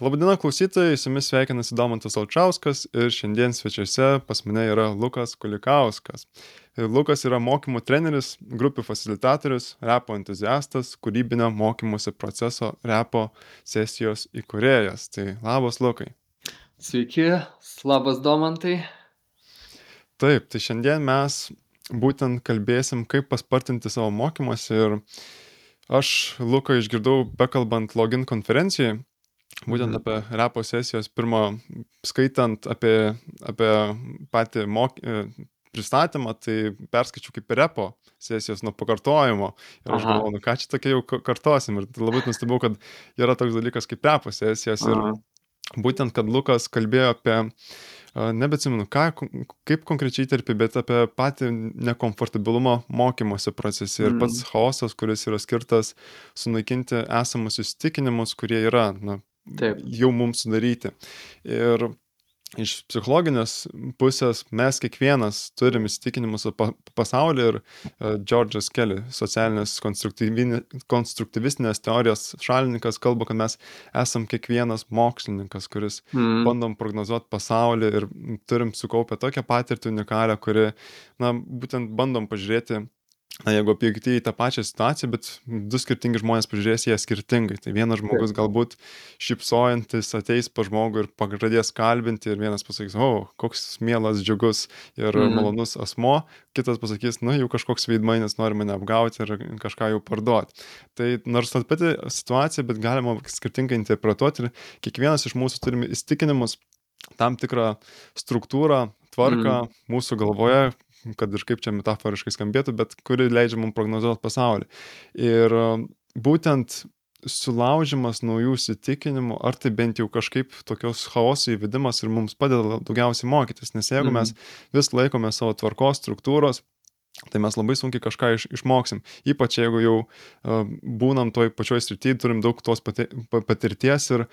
Labadiena klausytojai, su jumis sveikinasi Domantas Alčiauskas ir šiandien svečiuose pas mane yra Lukas Kulikauskas. Lukas yra mokymų treneris, grupių facilitatorius, repo entuziastas, kūrybinio mokymosi proceso repo sesijos įkūrėjas. Tai labas Lukai. Sveiki, labas Domantai. Taip, tai šiandien mes būtent kalbėsim, kaip paspartinti savo mokymosi ir aš Luką išgirdau bekalbant login konferencijai būtent apie repo sesijos pirmo, skaitant apie, apie patį mok, e, pristatymą, tai perskaičiu kaip repo sesijos nuo pakartojimo. Ir aš galvoju, nu ką čia tokia jau kartosim. Ir labai nustebau, kad yra toks dalykas kaip repo sesijos. Aha. Ir būtent, kad Lukas kalbėjo apie nebetsimenu, ką, kaip konkrečiai tarpi, bet apie patį nekomfortabilumą mokymosi procese ir pats mm. chaosas, kuris yra skirtas sunaikinti esamus įsitikinimus, kurie yra na, Taip. jau mums sudaryti. Ir iš psichologinės pusės mes kiekvienas turim įsitikinimus apie pasaulį ir uh, George'as Kelly, socialinės konstruktyvistinės teorijos šalininkas, kalba, kad mes esam kiekvienas mokslininkas, kuris mm. bandom prognozuoti pasaulį ir turim sukaupę tokią patirtį unikalią, kuri, na, būtent bandom pažiūrėti na, jeigu objektyviai tą pačią situaciją, bet du skirtingi žmonės pažiūrės ją skirtingai. Tai vienas žmogus galbūt šipsojantis ateis pa žmogų ir pradės kalbinti ir vienas pasakys, o, koks mielas, džiugus ir mm. malonus asmo, kitas pasakys, na, jau kažkoks veidmainis nori mane apgauti ir kažką jau parduoti. Tai nors ta pati situacija, bet galima skirtingai interpretuoti ir kiekvienas iš mūsų turime įstikinimus tam tikrą struktūrą, tvarką mm. mūsų galvoje, kad ir kaip čia metaforiškai skambėtų, bet kuri leidžia mums prognozuoti pasaulį. Ir um, būtent sulaužimas naujų įsitikinimų, ar tai bent jau kažkaip tokios chaoso įvedimas ir mums padeda daugiausiai mokytis, nes jeigu mhm. mes vis laikome savo tvarkos struktūros, tai mes labai sunkiai kažką iš, išmoksim. Ypač jeigu jau uh, būnam toj pačioj srityje, turim daug tos pati, patirties ir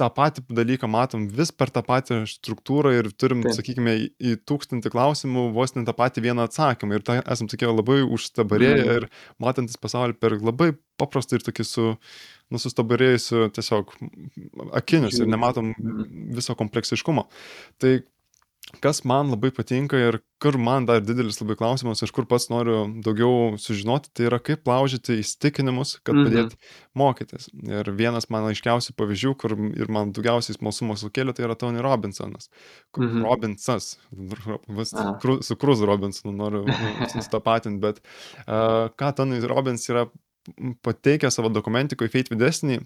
tą patį dalyką matom vis per tą patį struktūrą ir turim, Taip. sakykime, į, tūkstantį klausimų vos ne tą patį vieną atsakymą. Ir tai esam tokie labai užstabarėję mm. ir matantis pasaulį per labai paprastą ir tokį su, nu, sustabarėjusiu tiesiog akinius ir nematom mhm. viso kompleksiškumo. Tai kas man labai patinka ir kur man dar didelis labai klausimas, iš kur pats noriu daugiau sužinoti, tai yra kaip laužyti įstikinimus, kad mhm. padėti mokytis. Ir vienas man aiškiausių pavyzdžių, kur ir man daugiausiai smalsumo sukėlė, tai yra Tony Robinsonas. Mhm. Robinsas, vis, kru, su Kruz Robinsonu noriu sustapatinti, bet uh, ką Tony Robbins yra pateikęs savo dokumentikoje Fate Destiny,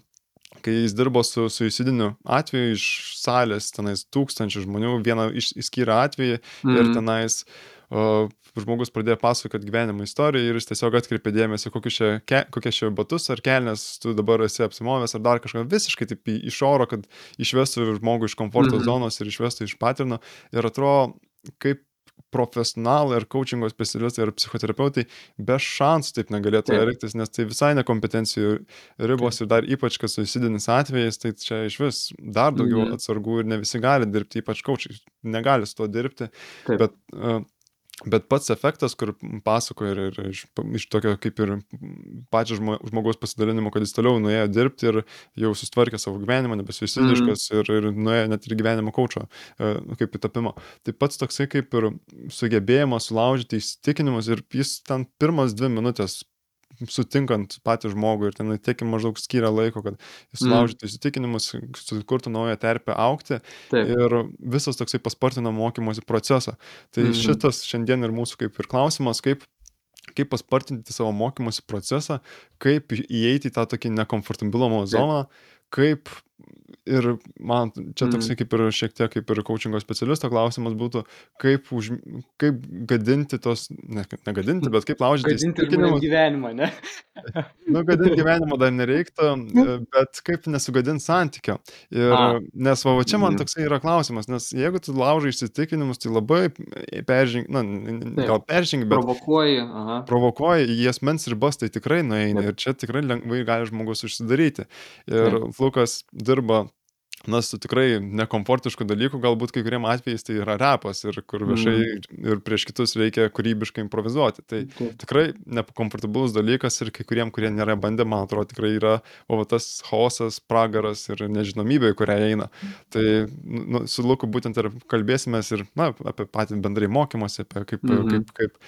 kai jis dirbo su suicidiniu atveju iš salės, tenais tūkstančių žmonių, vieną išskyrė atvejį mm. ir tenais o, žmogus pradėjo pasakoti gyvenimo istoriją ir jis tiesiog atkreipė dėmesį, kokie čia batus ar kelnes tu dabar esi apsimovęs ar dar kažką visiškai taip iš oro, kad išvestų žmogų iš komforto mm zonos ir išvestų iš patirno ir atrodo, kaip profesionalai ar coachingo specialistai ar psichoterapeutai be šansų taip negalėtų taip. elgtis, nes tai visai nekompetencijų ribos taip. ir dar ypač, kas susidinis atvejais, tai čia iš vis dar daugiau mhm. atsargų ir ne visi gali dirbti, ypač coachai negali su to dirbti. Taip. Bet uh, Bet pats efektas, kur pasako ir, ir iš, iš tokio kaip ir pačio žmogaus pasidalinimo, kad jis toliau nuėjo dirbti ir jau sustvarkė savo gyvenimą, nebesuisidiškas mm. ir, ir nuėjo net ir gyvenimo kočio e, kaip įtapimo. Tai pats toksai kaip ir sugebėjimas sulaužyti įsitikinimus ir jis ten pirmas dvi minutės sutinkant patį žmogų ir ten tiek maždaug skiria laiko, kad mm. laužytų įsitikinimus, sukurtų naują terpę aukti Taip. ir visas toksai paspartina mokymosi procesą. Tai mm. šitas šiandien ir mūsų kaip ir klausimas, kaip kaip paspartinti savo mokymosi procesą, kaip įeiti į tą tokį nekomfortabilumo zoną, kaip ir man čia toksai mm. kaip ir šiek tiek kaip ir coachingo specialisto klausimas būtų, kaip, už, kaip gadinti tos, ne, negadinti, bet kaip laužyti įsitikinimus. gyvenimą, ne? nu, gadinti gyvenimo dar nereiktų, bet kaip nesugadinti santykio. Ir, A. nes va, va čia man mhm. toksai yra klausimas, nes jeigu tu laužai įsitikinimus, tai labai peržengi, na, gal peržengi, bet... Provokuoji. Aha. Provokuoji, į asmens ribas tai tikrai nueini ir čia tikrai lengvai gali žmogus užsidaryti. Ir Taip. Lukas dirba na, su tikrai nekomfortiškų dalykų, galbūt kai kuriem atvejais tai yra repas ir kur viešai mm. ir prieš kitus reikia kūrybiškai improvizuoti. Tai okay. tikrai nekomfortabilus dalykas ir kai kuriem, kurie nėra bandę, man atrodo, tikrai yra, o tas chaosas, pragaras ir nežinomybė, į kurią eina. Tai nu, su Luku būtent ir kalbėsime ir, na, apie patį bendrai mokymosi, apie kaip, mm -hmm. kaip, kaip,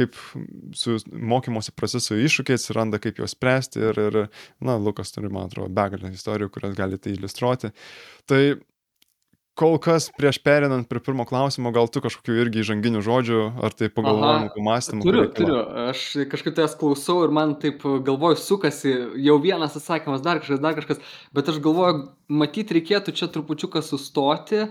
kaip su mokymosi procesu iššūkiai atsiranda, kaip juos spręsti ir, ir na, Lukas turi, man atrodo, begalę istorijų, kurias galite iliustruoti. Tai kol kas prieš perinant prie pirmo klausimo, gal tu kažkokių irgi įžanginių žodžių, ar tai pagalvojimų, pamastymų? Turiu, turiu. Aš kažkaip jas klausau ir man taip galvoju, sukasi jau vienas atsakymas, dar kažkas, dar kažkas, bet aš galvoju, matyt, reikėtų čia trupučiuką sustoti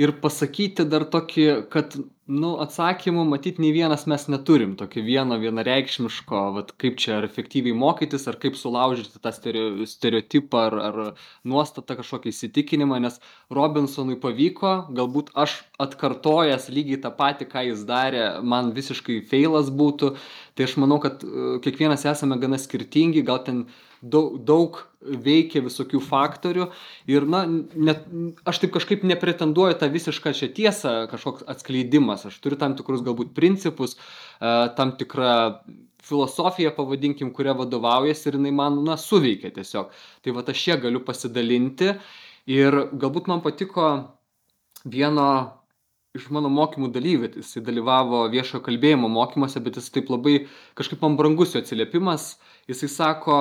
ir pasakyti dar tokį, kad nu atsakymų matyt nei vienas mes neturim tokio vieno vienareikšmiško vat kaip čia ar efektyviai mokytis ar kaip sulaužyti tą stereo stereotipą ar ar nuostatą kažkokį įsitikinimą nes robinsonui pavyko galbūt aš atkartojęs lygiai tą patį ką jis darė man visiškai feilas būtų. Tai aš manau kad e, kiekvienas esame gana skirtingi gal ten daug daug veikia visokių faktorių ir na net aš taip kažkaip nepretenduoju tą visišką čia tiesą kažkoks atskleidimas. Aš turiu tam tikrus galbūt principus a, tam tikrą filosofiją pavadinkim kuria vadovaujuosi ir jinai man na suveikia tiesiog. Tai vat aš ja galiu pasidalinti ir galbūt man patiko vieno iš mano mokymų dalyvių. Jisai dalyvavo viešojo kalbėjimo mokymuose bet jis taip labai kažkaip man brangus jo atsiliepimas. Jisai sako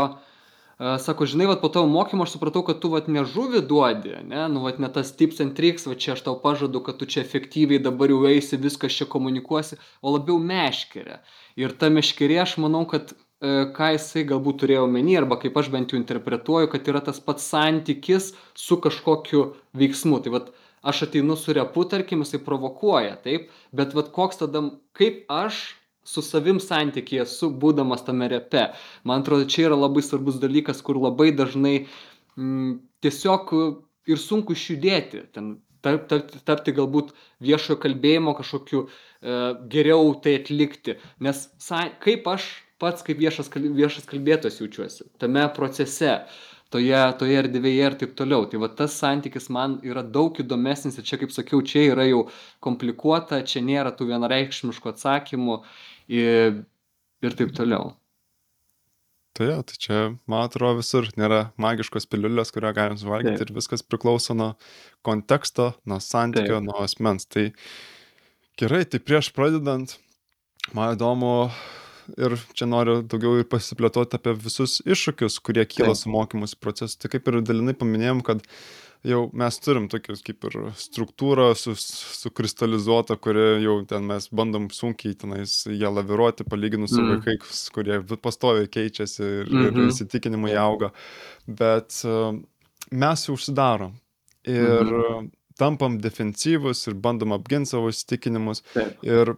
sako žinai vat po tavo mokymo aš supratau kad tu vat ne žuvį duodi ane? Nu vat ne tas tips and tricks va čia aš tau pažadu kad tu čia efektyviai dabar jau eisi viskas čia komunikuosi o labiau meškerę. Ir ta meškerė aš manau kad e, ką jisai galbūt turėjo omeny arba kaip aš bent jau interpretuoju kad yra tas pats santykis su kažkokiu veiksmu. Tai vat aš ateinu su repu tarkim jisai provokuoja taip? Bet vat koks tada kaip aš su savim santykyje esu būdamas tame repe. Man atrodo, čia yra labai svarbus dalykas, kur labai dažnai mm, tiesiog ir sunku išjudėti. Ten tarp, tarp, tapti galbūt viešojo kalbėjimo kažkokiu e, geriau tai atlikti. Nes sa, kaip aš pats kaip viešas, viešas kalbėtojas jaučiuosi tame procese toje, toje erdvėje ir taip toliau. Tai va tas santykis man yra daug įdomesnis ir čia, kaip sakiau, čia yra jau komplikuota, čia nėra tų vienareikšmiškų atsakymų ir, ir taip toliau. Tai, ja, tai čia, man atrodo, visur nėra magiškos piliulės, kurią galim suvalgyti taip. ir viskas priklauso nuo konteksto, nuo santykio, taip. nuo asmens. Tai gerai, tai prieš pradedant, man įdomu ir čia noriu daugiau ir pasiplėtoti apie visus iššūkius, kurie kyla taip. su mokymus procesu. Tai kaip ir dalinai paminėjom, kad uh, jau mes turim tokius kaip ir struktūrą su, sukristalizuotą, kuri jau ten mes bandom sunkiai tenais ją laviruoti, palyginus su mm. vaikais, kurie pastoviai keičiasi ir, mm -hmm. ir mhm. įsitikinimai auga. Bet uh, mes jau užsidarom ir mm -hmm. tampam defensyvus ir bandom apginti savo įsitikinimus. Taip. Ir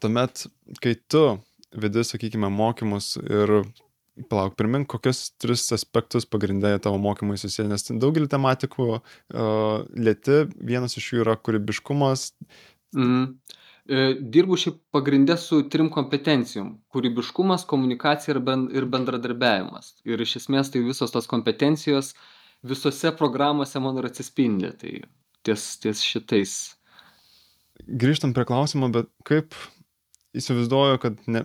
tuomet, kai tu vedi, sakykime, mokymus ir Palauk, primink, kokius tris aspektus pagrindė tavo mokymai susiję, nes daugelį tematikų uh, lėti, vienas iš jų yra kūrybiškumas. Mm. Dirbu šiaip pagrindę su trim kompetencijom - kūrybiškumas, komunikacija ir, ben, ir bendradarbiavimas. Ir iš esmės tai visos tos kompetencijos visose programuose man ir atsispindi. Tai ties, ties šitais. Grįžtam prie klausimo, bet kaip įsivaizduoju, kad ne,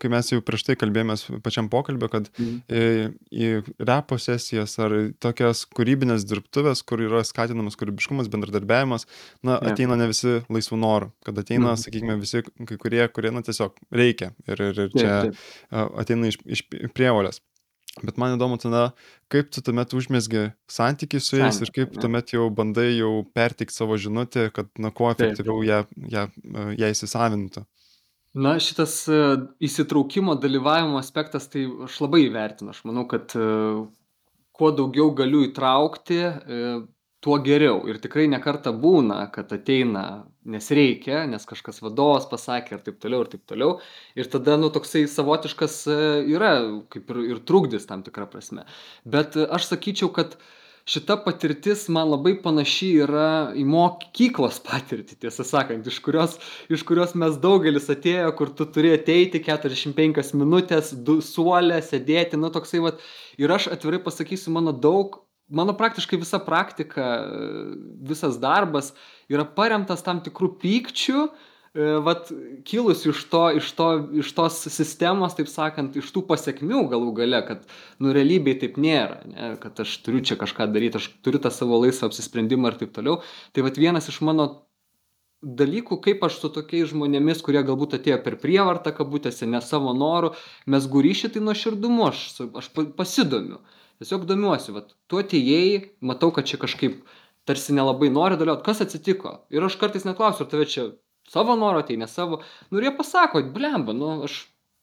kai mes jau prieš tai kalbėjomės pačiam pokalbio, kad mm. į, į repo sesijas ar tokias kūrybinės dirbtuvės, kur yra skatinamas kūrybiškumas, bendradarbiavimas, na, yeah. ateina ne visi laisvų norų, kad ateina, mm. sakykime, visi kai kurie, kurie, na, tiesiog reikia ir, ir, ir čia taip, taip. ateina iš, iš prievolės. Bet man įdomu tada, kaip tu tuomet užmėsgi santykiai su jais ir kaip tuomet jau bandai jau pertikti savo žinutę, kad, na, kuo efektyviau ją, ją, ją įsisavintų na šitas e, įsitraukimo dalyvavimo aspektas tai aš labai įvertinu. Aš manau kad e, kuo daugiau galiu įtraukti e, tuo geriau. Ir tikrai ne kartą būna kad ateina nes reikia nes kažkas vadovas pasakė ir taip toliau ir taip toliau. Ir tada nu toksai savotiškas yra kaip ir ir trukdis tam tikra prasme. Bet aš sakyčiau kad šita patirtis man labai panaši yra į mokyklos patirtį tiesą sakant iš kurios iš kurios mes daugelis atėjo kur tu turi ateiti keturiasdešim penkios minutės du suole sėdėti nu toksai vat. Ir aš atvirai pasakysiu mano daug mano praktiškai visa praktika, visas darbas yra paremtas tam tikrų pykčių, e, vat, kilus iš, to, iš, to, iš tos sistemos, taip sakant, iš tų pasiekmių galų gale, kad, nu, realybėje taip nėra, ne, kad aš turiu čia kažką daryti, aš turiu tą savo laisvą apsisprendimą ir taip toliau. Tai vat vienas iš mano dalykų, kaip aš su tokiais žmonėmis, kurie galbūt atėjo per prievartą, kabutėse, ne savo norų, mes guryšį tai nuo širdumo, aš, aš pasidomiu. Tiesiog domiuosi, vat, tu atėjai, matau, kad čia kažkaip tarsi nelabai nori dalyvauti, kas atsitiko. Ir aš kartais neklausiu, ar tave čia savo noro atei, ne savo. Nu ir jie pasako, blemba, nu aš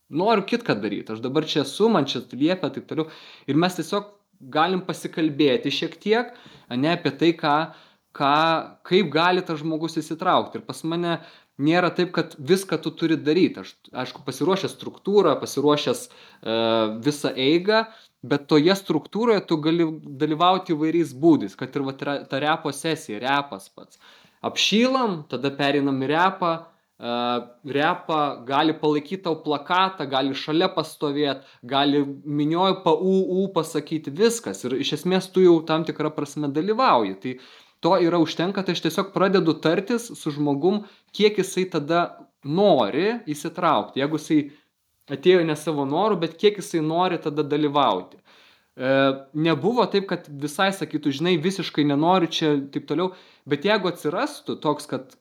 noriu kitką daryti, aš dabar čia esu, man čia liepia, taip toliau. Ir mes tiesiog galim pasikalbėti šiek tiek, ne apie tai, ką, ką, kaip gali tas žmogus įsitraukti. Ir pas mane nėra taip, kad viską tu turi daryti. Aš, aišku, pasiruošęs struktūrą, pasiruošęs e, visą eigą, bet toje struktūroje tu gali dalyvauti įvairiais būdais, kad ir va, ta repo sesija, repas pats. Apšylam, tada perinam į repą, uh, repą gali palaikyti tau plakatą, gali šalia pastovėti, gali minioj pa UU pasakyti viskas ir iš esmės tu jau tam tikrą prasme dalyvauji. Tai to yra užtenka, tai aš tiesiog pradedu tartis su žmogum, kiek jisai tada nori įsitraukti. Jeigu jisai atėjo ne savo norų, bet kiek jisai nori tada dalyvauti. E, nebuvo taip, kad visai sakytų, žinai, visiškai nenoriu čia taip toliau, bet jeigu atsirastų toks, kad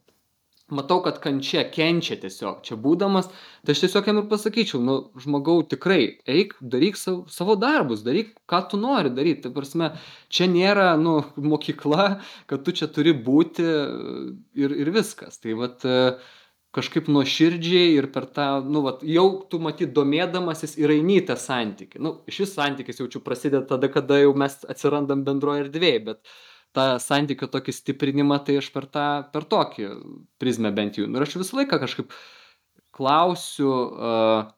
matau, kad kančia kenčia tiesiog čia būdamas, tai aš tiesiog jam ir pasakyčiau, nu, žmogau, tikrai, eik, daryk savo, savo darbus, daryk, ką tu nori daryti. Tai prasme, čia nėra, nu, mokykla, kad tu čia turi būti ir, ir viskas. Tai vad, uh, kažkaip nuoširdžiai ir per tą, nu, vat, jau tu matyt domėdamasis ir eini tą santykį. Nu, šis santykis jaučiu prasideda tada, kada jau mes atsirandam bendroje erdvėje, bet tą santykio tokį stiprinimą tai aš per, tą, per tokį prizmę bent jau. Ir aš visą laiką kažkaip klausiu, uh,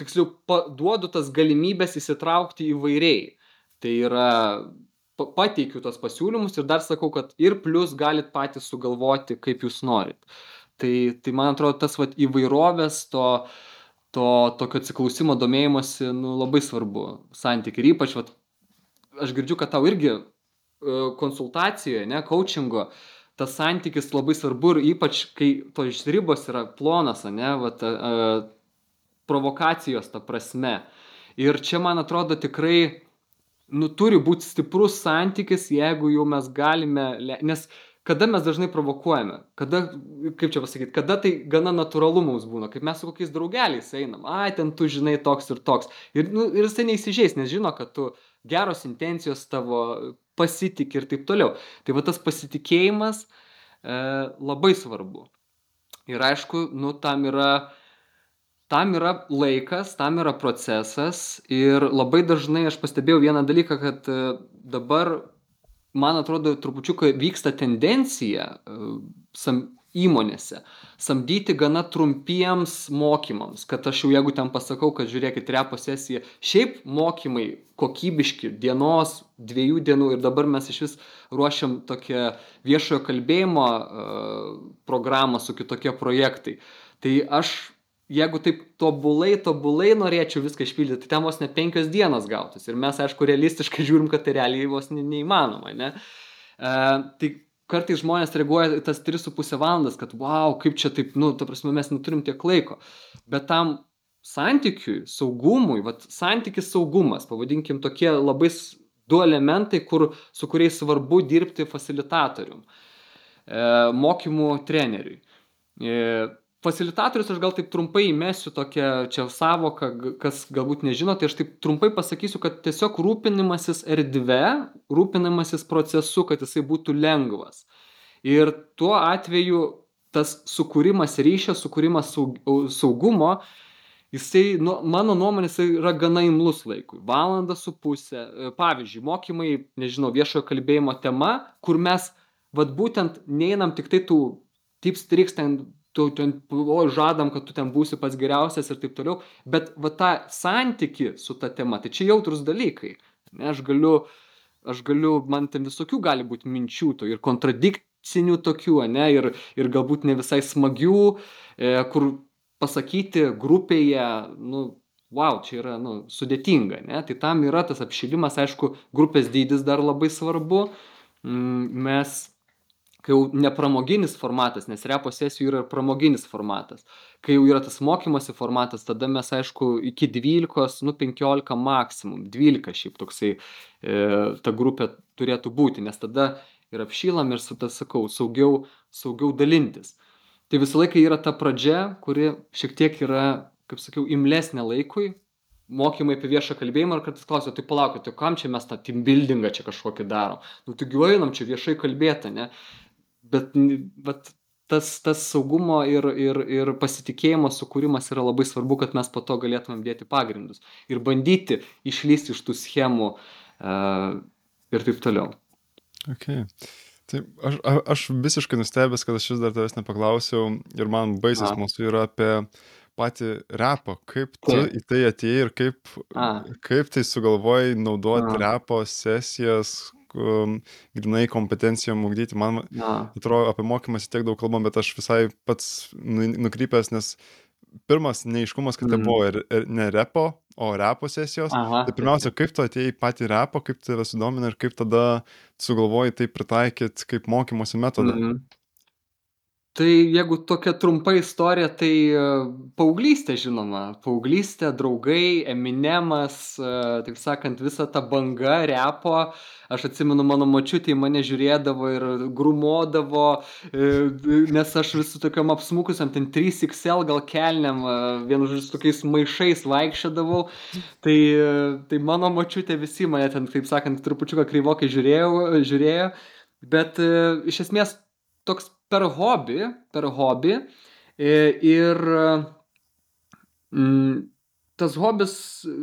tiksliau, duodu tas galimybės įsitraukti įvairiai. Tai yra pateikiu tos pasiūlymus ir dar sakau, kad ir plus galit patys sugalvoti, kaip jūs norit. Tai, tai man atrodo, tas vat, įvairovės, to, to tokio atsiklausimo, domėjimosi nu, labai svarbu santykiai. Ir ypač, vat, aš girdžiu, kad tau irgi e, konsultacijoje, ne, coachingo, tas santykis labai svarbu ir ypač, kai tos ribos yra plonas, ne, vat, a, e, a, provokacijos ta prasme. Ir čia, man atrodo, tikrai, nu, turi būti stiprus santykis, jeigu jau mes galime, nes kada mes dažnai provokuojame, kada, kaip čia pasakyti, kada tai gana natūralu mums būna, kaip mes su kokiais draugeliais einam, ai, ten tu žinai toks ir toks. Ir, nu, ir jisai neįsižeis, nes žino, kad tu geros intencijos tavo pasitik ir taip toliau. Tai va tas pasitikėjimas e, labai svarbu. Ir aišku, nu, tam yra, tam yra laikas, tam yra procesas ir labai dažnai aš pastebėjau vieną dalyką, kad e, dabar man atrodo, trupučiuką vyksta tendencija e, sam, įmonėse samdyti gana trumpiems mokymams, kad aš jau jeigu ten pasakau, kad žiūrėkit, repo sesija, šiaip mokymai kokybiški dienos, dviejų dienų ir dabar mes iš vis ruošiam tokią viešojo kalbėjimo uh, programą su kitokie projektai. Tai aš jeigu taip tobulai, tobulai norėčiau viską išpildyti, tai ten vos ne penkios dienos gautus. Ir mes, aišku, realistiškai žiūrim, kad tai realiai vos ne, neįmanoma. Ne? E, tai kartais žmonės reaguoja tas 3,5 valandas, kad wow, kaip čia taip, nu, ta prasme, mes neturim tiek laiko. Bet tam santykiui, saugumui, vat, santykis saugumas, pavadinkim tokie labai du elementai, kur, su kuriais svarbu dirbti facilitatorium, e, mokymų treneriui. E, Facilitatorius aš gal taip trumpai įmesiu tokią čia savoką, kas galbūt nežino, tai aš taip trumpai pasakysiu, kad tiesiog rūpinimasis erdve, rūpinimasis procesu, kad jisai būtų lengvas. Ir tuo atveju tas sukūrimas ryšio, sukūrimas saugumo, jisai, nu, mano nuomonė, jisai yra gana imlus laikui. Valanda su pusė. Pavyzdžiui, mokymai, nežinau, viešojo kalbėjimo tema, kur mes, vad būtent, neinam tik tai tų tips triks ten tu ten, o, žadam, kad tu ten būsi pats geriausias ir taip toliau, bet va tą santyki su ta tema, tai čia jautrus dalykai. Ne, aš galiu, aš galiu, man ten visokių gali būti minčių, to ir kontradikcinių tokių, ne, ir, ir galbūt ne visai smagių, e, kur pasakyti grupėje, nu, wow, čia yra nu, sudėtinga, ne? Tai tam yra tas apšilimas, aišku, grupės dydis dar labai svarbu. Mm, mes, kai jau nepramoginis formatas, nes repo sesijų yra pramoginis formatas, kai jau yra tas mokymosi formatas, tada mes, aišku, iki 12, nu 15 maksimum, 12 šiaip toksai e, ta grupė turėtų būti, nes tada ir apšylam ir su tas sakau, saugiau, saugiau dalintis. Tai visą laiką yra ta pradžia, kuri šiek tiek yra kaip sakiau, imlesnė laikui, mokymai apie viešą kalbėjimą ir kartais klausia, tai palaukit, tai kam čia mes tą team buildingą čia kažkokį darom? Nu, tai gyvainam čia viešai kalbėti, ne? Bet, bet tas, tas saugumo ir, ir, ir pasitikėjimo sukūrimas yra labai svarbu, kad mes po to galėtumėm dėti pagrindus ir bandyti išlysti iš tų schemų uh, ir taip toliau. Okay. Taip, aš, aš visiškai nustebęs, kad aš vis dar tavęs nepaklausiau ir man baisas mūsų yra apie patį repą, kaip tu Taip. į tai atėjai ir kaip, A. kaip tai sugalvojai naudoti A. repo sesijas, grinai kompetencijom ugdyti. Man A. atrodo, apie mokymąsi tiek daug kalbam, bet aš visai pats nu, nukrypęs, nes pirmas neiškumas, kad mm. tai buvo ir, ir ne repo, o repo sesijos. Aha, tai pirmiausia, kaip tu atėjai patį repo, kaip tave sudomina ir kaip tada sugalvojai tai pritaikyti kaip mokymosi metodą. Mm. Tai jeigu tokia trumpa istorija, tai e, paauglystė žinoma, paauglystė, draugai, Eminemas, e, taip sakant, visa ta banga repo. Aš atsimenu, mano mačiutė į mane žiūrėdavo ir grumodavo, e, nes aš vis su tokiam apsmukusiam, ten 3XL gal kelniam, vienu žodžiu, su tokiais maišais vaikščiodavau. Tai, tai mano mačiutė visi mane ten, taip sakant, trupučiuką kreivokai žiūrėjo, žiūrėjo. Bet iš esmės toks per hobį, per hobį e, ir mm, tas hobis,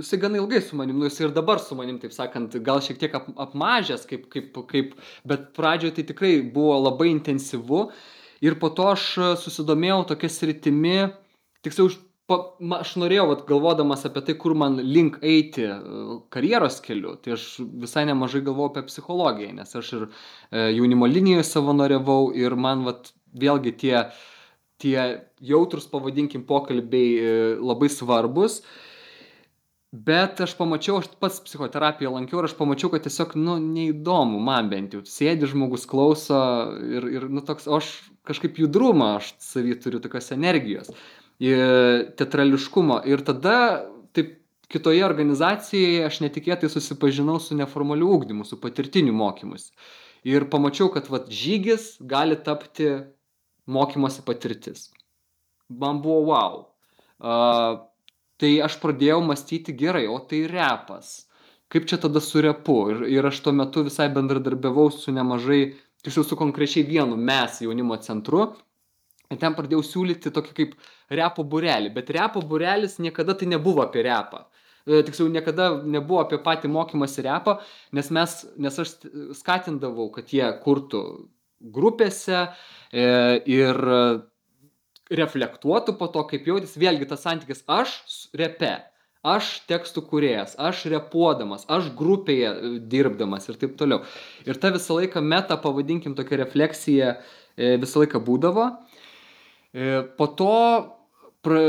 jisai gana ilgai su manim, nu jisai ir dabar su manim, taip sakant, gal šiek tiek ap, apmažęs, kaip, kaip, kaip, bet pradžioje tai tikrai buvo labai intensyvu. Ir po to aš susidomėjau tokia sritimi, tiksliau, pa, ma, aš norėjau, vat, galvodamas apie tai, kur man link eiti e, karjeros keliu, tai aš visai nemažai galvojau apie psichologiją, nes aš ir e, jaunimo linijoje savanoriavau ir man vat, vėlgi tie, tie jautrus, pavadinkim, pokalbiai e, labai svarbus. Bet aš pamačiau, aš pats psichoterapiją lankiau ir aš pamačiau, kad tiesiog, nu, neįdomu, man bent jau, sėdi žmogus klauso ir, ir nu, toks, aš kažkaip judrumą, aš savį turiu tokios energijos teatrališkumo. Ir tada taip kitoje organizacijoje aš netikėtai susipažinau su neformaliu ūkdymu, su patirtiniu mokymus. Ir pamačiau, kad vat, žygis gali tapti mokymosi patirtis. Man buvo wow. Uh, tai aš pradėjau mąstyti gerai, o tai repas. Kaip čia tada su repu? Ir, ir aš tuo metu visai bendradarbiavau su nemažai, tiksliau su konkrečiai vienu mes jaunimo centru, Ir ten pradėjau siūlyti tokį kaip repo burelį, bet repo burelis niekada tai nebuvo apie repą. E, tiksliau, niekada nebuvo apie patį mokymąsi repą, nes, mes, nes aš skatindavau, kad jie kurtų grupėse e, ir reflektuotų po to, kaip jautėsi vėlgi tas santykis aš repe, aš tekstų kuriejas, aš repuodamas, aš grupėje e, dirbdamas ir taip toliau. Ir ta visą laiką meta, pavadinkim, tokia refleksija visą laiką būdavo. Po to pra,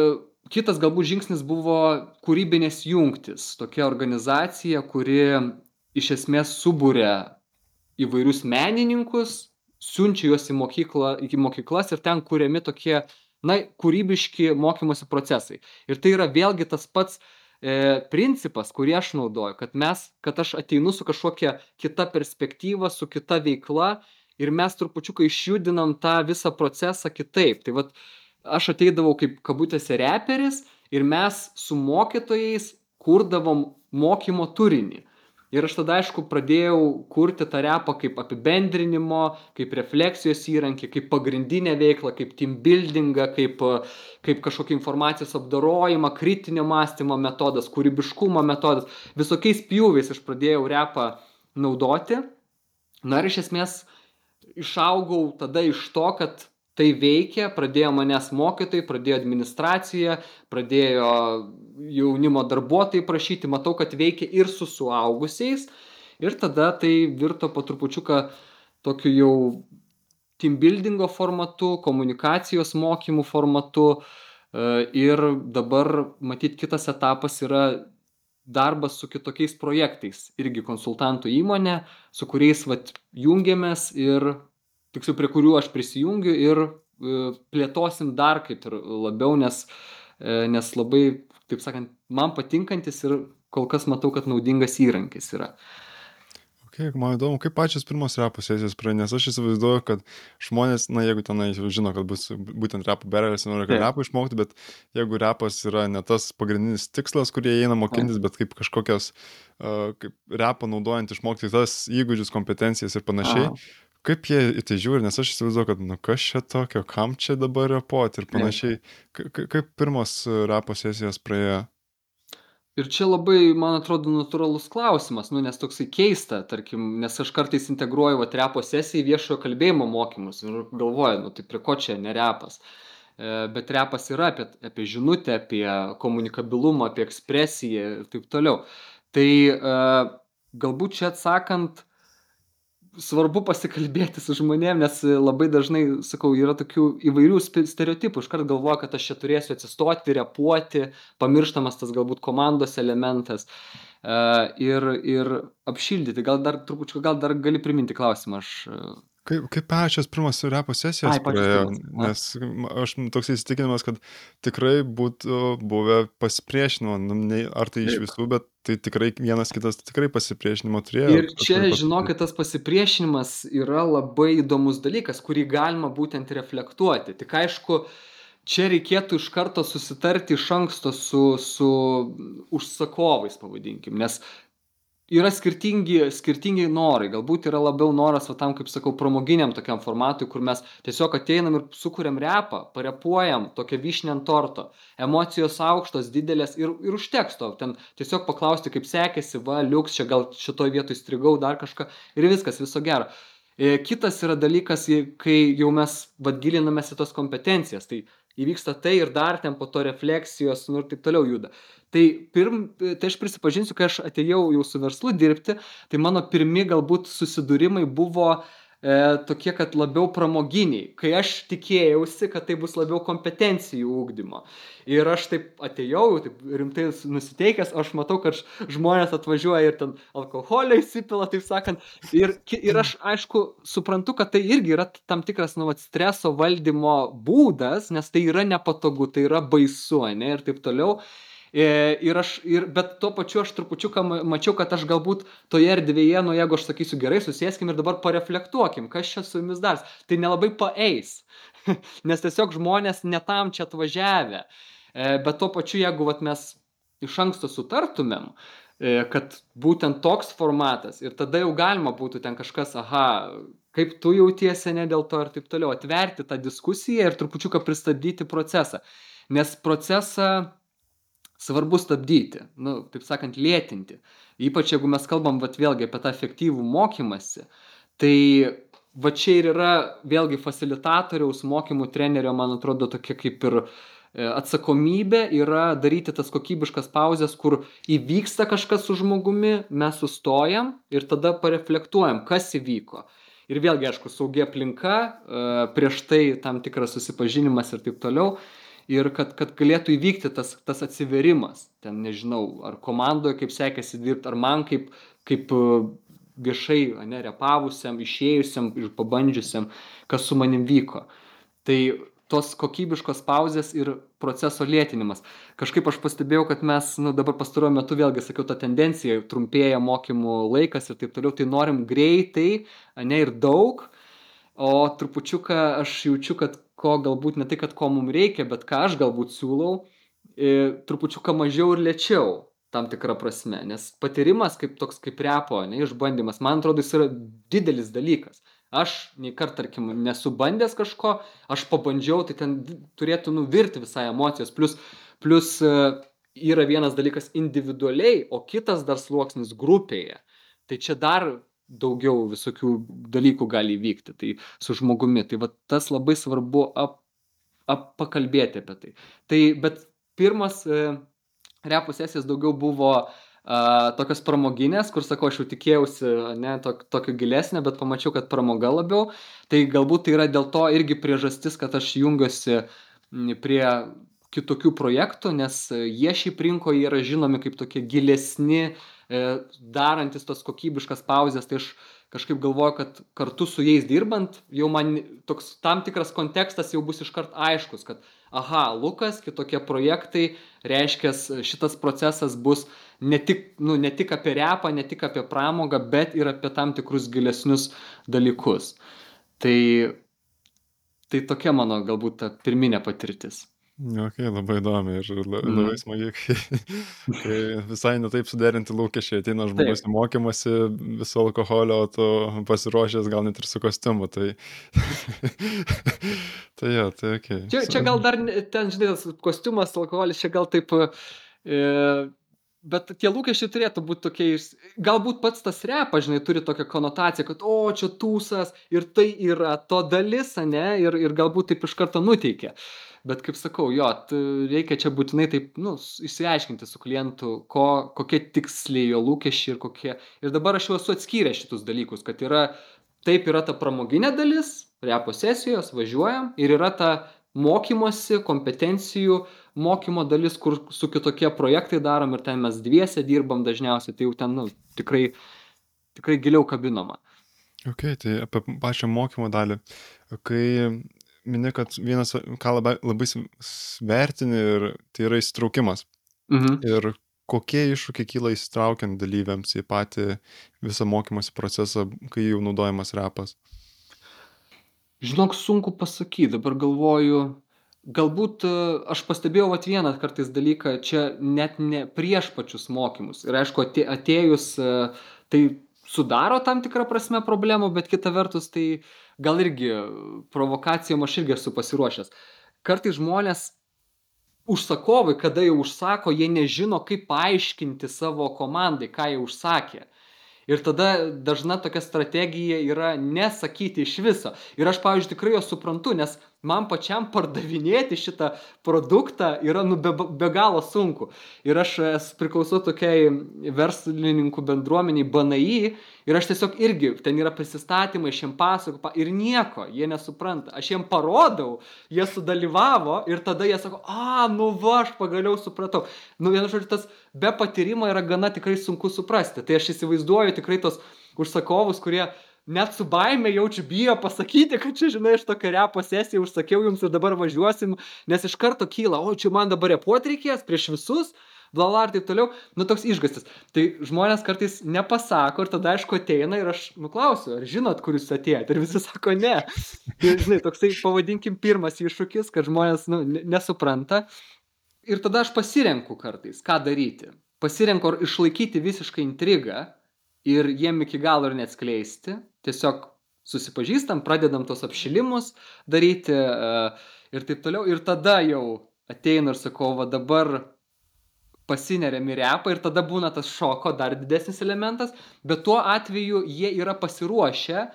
kitas galbūt žingsnis buvo kūrybinės jungtis. Tokia organizacija, kuri iš esmės subūrė įvairius menininkus, siunčia juos į, mokyklą, į mokyklas ir ten kūriami tokie, na, kūrybiški mokymosi procesai. Ir tai yra vėlgi tas pats e, principas, kurį aš naudoju, kad mes, kad aš ateinu su kažkokia kita perspektyva, su kita veikla ir mes trupučiuką išjudinam tą visą procesą kitaip. Tai vat aš ateidavau kaip kabutėse reperis ir mes su mokytojais kurdavom mokymo turinį. Ir aš tada, aišku, pradėjau kurti tą repą kaip apibendrinimo, kaip refleksijos įrankį, kaip pagrindinę veiklą, kaip team buildingą, kaip, kaip kažkokį informacijos apdarojimą, kritinio mąstymo metodas, kūrybiškumo metodas. Visokiais pjūviais aš pradėjau repą naudoti. Na ir iš esmės išaugau tada iš to, kad tai veikia, pradėjo manęs mokytojai, pradėjo administracija, pradėjo jaunimo darbuotojai prašyti, matau, kad veikia ir su suaugusiais. Ir tada tai virto po trupučiuką tokiu jau team buildingo formatu, komunikacijos mokymų formatu. Ir dabar, matyt, kitas etapas yra darbas su kitokiais projektais, irgi konsultantų įmonė, su kuriais vat, jungiamės ir tiksliau prie kurių aš prisijungiu ir plėtosim dar kaip ir labiau, nes, nes labai, taip sakant, man patinkantis ir kol kas matau, kad naudingas įrankis yra. Kiek man įdomu, kaip pačios pirmos repo sesijos praėjo, nes aš įsivaizduoju, kad žmonės, na jeigu tenai žino, kad bus būtent repo berelis, nori kad repo išmokti, bet jeigu repas yra ne tas pagrindinis tikslas, kurie eina mokintis, bet kaip kažkokios, uh, kaip repo naudojant išmokti tas įgūdžius, kompetencijas ir panašiai. Aha. Kaip jie į tai žiūri, nes aš įsivaizduoju, kad, nu kas čia tokio, kam čia dabar repoti ir panašiai. Kaip pirmos repo sesijos praėjo? Ir čia labai, man atrodo, natūralus klausimas, nu, nes toksai keista, tarkim, nes aš kartais integruoju va repo sesiją į viešojo kalbėjimo mokymus ir galvoju, nu tai prie ko čia nerepas. E, bet repas yra apie, apie žinutę, apie komunikabilumą, apie ekspresiją ir taip toliau. Tai e, galbūt čia atsakant, svarbu pasikalbėti su žmonėm, nes labai dažnai, sakau, yra tokių įvairių stereotipų. Iškart galvoja, kad aš čia turėsiu atsistoti, repuoti, pamirštamas tas galbūt komandos elementas. Uh, ir, ir apšildyti. Gal dar trupučiu, gal dar gali priminti klausimą. Aš Kaip, kaip pačios pirmos repo sesijos Ai, praėjo, nes aš toks įsitikinimas, kad tikrai būtų buvę pasipriešinimo, nu, ar tai iš visų, bet tai tikrai vienas kitas tikrai pasipriešinimo turėjo. Ir čia, žinokit, tas pasipriešinimas yra labai įdomus dalykas, kurį galima būtent reflektuoti. Tik aišku, čia reikėtų iš karto susitarti iš anksto su, su užsakovais, pavadinkim, nes yra skirtingi skirtingi norai. Galbūt yra labiau noras va tam kaip sakau pramoginiam tokiam formatui kur mes tiesiog ateinam ir sukuriam repą parepuojam tokią vyšnią ant torto. Emocijos aukštos didelės ir ir užteks to ten tiesiog paklausti kaip sekėsi va liuks čia gal šitoj vietoj įstrigau dar kažką ir viskas viso gero. E, kitas yra dalykas kai jau mes vat gilinamės į tas kompetencijas. Tai įvyksta tai ir dar ten po to refleksijos nu ir taip toliau juda. Tai pirm tai aš prisipažinsiu kai aš atėjau jau su verslu dirbti tai mano pirmi galbūt susidūrimai buvo e, tokie, kad labiau pramoginiai, kai aš tikėjausi, kad tai bus labiau kompetencijų ūkdymo. Ir aš taip atėjau, taip rimtai nusiteikęs, aš matau, kad žmonės atvažiuoja ir ten alkoholio įsipila, taip sakant. Ir, ir aš, aišku, suprantu, kad tai irgi yra tam tikras, nu, vat, streso valdymo būdas, nes tai yra nepatogu, tai yra baisu, ne, ir taip toliau. E, ir aš, ir, bet tuo pačiu aš trupučiuką mačiau, kad aš galbūt toje erdvėje, nu jeigu aš sakysiu gerai, susėskim ir dabar pareflektuokim, kas čia su jumis dar, tai nelabai paeis, nes tiesiog žmonės netam čia atvažiavę. E, bet tuo pačiu, jeigu vat, mes iš anksto sutartumėm, e, kad būtent toks formatas ir tada jau galima būtų ten kažkas, aha, kaip tu jautiesi ne dėl to ir taip toliau, atverti tą diskusiją ir trupučiuką pristabdyti procesą. Nes procesą svarbu stabdyti, nu, taip sakant, lėtinti. Ypač jeigu mes kalbam, vat, vėlgi apie tą efektyvų mokymasi, tai va čia ir yra vėlgi facilitatoriaus mokymų trenerio, man atrodo, tokia kaip ir e, atsakomybė yra daryti tas kokybiškas pauzes, kur įvyksta kažkas su žmogumi, mes sustojam ir tada pareflektuojam, kas įvyko. Ir vėlgi, aišku, saugia aplinka, e, prieš tai tam tikras susipažinimas ir taip toliau ir kad kad galėtų įvykti tas tas atsivėrimas ten nežinau ar komandoj kaip sekėsi dirbt ar man kaip kaip e, viešai ane repavusiam išėjusiam ir pabandžiusiam kas su manim vyko. Tai tos kokybiškos pauzės ir proceso lėtinimas. Kažkaip aš pastebėjau kad mes nu dabar pastaruoju metu vėlgi sakiau ta tendencija trumpėja mokymų laikas ir taip toliau tai norim greitai ane ir daug o trupučiuką aš jaučiu kad ko galbūt ne tai, kad ko mums reikia, bet ką aš galbūt siūlau, e, trupučiuką mažiau ir lėčiau tam tikrą prasme. Nes patyrimas kaip toks kaip repo, ne, išbandymas, man atrodo, jis yra didelis dalykas. Aš nei kart, tarkim, nesu bandęs kažko, aš pabandžiau, tai ten turėtų nuvirti visai emocijos. Plus, plus e, yra vienas dalykas individualiai, o kitas dar sluoksnis grupėje. Tai čia dar daugiau visokių dalykų gali įvykti tai su žmogumi. Tai va tas labai svarbu ap, ap, pakalbėti apie tai. Tai bet pirmas e, repų sesijas daugiau buvo a, tokios pramoginės, kur sakau, aš jau tikėjausi, ne, to, tokio gilesnio, bet pamačiau, kad pramoga labiau. Tai galbūt tai yra dėl to irgi priežastis, kad aš jungiuosi prie kitokių projektų, nes jie šiaip rinkoje yra žinomi kaip tokie gilesni, e, darantis tos kokybiškas pauzės, tai aš kažkaip galvoju, kad kartu su jais dirbant, jau man toks tam tikras kontekstas jau bus iškart aiškus, kad aha, Lukas, kitokie projektai, reiškia, šitas procesas bus ne tik, nu, ne tik apie repą, ne tik apie pramogą, bet ir apie tam tikrus gilesnius dalykus. Tai Tai tokia mano galbūt ta pirminė patirtis. Ok, labai įdomi ir la- Mhm. labai smagi, kai, kai visai netaip suderinti lūkesčiai, ateina žmogus į mokymasi viso alkoholio, o tu pasiruošęs gal net ir su kostiumu, tai... tai jo, tai ok. Čia, čia gal dar ne- ten, žinai, tas kostiumas, alkoholis, čia gal taip... E, bet tie lūkesčiai turėtų būti tokiais, galbūt pats tas repas, žinai, turi tokią konotaciją, kad, o, čia tūsas ir tai yra to dalis, ne, ir, ir galbūt taip iš karto nuteikia. Bet kaip sakau, jo, reikia čia būtinai taip, nu, išsiaiškinti su klientu, ko, kokie tiksliai jo lūkesčiai ir kokie. Ir dabar aš jau esu atskyręs šitus dalykus, kad yra, taip yra ta pramoginė dalis, repo sesijos, važiuojam, ir yra ta mokymosi, kompetencijų mokymo dalis, kur su kitokie projektai darom ir ten mes dviese dirbam dažniausiai, tai jau ten, nu, tikrai, tikrai giliau kabinama. Ok, tai apie pačią mokymo dalį. Kai mini, kad vienas, ką labai, labai svertini, ir tai yra įsitraukimas. Mhm. Ir kokie iššūkiai kyla įsitraukiant dalyviams į patį visą mokymosi procesą, kai jau naudojamas repas? Žinok, sunku pasakyti, dabar galvoju, galbūt e, aš pastebėjau vat vieną kartais dalyką, čia net ne prieš pačius mokymus. Ir aišku, atė- atėjus, e, tai sudaro tam tikrą prasme problemų, bet kita vertus, tai gal irgi provokacijom aš irgi esu pasiruošęs. Kartais žmonės užsakovai, kada jau užsako, jie nežino, kaip paaiškinti savo komandai, ką jie užsakė. Ir tada dažna tokia strategija yra nesakyti iš viso. Ir aš, pavyzdžiui, tikrai jo suprantu, nes man pačiam pardavinėti šitą produktą yra nu, be, be galo sunku. Ir aš esu priklausau tokiai verslininkų bendruomeniai BNI ir aš tiesiog irgi, ten yra prisistatymai, aš jiems pasakoju pa- ir nieko, jie nesupranta. Aš jiems parodau, jie sudalyvavo ir tada jie sako, a, nu va, aš pagaliau supratau. Nu, vienu žodžiu, tas be patyrimo yra gana tikrai sunku suprasti. Tai aš įsivaizduoju tikrai tos užsakovus, kurie net su baime jaučiu bijo pasakyti, kad čia, žinai, aš tokią repo sesiją užsakiau jums ir dabar važiuosim, nes iš karto kyla, o čia man dabar repuoti reikės prieš visus, bla bla ir taip toliau, nu toks išgastis. Tai žmonės kartais nepasako ir tada aišku ateina ir aš nuklausiu, ar žinot, kur jūs atėjote ir visi sako ne. Ir žinai, toksai pavadinkim pirmas iššūkis, kad žmonės nu, ne- nesupranta. Ir tada aš pasirenku kartais, ką daryti. Pasirenku ar išlaikyti visiškai intrigą ir jiem iki galo ir neatskleisti. Tiesiog susipažįstam, pradedam tos apšilimus daryti e, ir taip toliau. Ir tada jau ateina ir sakau, va dabar pasineriam į repą ir tada būna tas šoko dar didesnis elementas, bet tuo atveju jie yra pasiruošę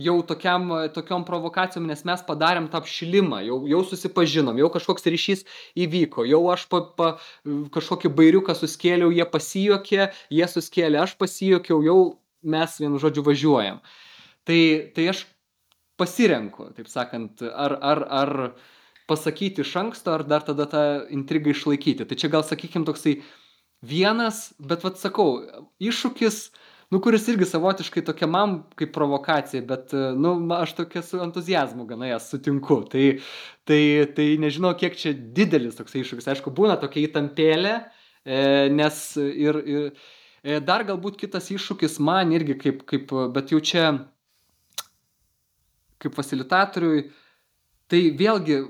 jau tokiam, tokiom provokacijom, nes mes padarėm tą apšilimą, jau, jau susipažinom, jau kažkoks ryšys įvyko, jau aš pa, pa, kažkokį bairiuką suskėliau, jie pasijokė, jie suskėlė, aš pasijokiau, jau mes vienu žodžiu važiuojam. Tai, tai aš pasirenku, taip sakant, ar, ar, ar pasakyti iš anksto, ar dar tada tą intrigą išlaikyti. Tai čia gal, sakykime, toksai vienas, bet vad sakau, iššūkis, nu, kuris irgi savotiškai tokia man kaip provokacija, bet, nu, ma- aš tokia su entuzijazmu gana jas sutinku. Tai, tai, tai nežinau, kiek čia didelis toks iššūkis. Aišku, būna tokia įtampėlė, e, nes ir, ir e, dar galbūt kitas iššūkis man irgi kaip, kaip bet jau čia kaip fasilitatoriui, tai vėlgi,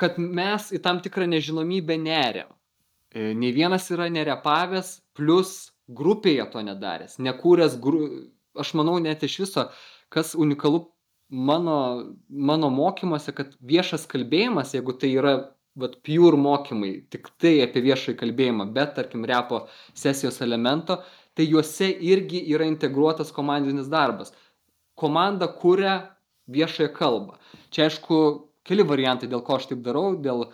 kad mes į tam tikrą nežinomybę neriam. E, Nei vienas yra nerepavęs, plus grupėje to nedaręs, nekūręs, gru... aš manau net iš viso, kas unikalu mano, mano mokymuose, kad viešas kalbėjimas, jeigu tai yra vat, pure mokymai, tik tai apie viešąjį kalbėjimą, bet tarkim repo sesijos elemento, tai juose irgi yra integruotas komandinis darbas komanda kuria viešąją kalbą. Čia aišku, keli variantai, dėl ko aš taip darau, dėl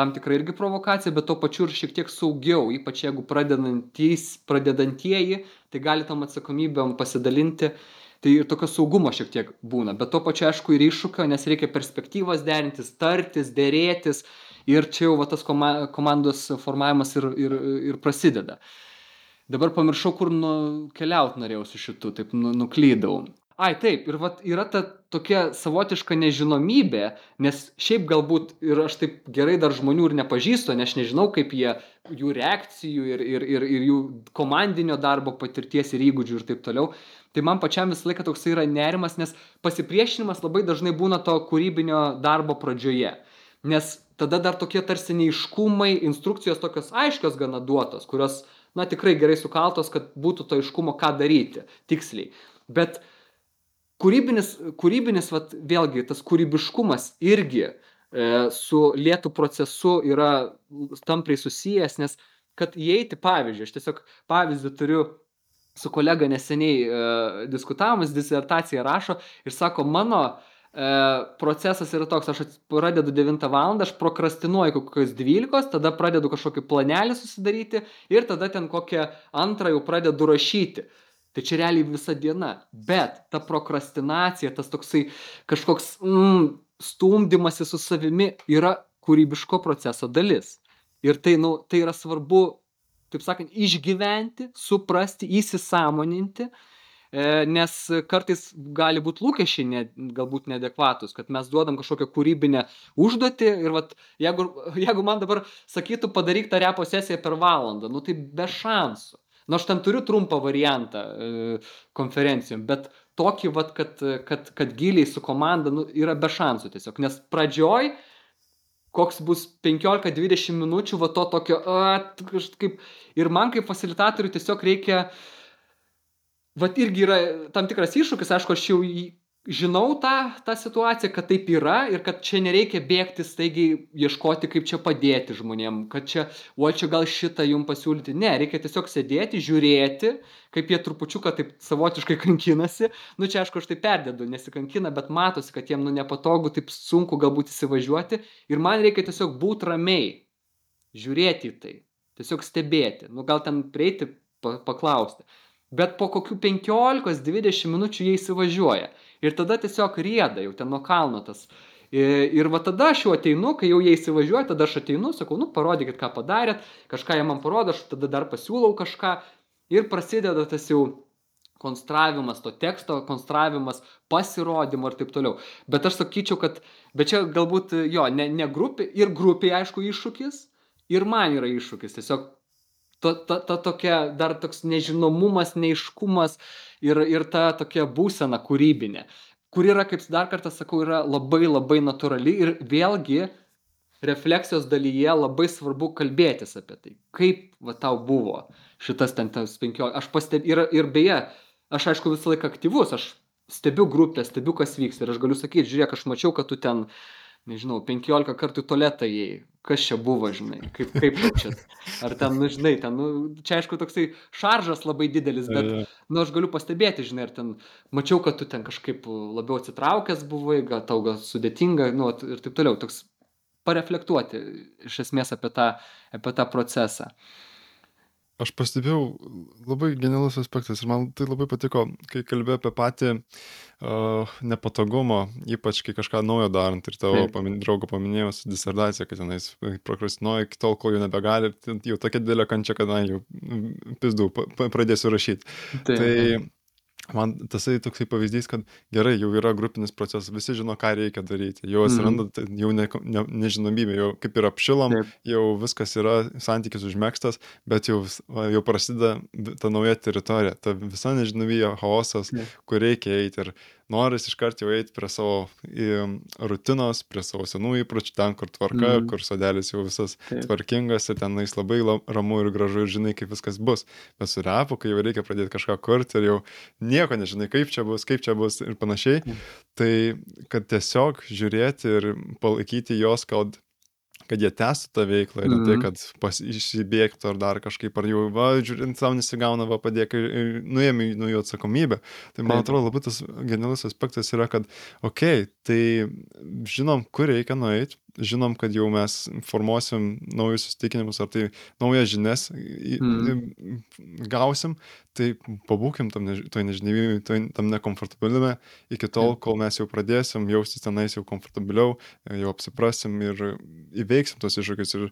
tam tikrai irgi provokacija, bet tuo pačiu ir šiek tiek saugiau, ypač jeigu pradedantieji, tai gali tam atsakomybėm pasidalinti. Tai ir tokio saugumo šiek tiek būna, bet tuo pačiu aišku ir iššūkio, nes reikia perspektyvas derintis, tartis, dėrėtis ir čia jau va, tas koma, komandos formavimas ir, ir, ir prasideda. Dabar pamiršau, kur nukeliauti norėjau su šitu, taip nu, nuklydau. Ai, taip, ir vat, yra ta tokia savotiška nežinomybė, nes šiaip galbūt ir aš taip gerai dar žmonių ir nepažįstu, nes aš nežinau, kaip jie, jų reakcijų ir, ir, ir, ir jų komandinio darbo patirties ir įgūdžių ir taip toliau. Tai man pačiam visą laiką toks yra nerimas, nes pasipriešinimas labai dažnai būna to kūrybinio darbo pradžioje. Nes tada dar tokie tarsi neiškumai, instrukcijos tokios aiškios gana duotos, kurios, na, tikrai gerai sukaltos, kad būtų to aiškumo, ką daryti tiksliai. Bet kūrybinis, kūrybinis vat, vėlgi, tas kūrybiškumas irgi e, su lėtų procesu yra tampriai susijęs, nes kad įeiti, pavyzdžiui, aš tiesiog pavyzdį turiu su kolega neseniai e, diskutavimas, disertaciją rašo ir sako, mano e, procesas yra toks, aš pradedu 9 val. aš prokrastinuoju kokios 12, tada pradedu kažkokį planelį susidaryti ir tada ten kokią antrą jau pradedu rašyti. Tai čia realiai visa diena. Bet ta prokrastinacija, tas toksai kažkoks mm, stumdymasi su savimi yra kūrybiško proceso dalis. Ir tai, nu, tai yra svarbu, taip sakant, išgyventi, suprasti, įsisamoninti, e, nes kartais gali būti lūkesčiai ne, galbūt neadekvatus, kad mes duodam kažkokią kūrybinę užduotį ir vat, jeigu, jeigu man dabar sakytų padaryk tą repo sesiją per valandą, nu tai be šansų nu aš ten turiu trumpą variantą e, konferencijom, bet tokį, vat, kad, kad, kad giliai su komanda nu, yra be šansų tiesiog, nes pradžioj koks bus 15-20 minučių, va to tokio, a, kažkaip, ir man kaip facilitatoriui tiesiog reikia, va irgi yra tam tikras iššūkis, aišku, aš jau jį žinau tą tą situaciją kad taip yra ir kad čia nereikia bėgti staigiai ieškoti kaip čia padėti žmonėm kad čia oi čia gal šitą jum pasiūlyti. Ne reikia tiesiog sėdėti žiūrėti kaip jie trupučiuką taip savotiškai kankinasi. Nu čia aišku aš taip perdedu nesikankina bet matosi kad jiem nu nepatogu taip sunku galbūt įsivažiuoti. Ir man reikia tiesiog būt ramiai žiūrėti į tai tiesiog stebėti. Nu gal ten prieiti pa paklausti. Bet po kokių penkiolikos dvidešim minučių jie įsivažiuoja ir tada tiesiog rieda jau ten nuo kalno tas. Ir va tada aš jau ateinu, kai jau jie įsivažiuoja, tada aš ateinu, sakau, nu parodykit, ką padarėt, kažką jie man parodo, aš tada dar pasiūlau kažką ir prasideda tas jau konstravimas to teksto, konstravimas pasirodymo ir taip toliau. Bet aš sakyčiau, kad, bet čia galbūt jo, ne, ne grupė, ir grupė aišku iššūkis, ir man yra iššūkis. Tiesiog ta, ta, ta tokia dar toks nežinomumas, neiškumas ir, ir ta tokia būsena kūrybinė, kur yra, kaip dar kartą sakau, yra labai labai natūrali ir vėlgi refleksijos dalyje labai svarbu kalbėtis apie tai, kaip va tau buvo šitas ten tas 15, aš pastebiu ir, ir beje, aš aišku visą laiką aktyvus, aš stebiu grupę, stebiu, kas vyksta ir aš galiu sakyti, žiūrėk, aš mačiau, kad tu ten uh, nežinau, 15 kartų tualetą įėjai. Kas čia buvo, žinai, kaip, kaip čia. Ar ten, nu, žinai, ten, nu, čia aišku toksai šaržas labai didelis, bet, nu, aš galiu pastebėti, žinai, ar ten, mačiau, kad tu ten kažkaip labiau atsitraukęs buvai, gal tau gal sudėtinga, nu, ir taip toliau, toks pareflektuoti iš esmės apie tą, apie tą procesą. Uh, aš pastebėjau labai genialus aspektas ir man tai labai patiko, kai kalbėjau apie patį uh, nepatogumą, ypač kai kažką naujo darant. Ir tavo pamin, draugo paminėjau su disertacija, kad tenais prokrastinuoja iki tol, kol jau nebegali, jau tokia didelė kančia, kad na, jau pizdų, pradėsiu rašyti. Taip, tai man tasai toksai pavyzdys, kad gerai, jau yra grupinis procesas, visi žino, ką reikia daryti, jau atsiranda mm. jau ne, ne, nežinomybė, jau kaip ir apšilom, Taip. jau viskas yra, santykis užmėgstas, bet jau, jau prasideda ta nauja teritorija, ta visa nežinomybė, chaosas, Taip. kur reikia eiti ir noris iškart jau eiti prie savo rutinos, prie savo senų įpročių, ten, kur tvarka, mm. kur sodelis jau visas Taip. tvarkingas ir tenais labai ramu ir gražu ir žinai, kaip viskas bus. Bet su repu, kai jau reikia pradėti kažką kurti ir jau nieko nežinai, kaip čia bus, kaip čia bus ir panašiai, mm. tai kad tiesiog žiūrėti ir palaikyti jos, kad kad jie tęstų tą veiklą ir mm -hmm. tai, mhm. kad pas, išsibėgtų ar dar kažkaip, ar jau, va, žiūrint, savo nesigauna, va, padėk ir, nuėmė nuo jų atsakomybę. Tai man atrodo labai tas genialus aspektas yra, kad, okei, okay, tai žinom, kur reikia nueiti, žinom, kad jau mes formuosim naujus įsitikinimus, ar tai naujas žinias mm. gausim, tai pabūkim tam než toj nežinomybėj, tam nekomfortabilime iki tol, kol mes jau pradėsim jaustis tenais jau komfortabiliau, jau apsiprasim ir įveiksim tos iššūkius. Ir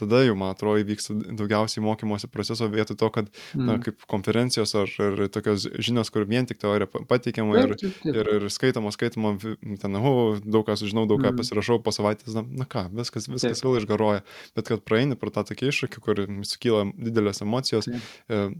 tada jau, man atrodo, įvyksta daugiausiai mokymosi proceso vietoj to, kad, mm. na, kaip konferencijos ar, ar tokios žinios, kur vien tik teorija pateikiama ir, taip, taip. ir, ir skaitoma, skaitoma, ten, o, daug ką sužinau, daug ką mm. pasirašau po savaitės, na, na ką, viskas, viskas taip. vėl išgaroja. Bet kad praeini pro tą tokį iššūkį, kur sukyla didelės emocijos, taip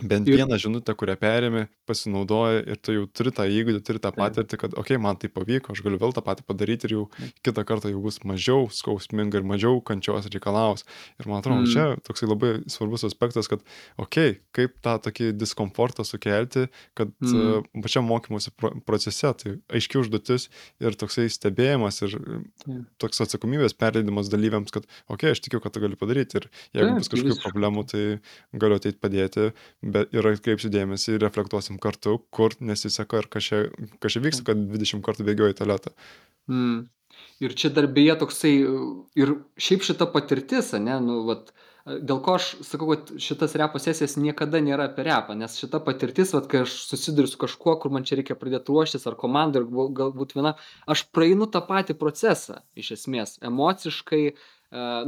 bent ir... vieną žinutę, kurią perėmė, pasinaudoja ir tu jau turi tą įgūdį, turi tą patirtį, kad, okei, okay, man tai pavyko, aš galiu vėl tą patį padaryti ir jau kitą kartą jau bus mažiau skausminga ir mažiau kančios reikalaus. Ir man atrodo, mm. čia toksai labai svarbus aspektas, kad, okei, okay, kaip tą tokį diskomfortą sukelti, kad mm. uh, pačiam mokymosi pro procese, tai aiški užduotis ir toksai stebėjimas ir mm. toks atsakomybės perleidimas dalyviams, kad, okei, okay, aš tikiu, kad tai galiu padaryti ir jeigu bus kažkokių problemų, tai galiu ateiti padėti bet ir atkreipsiu dėmesį ir reflektuosim kartu, kur nesiseka ir kas čia, kas čia vyksta, kad 20 kartų bėgioju į tualetą. Mm. Ir čia dar beje toksai, ir šiaip šita patirtis, ne, nu, vat, dėl ko aš sakau, kad šitas repo sesijas niekada nėra apie repą, nes šita patirtis, vat, kai aš susiduriu su kažkuo, kur man čia reikia pradėti ruoštis, ar komanda, ar galbūt viena, aš praeinu tą patį procesą, iš esmės, emociškai,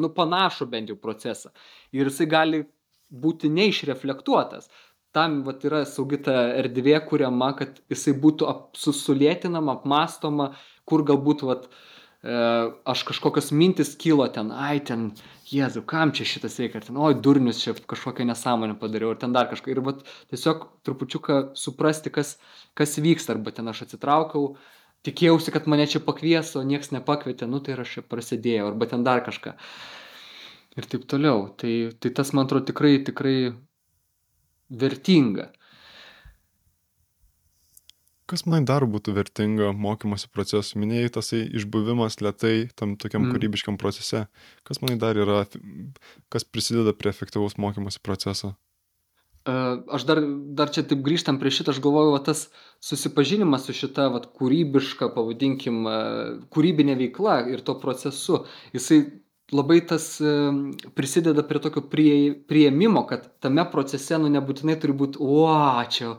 nu, panašų bent jau procesą. Ir jisai gali būti neišreflektuotas. Tam vat, yra saugi ta erdvė kuriama, kad jisai būtų ap, susulėtinama, apmastoma, kur galbūt vat, e, aš kažkokios mintis kilo ten, ai ten, Jėzu, kam čia šitas reikia, ten, oi, durnius čia kažkokią nesąmonę padariau, ir ten dar kažką. Ir vat, tiesiog trupučiuką suprasti, kas, kas vyksta, arba ten aš atsitraukiau, tikėjausi, kad mane čia pakvies, o niekas nepakvietė, nu tai aš čia prasidėjau, arba ten dar kažką. Ir taip toliau. Tai, tai tas, man atrodo, tikrai, tikrai vertinga. Kas man dar būtų vertinga mokymosi procesu? Minėjai tasai išbuvimas lietai tam tokiam mm. kūrybiškam procese. Kas man dar yra, kas prisideda prie efektyvaus mokymosi proceso? Aš dar, dar čia taip grįžtam prie šitą, aš galvoju, va, tas susipažinimas su šita va, kūrybiška, pavadinkim, kūrybinė veikla ir to procesu, jisai labai tas prisideda prie tokio prie, prieimimo, kad tame procese nu nebūtinai turi būti, o, čia,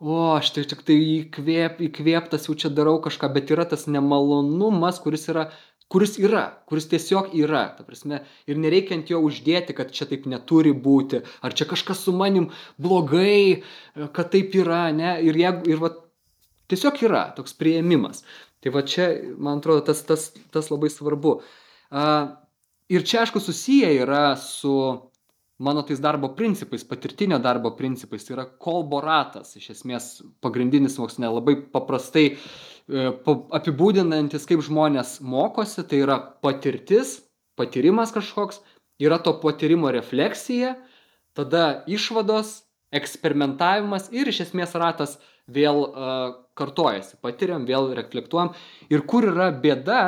o, aš tai tik tai įkvėp, įkvėptas jau čia darau kažką, bet yra tas nemalonumas, kuris yra kuris yra, kuris tiesiog yra, ta prasme, ir nereikia ant jo uždėti, kad čia taip neturi būti, ar čia kažkas su manim blogai, kad taip yra, ne, ir, jeigu, ir va, tiesiog yra toks prieimimas. Tai va čia, man atrodo, tas, tas, tas labai svarbu. Uh, ir čia aišku susiję yra su mano tais darbo principais, patirtinio darbo principais. Tai yra kolbo ratas, iš esmės pagrindinis mokslinė, labai paprastai e, apibūdinantis, kaip žmonės mokosi, tai yra patirtis, patyrimas kažkoks, yra to patyrimo refleksija, tada išvados, eksperimentavimas ir iš esmės ratas vėl uh, kartojasi. Patiriam, vėl reflektuojam. Ir kur yra bėda,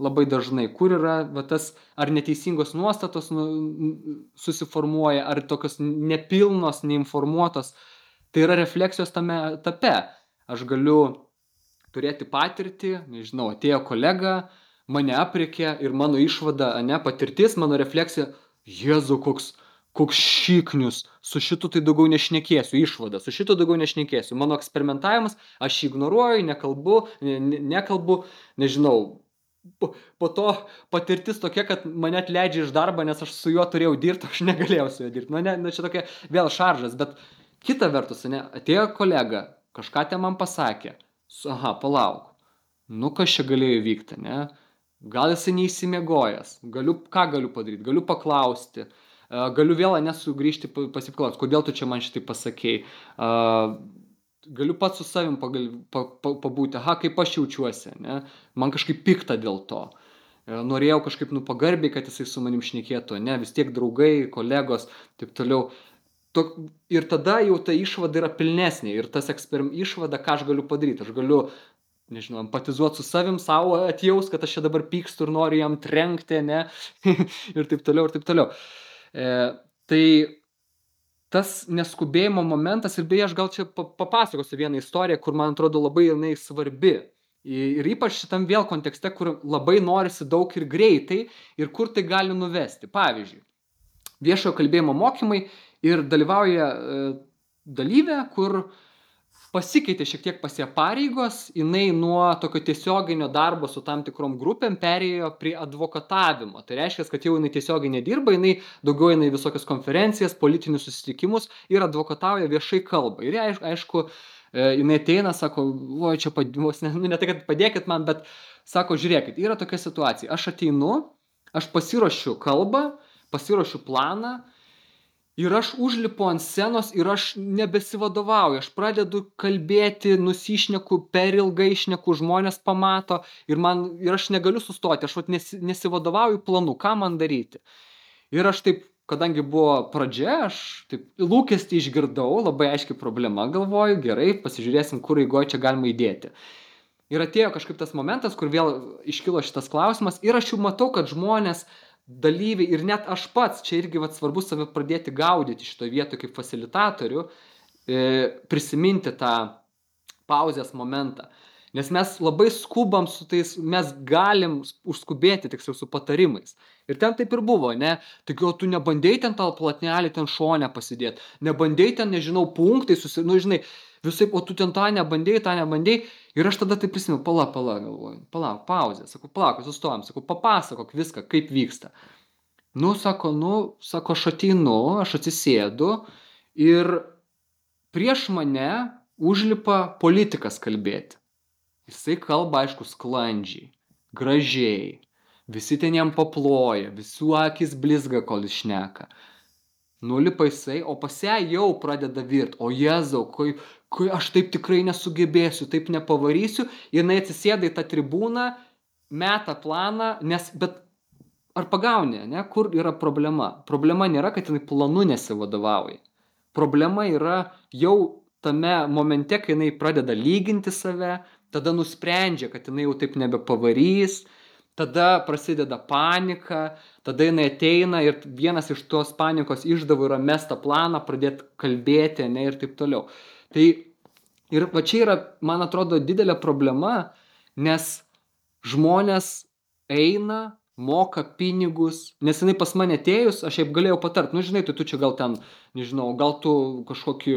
labai dažnai, kur yra va, tas ar neteisingos nuostatos nu, susiformuoja, ar tokios nepilnos, neinformuotos. Tai yra refleksijos tame etape. Aš galiu turėti patirtį, nežinau, atėjo kolega, mane aprikė ir mano išvada, ne, patirtis, mano refleksija, Jėzu, koks, koks šiknius, su šitu tai daugiau nešnekėsiu, išvada, su šitu daugiau nešnekėsiu. Mano eksperimentavimas, aš ignoruoju, nekalbu, ne, ne, nekalbu, nežinau, po, to patirtis tokia, kad mane atleidžia iš darbo, nes aš su juo turėjau dirbti, aš negalėjau su juo dirbti. Nu, ne, nu, čia tokia vėl šaržas, bet kita vertus, ne, atėjo kolega, kažką te man pasakė, aha, palauk, nu kas čia galėjo vykti, ne? Gal jisai neįsimiegojęs, galiu, ką galiu padaryti, galiu paklausti, galiu vėl nesugrįžti pasiklausti, kodėl tu čia man šitai pasakėjai galiu pats su savim pagal, pa, pa, pabūti, aha, kaip aš jaučiuosi, ne? man kažkaip pikta dėl to. E, norėjau kažkaip nu pagarbiai, kad jisai su manim šnekėtų, ne, vis tiek draugai, kolegos, taip toliau. To, ir tada jau ta išvada yra pilnesnė ir tas eksperim išvada, ką aš galiu padaryti. Aš galiu, nežinau, empatizuoti su savim, savo atjaus, kad aš čia dabar pykstu ir noriu jam trenkti, ne, ir taip toliau, ir taip toliau. E, tai tas neskubėjimo momentas ir beje aš gal čia papasakosiu vieną istoriją, kur man atrodo labai jinai svarbi. Ir ypač šitam vėl kontekste, kur labai norisi daug ir greitai ir kur tai gali nuvesti. Pavyzdžiui, viešojo kalbėjimo mokymai ir dalyvauja e, dalyvė, kur pasikeitė šiek tiek pas ją pareigos, jinai nuo tokio tiesioginio darbo su tam tikrom grupėm perėjo prie advokatavimo. Tai reiškia, kad jau jinai tiesiogiai nedirba, jinai daugiau jinai visokias konferencijas, politinius susitikimus ir advokatauja viešai kalbą. Ir aišku, e, jinai ateina, sako, oi, čia padėmos, ne, nu, ne tai, kad padėkit man, bet sako, žiūrėkit, yra tokia situacija, aš ateinu, aš pasiruošiu kalbą, pasiruošiu planą ir aš užlipu ant scenos ir aš nebesivadovauju, aš pradedu kalbėti, nusišneku, per ilgai išneku, žmonės pamato ir, man, ir aš negaliu sustoti, aš vat, nesi, nesivadovauju planu, ką man daryti. Ir aš taip kadangi buvo pradžia, aš taip lūkestį išgirdau, labai aiški problema, galvoju, gerai, pasižiūrėsim, kur eigoje čia galima įdėti. Ir atėjo kažkaip tas momentas, kur vėl iškilo šitas klausimas ir aš jau matau, kad žmonės, dalyviai ir net aš pats, čia irgi vat, svarbu save pradėti gaudyti šitoje vietoje kaip facilitatorių, e, prisiminti tą pauzės momentą. Nes mes labai skubam su tais, mes galim užskubėti tiksliau su patarimais. Ir ten taip ir buvo, ne? Tik jau tu nebandėjai ten tą platnelį ten šonę pasidėti, nebandėjai ten, nežinau, punktai, susi... nu, žinai, visai, o tu ten tą nebandėjai, tą nebandėjai. Ir aš tada taip prisimenu, pala, pala, galvoju, palauk, pauzė, sakau, palauk, sustojom, sakau, papasakok viską, kaip vyksta. Nu, sako, nu, sako, aš ateinu, aš atsisėdu ir prieš mane užlipa politikas kalbėti. Jisai kalba, aišku, sklandžiai, gražiai, visi ten jam paploja, visų akis blizga, kol jis šneka. Nulipa jisai, o pas ją jau pradeda virt, o Jėzau, kai, kai aš taip tikrai nesugebėsiu, taip nepavarysiu, jinai atsisėda į tą tribūną, meta planą, nes, bet ar pagauni, ne, kur yra problema? Problema nėra, kad jinai planu nesivadovauja. Problema yra jau tame momente, kai jinai pradeda lyginti save, tada nusprendžia, kad jinai jau taip nebepavarys, tada prasideda panika, tada jinai ateina ir vienas iš tos panikos išdavų yra mestą planą, pradėti kalbėti, ne ir taip toliau. Tai ir va čia yra, man atrodo, didelė problema, nes žmonės eina, moka pinigus, nes jinai pas mane atėjus, aš šiaip galėjau patart, nu žinai, tai tu čia gal ten, nežinau, gal tu kažkokį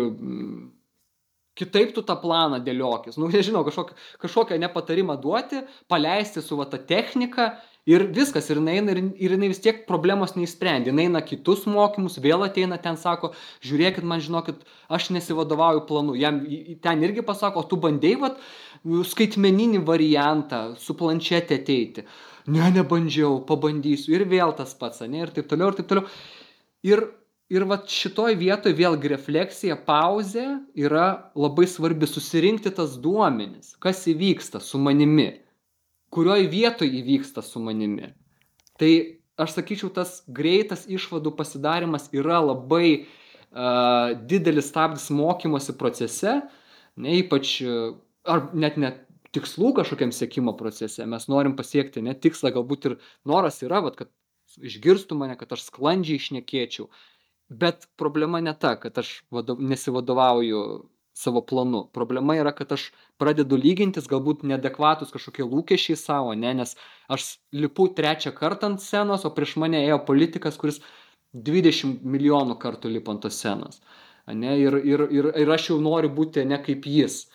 kitaip tu tą planą dėliokis. Nu, nežinau, kažkokią, kažkokią nepatarimą duoti, paleisti su va ta technika ir viskas. Ir jinai, ir, ir jinai vis tiek problemos neįsprendė. Jinai eina kitus mokymus, vėl ateina ten, sako, žiūrėkit, man žinokit, aš nesivadovauju planu. Jam ten irgi pasako, tu bandėjai vat, skaitmeninį variantą su planšetė ateiti. Ne, nebandžiau, pabandysiu. Ir vėl tas pats, ne, ir taip toliau, ir taip toliau. Ir ir vat šitoj vietoj vėlgi refleksija, pauzė yra labai svarbi susirinkti tas duomenis, kas įvyksta su manimi, kurioj vietoj įvyksta su manimi. Tai aš sakyčiau, tas greitas išvadų pasidarimas yra labai uh, didelis stabdis mokymosi procese, ne ypač, ar net net tikslų kažkokiam sėkimo procese. Mes norim pasiekti net tikslą, galbūt ir noras yra, vat, kad išgirstų mane, kad aš sklandžiai išnekėčiau, bet problema ne ta kad aš vadov nesivadovauju savo planu. Problema yra kad aš pradedu lygintis galbūt neadekvatūs kažkokie lūkesčiai sau ane nes aš lipu trečią kartą ant scenos o prieš mane ėjo politikas kuris dvidešim milijonų kartų lipo ant tos scenos ane ir ir ir ir aš jau noriu būti ane kaip jis.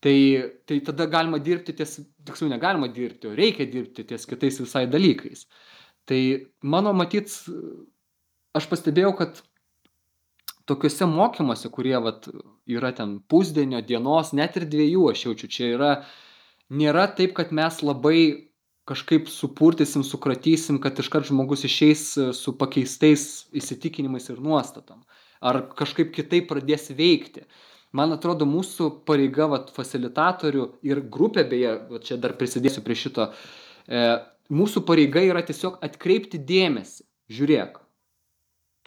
Tai tai tada galima dirbti ties tiksliau negalima dirbti o reikia dirbti ties kitais visai dalykais. Tai mano matyt aš pastebėjau, kad tokiuose mokymuose, kurie vat, yra ten pusdienio, dienos, net ir dviejų, aš jaučiu, čia yra, nėra taip, kad mes labai kažkaip supurtysim, sukratysim, kad iškart žmogus išeis su pakeistais įsitikinimais ir nuostatom. Ar kažkaip kitaip pradės veikti. Man atrodo, mūsų pareiga, vat, facilitatorių ir grupė, beje, vat, čia dar prisidėsiu prie šito, e, mūsų pareiga yra tiesiog atkreipti dėmesį. Žiūrėk,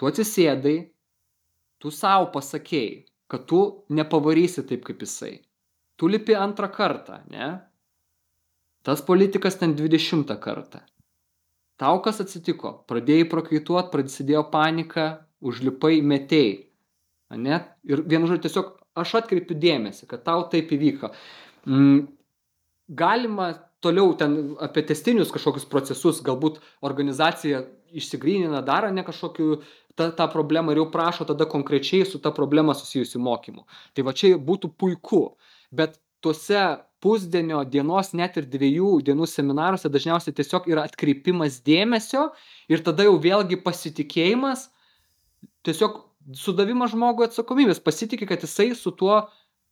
tu atsisėdai, tu savo pasakėjai, kad tu nepavarysi taip kaip jisai. Tu lipi antrą kartą, ne? Tas politikas ten dvidešimtą kartą. Tau kas atsitiko? Pradėjai prakaituot, prasidėjo panika, užlipai, metėjai. Ne? Ir vienu žodžiu, tiesiog aš atkreipiu dėmesį, kad tau taip įvyko. Mm, galima toliau ten apie testinius kažkokius procesus, galbūt organizacija išsigrynina dar ne kažkokiu tą, tą problemą ir jau prašo tada konkrečiai su ta problema susijusių mokymų. Tai va čia būtų puiku, bet tuose pusdienio dienos, net ir dviejų dienų seminaruose dažniausiai tiesiog yra atkreipimas dėmesio ir tada jau vėlgi pasitikėjimas, tiesiog sudavimas žmogui atsakomybės, pasitikė, kad jisai su tuo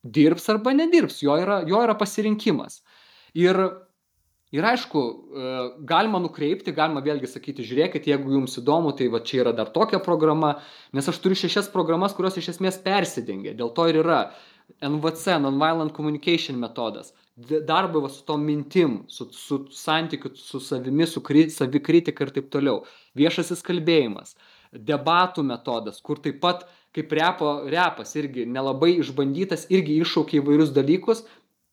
dirbs arba nedirbs, jo yra, jo yra pasirinkimas. Ir, ir aišku, e, galima nukreipti, galima vėlgi sakyti, žiūrėkit, jeigu jums įdomu, tai va čia yra dar tokia programa, nes aš turiu šešias programas, kurios iš esmės persidengia. Dėl to ir yra NVC, Nonviolent Communication metodas. Darbai su tom mintim, su, su santykiu su savimi, su kri, savikritika ir taip toliau. Viešasis kalbėjimas, debatų metodas, kur taip pat kaip repo, repas irgi nelabai išbandytas, irgi iššaukia įvairius dalykus,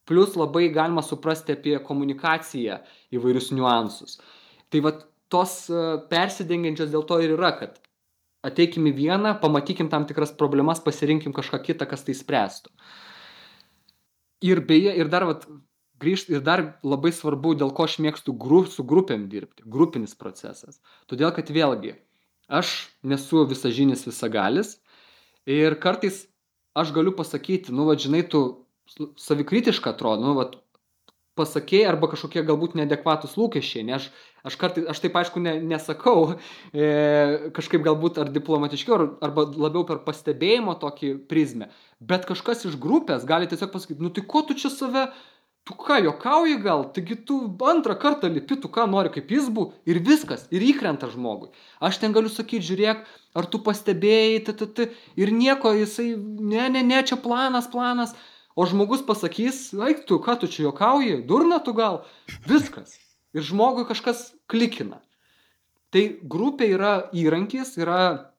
plus labai galima suprasti apie komunikaciją įvairius niuansus. Tai va tos e, persidengiančios dėl to ir yra, kad ateikim į vieną, pamatykim tam tikras problemas, pasirinkim kažką kitą, kas tai spręstų. Ir beje, ir dar, vat, grįžt, ir dar labai svarbu, dėl ko aš mėgstu gru, su grupėm dirbti, grupinis procesas. Todėl, kad vėlgi, aš nesu visažinis visagalis ir kartais aš galiu pasakyti, nu, va, žinai, tu savikritiška atrodo, nu, va, pasakei arba kažkokie galbūt neadekvatūs lūkesčiai, ne aš, aš kartais, aš taip aišku ne, nesakau, e, kažkaip galbūt ar diplomatiškiau, ar, arba labiau per pastebėjimo tokį prizmę, bet kažkas iš grupės gali tiesiog pasakyti, nu tai ko tu čia save, tu ką, jokauji gal, taigi tu antrą kartą lipi, tu ką nori kaip jis buvo ir viskas, ir įkrenta žmogui. Aš ten galiu sakyti, žiūrėk, ar tu pastebėjai, t, t, t, ir nieko, jisai, ne, ne, ne, čia planas, planas, o žmogus pasakys, eik tu, ką tu čia juokauji, durna tu gal, viskas. Ir žmogui kažkas klikina. Tai grupė yra įrankis, yra,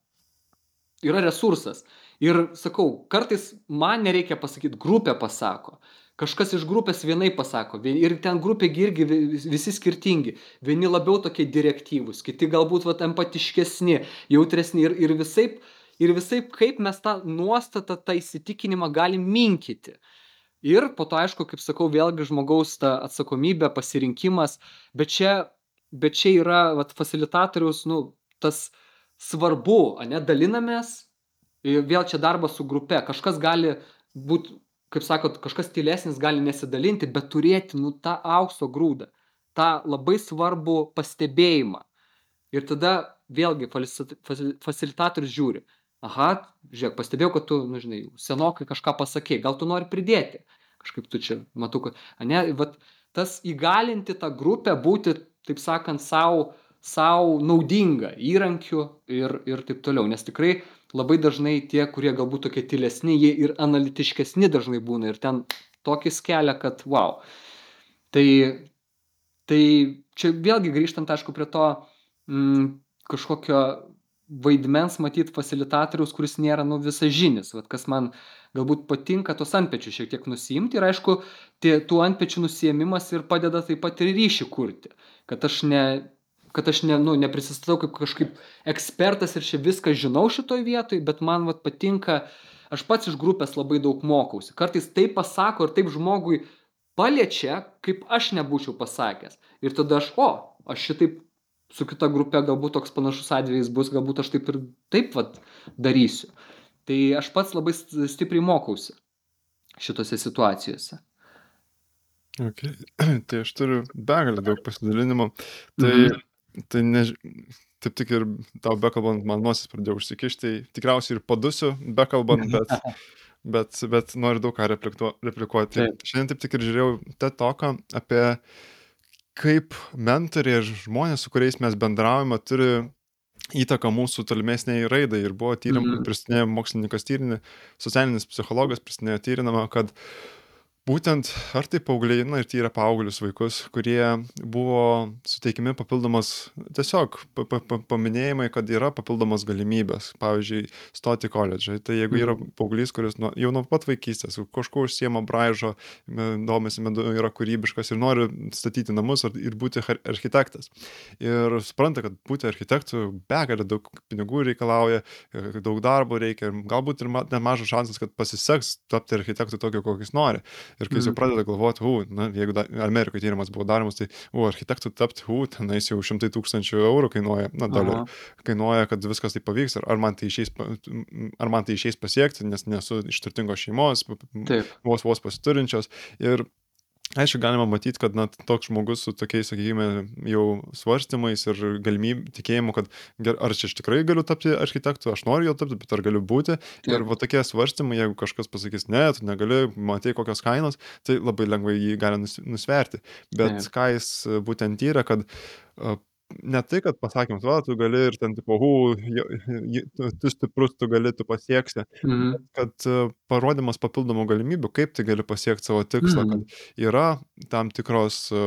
yra resursas. Ir sakau, kartais man nereikia pasakyti, grupė pasako. Kažkas iš grupės vienai pasako. Ir ten grupė irgi visi skirtingi. Vieni labiau tokie direktyvūs, kiti galbūt vat, empatiškesni, jautresni ir, ir visaip ir visaip kaip mes tą nuostatą, tą įsitikinimą galim minkyti. Ir po to, aišku, kaip sakau, vėlgi žmogaus ta atsakomybė, pasirinkimas, bet čia, bet čia yra vat, facilitatoriaus, nu, tas svarbu, ne, dalinamės, vėl čia darbas su grupe, kažkas gali būti, kaip sakot, kažkas tylesnis gali nesidalinti, bet turėti, nu, tą aukso grūdą, tą labai svarbų pastebėjimą. Ir tada vėlgi facilitatorius žiūri, aha, žiūrėk, pastebėjau, kad tu, nu, žinai, senokai kažką pasakėjai, gal tu nori pridėti, kažkaip tu čia, matau, kad, ne, vat, tas įgalinti tą grupę būti, taip sakant, savo savo naudinga įrankiu ir, ir taip toliau. Nes tikrai labai dažnai tie, kurie galbūt tokie tylesni, jie ir analitiškesni dažnai būna ir ten tokį kelią, kad wow. Tai, tai čia vėlgi grįžtant, aišku, prie to mm, kažkokio vaidmens matyt fasilitatoriaus, kuris nėra nu visažinis, vat, kas man galbūt patinka tos antpečių šiek tiek nusiimti ir aišku, tie, tų antpečių nusiemimas ir padeda taip pat ir ryšį kurti, kad aš ne kad aš ne, nu, neprisistatau kaip kažkaip ekspertas ir čia viską žinau šitoj vietoj, bet man vat, patinka, aš pats iš grupės labai daug mokausi. Kartais taip pasako ir taip žmogui paliečia, kaip aš nebūčiau pasakęs. Ir tada aš, o, aš šitaip su kita grupe galbūt toks panašus atvejis bus, galbūt aš taip ir taip vat darysiu. Tai aš pats labai stipriai mokausi šitose situacijose. Okay. Tai aš turiu begalę daug pasidalinimų. Tai, mm. tai ne, taip tik ir tau bekalbant, man nosis pradėjo užsikišti, tai tikriausiai ir padusiu bekalbant, bet, bet, bet noriu daug ką replikuoti. Taip. Šiandien taip tik ir žiūrėjau TED talką apie kaip mentoriai ir žmonės, su kuriais mes bendraujame, turi įtaką mūsų tolimesniai raidai. Ir buvo tyrimai, mm pristatinėjo mokslininkas tyrinį, socialinis psichologas pristatinėjo tyrinamą, kad uh, būtent ar tai paaugliai na ir tai yra paauglius vaikus kurie buvo suteikiami papildomos tiesiog pa pa pa paminėjimai kad yra papildomos galimybės pavyzdžiui stot į koledžą. Tai jeigu yra mhm. paauglys kuris nuo jau nuo pat vaikystės kažkuo užsiima braižo domisi yra kūrybiškas ir nori statyti namus ir būti architektas. Ir supranta kad būti architektu begalė daug pinigų reikalauja daug darbo reikia galbūt ir nemažas šansas kad pasiseks tapti architektu tokiu kokį jis nori Ir kai jis jau Mhm. pradeda galvoti, u, na, jeigu da, Amerikoje tyrimas buvo daromas, tai, u, architektų tapti, u, tenais jau šimtai tūkstančių eurų kainuoja, na, dolerių, kainuoja, kad viskas tai pavyks, ar, ar, man tai išeis, ar man tai išeis pasiekti, nes nesu iš turtingos šeimos, Taip. vos vos pasiturinčios. Ir aišku, galima matyti, kad na, toks žmogus su tokiais, sakykime, jau svarstymais ir galimybė, tikėjimu, kad ger, ar čia aš tikrai galiu tapti architektu, aš noriu jo tapti, bet ar galiu būti. Taip. Ir va tokie svarstymai, jeigu kažkas pasakys, ne, tu negali, matai kokios kainos, tai labai lengvai jį gali nus- nusverti. Bet Taip. ką jis būtent tyrė, kad a, ne tai, kad pasakymas, va, tu gali ir ten, tipo, hu, tu, stiprus, tu gali, tu pasieksi, Mhm. kad e, parodymas papildomų galimybių, kaip tai gali pasiekti savo tikslą, Mhm. kad yra tam tikros e,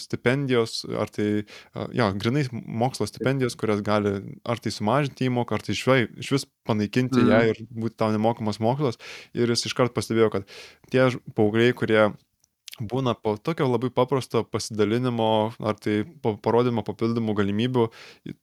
stipendijos, ar tai, e, jo, grinai mokslo stipendijos, kurias gali ar tai sumažinti įmoką, ar tai išvai, iš vis panaikinti Mhm. ją ir būti tau nemokamas mokslas. Ir jis iškart pastebėjo, kad tie paaugliai, kurie būna po tokio labai paprasto pasidalinimo ar tai po parodymo papildomų galimybių,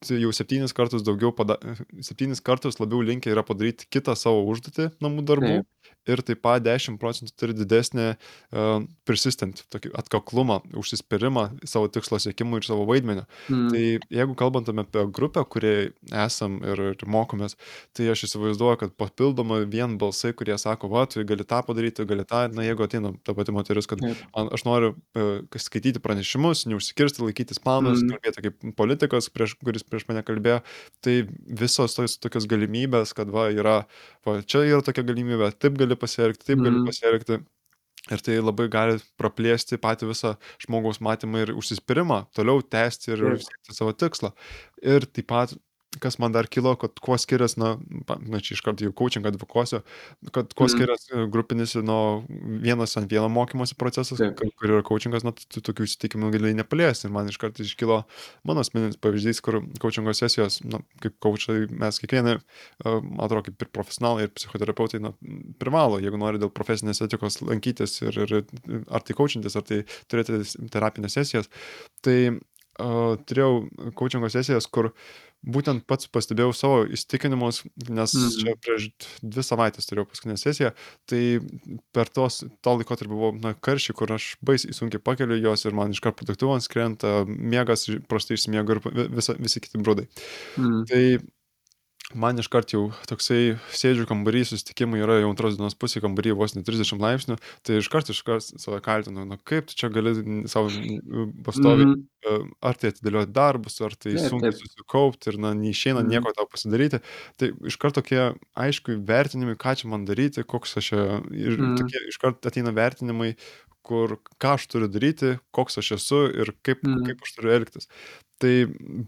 tai jau septynis kartus daugiau, pada, septynis kartus labiau linkę yra padaryti kitą savo užduotį namų darbų Taip. Ir taip pat 10 procentų turi didesnį uh, persistent, tokį atkaklumą, užsispyrimą savo tikslo siekimui ir savo vaidmenį. Mhm. Tai jeigu kalbant apie grupę, kurie esam ir, ir mokomės, tai aš įsivaizduoju, kad papildomai vien balsai, kurie sako, va, tu gali tą padaryti, gali tą, na jeigu ateina ta pati moteris, kad Taip. man, aš noriu uh, skaityti pranešimus, neužsikirsti, laikytis planus, Mhm. kalbėti kaip politikas, prieš, kuris prieš mane kalbėjo, tai visos tos tokios galimybės, kad va, yra, va, čia yra tokia galimybė, taip gali pasielgti, taip gali Mhm. pasielgti. Ir tai labai gali praplėsti patį visą žmogaus matymą ir užsispyrimą, toliau tęsti ir siekti savo tikslą. Ir taip pat, kas man dar kilo, kad kuo skiriasi, na, na čia iš karto jau coaching advokosiu, kad kuo Mhm. skiriasi e, grupinis nuo vienas ant vieno mokymosi procesas, Taip. kur kur yra coachingas, na, tu tokių įsitikinimų gali nepaliesti. Ir man iš karto iškilo mano asmeninis pavyzdys, kur coachingo sesijos, na, kaip coachai, mes kiekvieną, e, man atrodo, kaip ir profesionalai, ir psichoterapeutai, na, privalo, jeigu nori dėl profesinės etikos lankytis ir, ir ar tai coachintis, ar tai turėti terapinės sesijas. Tai turėjau coachingo sesijas, kur būtent pats pastebėjau savo įstikinimus, nes Mhm. čia prieš dvi savaitės turėjau paskutinę sesiją, tai per tos, to laikotarpį buvo na, karščiai, kur aš baisiai sunkiai pakeliu juos ir man iškart produktyvas krenta, miegas prastai išsimiego ir vi- visa, visi kiti brūdai. Mhm. Tai man iškart jau toksai sėdžiu kambarį, susitikimai yra jau antros dienos pusė, kambarį vos ne 30 laipsnių, tai iškart iškart save kaltinu, na kaip tu čia gali savo pastoviai, Mhm. e, ar tai atidėlioti darbus, ar tai Taip, sunkiai taip. susikaupti ir na, neišeina Mhm. nieko tau pasidaryti. Tai iškart tokie aišku vertinimai, ką čia man daryti, koks aš čia, ir Mhm. tokie iškart ateina vertinimai, kur ką aš turiu daryti, koks aš esu ir kaip, Mhm. kaip aš turiu elgtis. Tai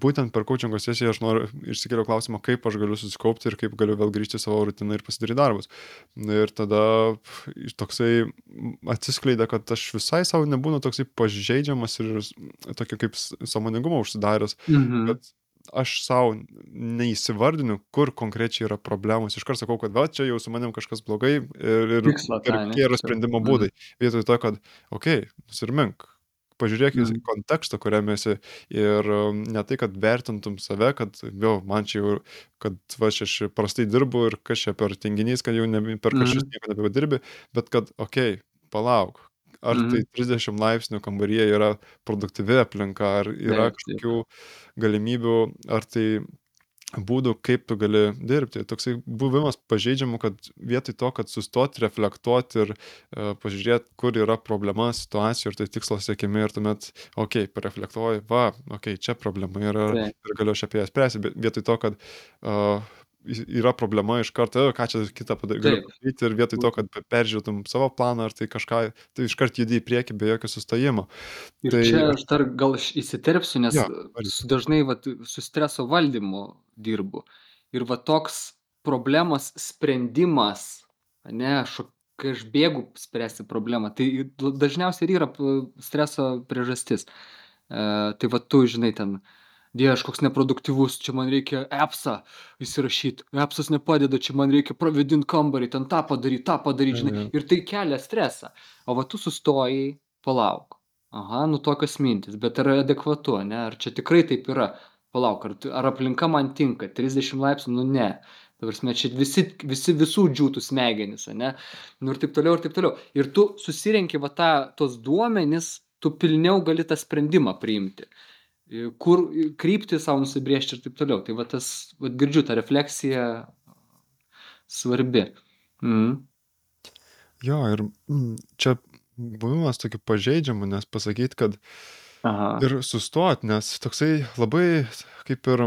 būtent per coachingo sesiją aš noriu išsikėliau klausimą, kaip aš galiu susikaupti ir kaip galiu vėl grįžti į savo rutiną ir pasidaryti darbus. Ir tada iš toksai atsiskleidė, kad aš visai savo nebūnu toksai pažeidžiamas ir tokio kaip s- sąmoningumo užsidaręs, Mhm. kad aš savo neįsivardinu, kur konkrečiai yra problemos. Iškart sakau, kad va, čia jau su manim kažkas blogai ir, ir, Tikslą ir kokie yra sprendimo Mhm. būdai. Vietoj to, kad, okei, okay, nusirimink, pažiūrėk į Mhm. kontekstą, kuriame esi ir um, ne tai, kad vertintum save, kad jau man čia jau, kad va, aš prastai dirbu ir kas čia per tinginys, kad jau nebe, per kažkas Mhm. nieko nebedirbi, bet kad, okei, okay, palauk. Ar tai Mhm. 30 laipsnių kambaryje yra produktyvi aplinka, ar yra Taip, taip. kažkokių galimybių, ar tai būdų, kaip tu gali dirbti. Toksai buvimas pažeidžiamu, kad vietoj to, kad sustoti, reflektuoti ir uh, pažiūrėti, kur yra problema situacijų ir tai tikslo siekimi ir tuomet, okei, pareflektuoji, va, okei, čia problema yra ir galiu aš apie ją spręsti, bet vietoj to, kad uh, yra problema iš karto, ką čia kitą padaryti ir vietoj to, kad pe- peržiūrėtum savo planą ar tai kažką, tai iškart judi į priekį be jokio sustojimo. Ir Tai čia aš- dar gal įsiterpsiu, nes varyk. su dažnai vat, su streso valdymu dirbu. Ir va toks problemos sprendimas, ne, šo, kai aš bėgu spręsti problemą, tai dažniausiai ir yra streso priežastis. E, tai va tu, žinai, ten, Dieve, aš koks neproduktyvus, čia man reikia appsą įsirašyti, appsas nepadeda, čia man reikia pravedinti kambarį, ten tą padaryti, tą padaryti, žinai, Mhm. ir tai kelia stresą. O va tu sustojai, palauk. Aha, nu tokios mintis, bet ar adekvatu, ne? Ar čia tikrai taip yra? Palauk, ar, ar aplinka man tinka? 30 laipsnių, nu ne. ta prasme, čia visi, visi visų džiūtų smegenis, ne? Nu ir taip toliau, ir taip toliau. Ir tu susirenki va tą, tos duomenis, tu pilniau gali tą sprendimą priimti kur kryptį savo nusibriežti ir taip toliau. Tai va tas, va girdžiu, ta refleksija svarbi. Mm. Jo, ir mm, čia buvimas tokiu pažeidžiamu, nes pasakyti, kad Aha. ir sustoti, nes toksai labai kaip ir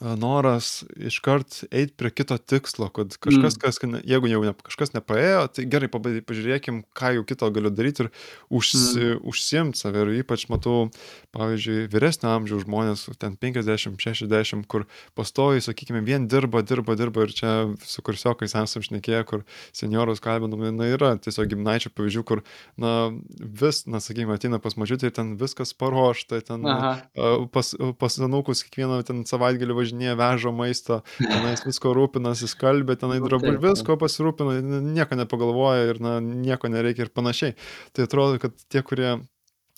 noras iškart eit prie kito tikslo, kad kažkas, mm. kas, jeigu jau ne, kažkas nepaėjo, tai gerai, pažiūrėkim, ką jau kito galiu daryti ir užsi, mm. užsiimti save. Ir ypač matau, pavyzdžiui, vyresnio amžiaus žmonės, ten 50-60, kur pastoji, sakykime, vien dirba, dirba, dirba ir čia su kursiokais esam šnekėję, kur seniorus kalbinami, na yra tiesiog gimnaičių pavyzdžių, kur, na, vis, na, sakykime, ateina pas mažiutį ir ten viskas paruošta, ten Aha. pas, pas anūkus kiekvieną ten savaitgalį važiuoja važinėja, veža maisto, tenais visko rūpinasi, skalbė, tenai nu, drabužių, visko pasirūpina, nieko nepagalvoja ir na, nieko nereikia ir panašiai. Tai atrodo, kad tie, kurie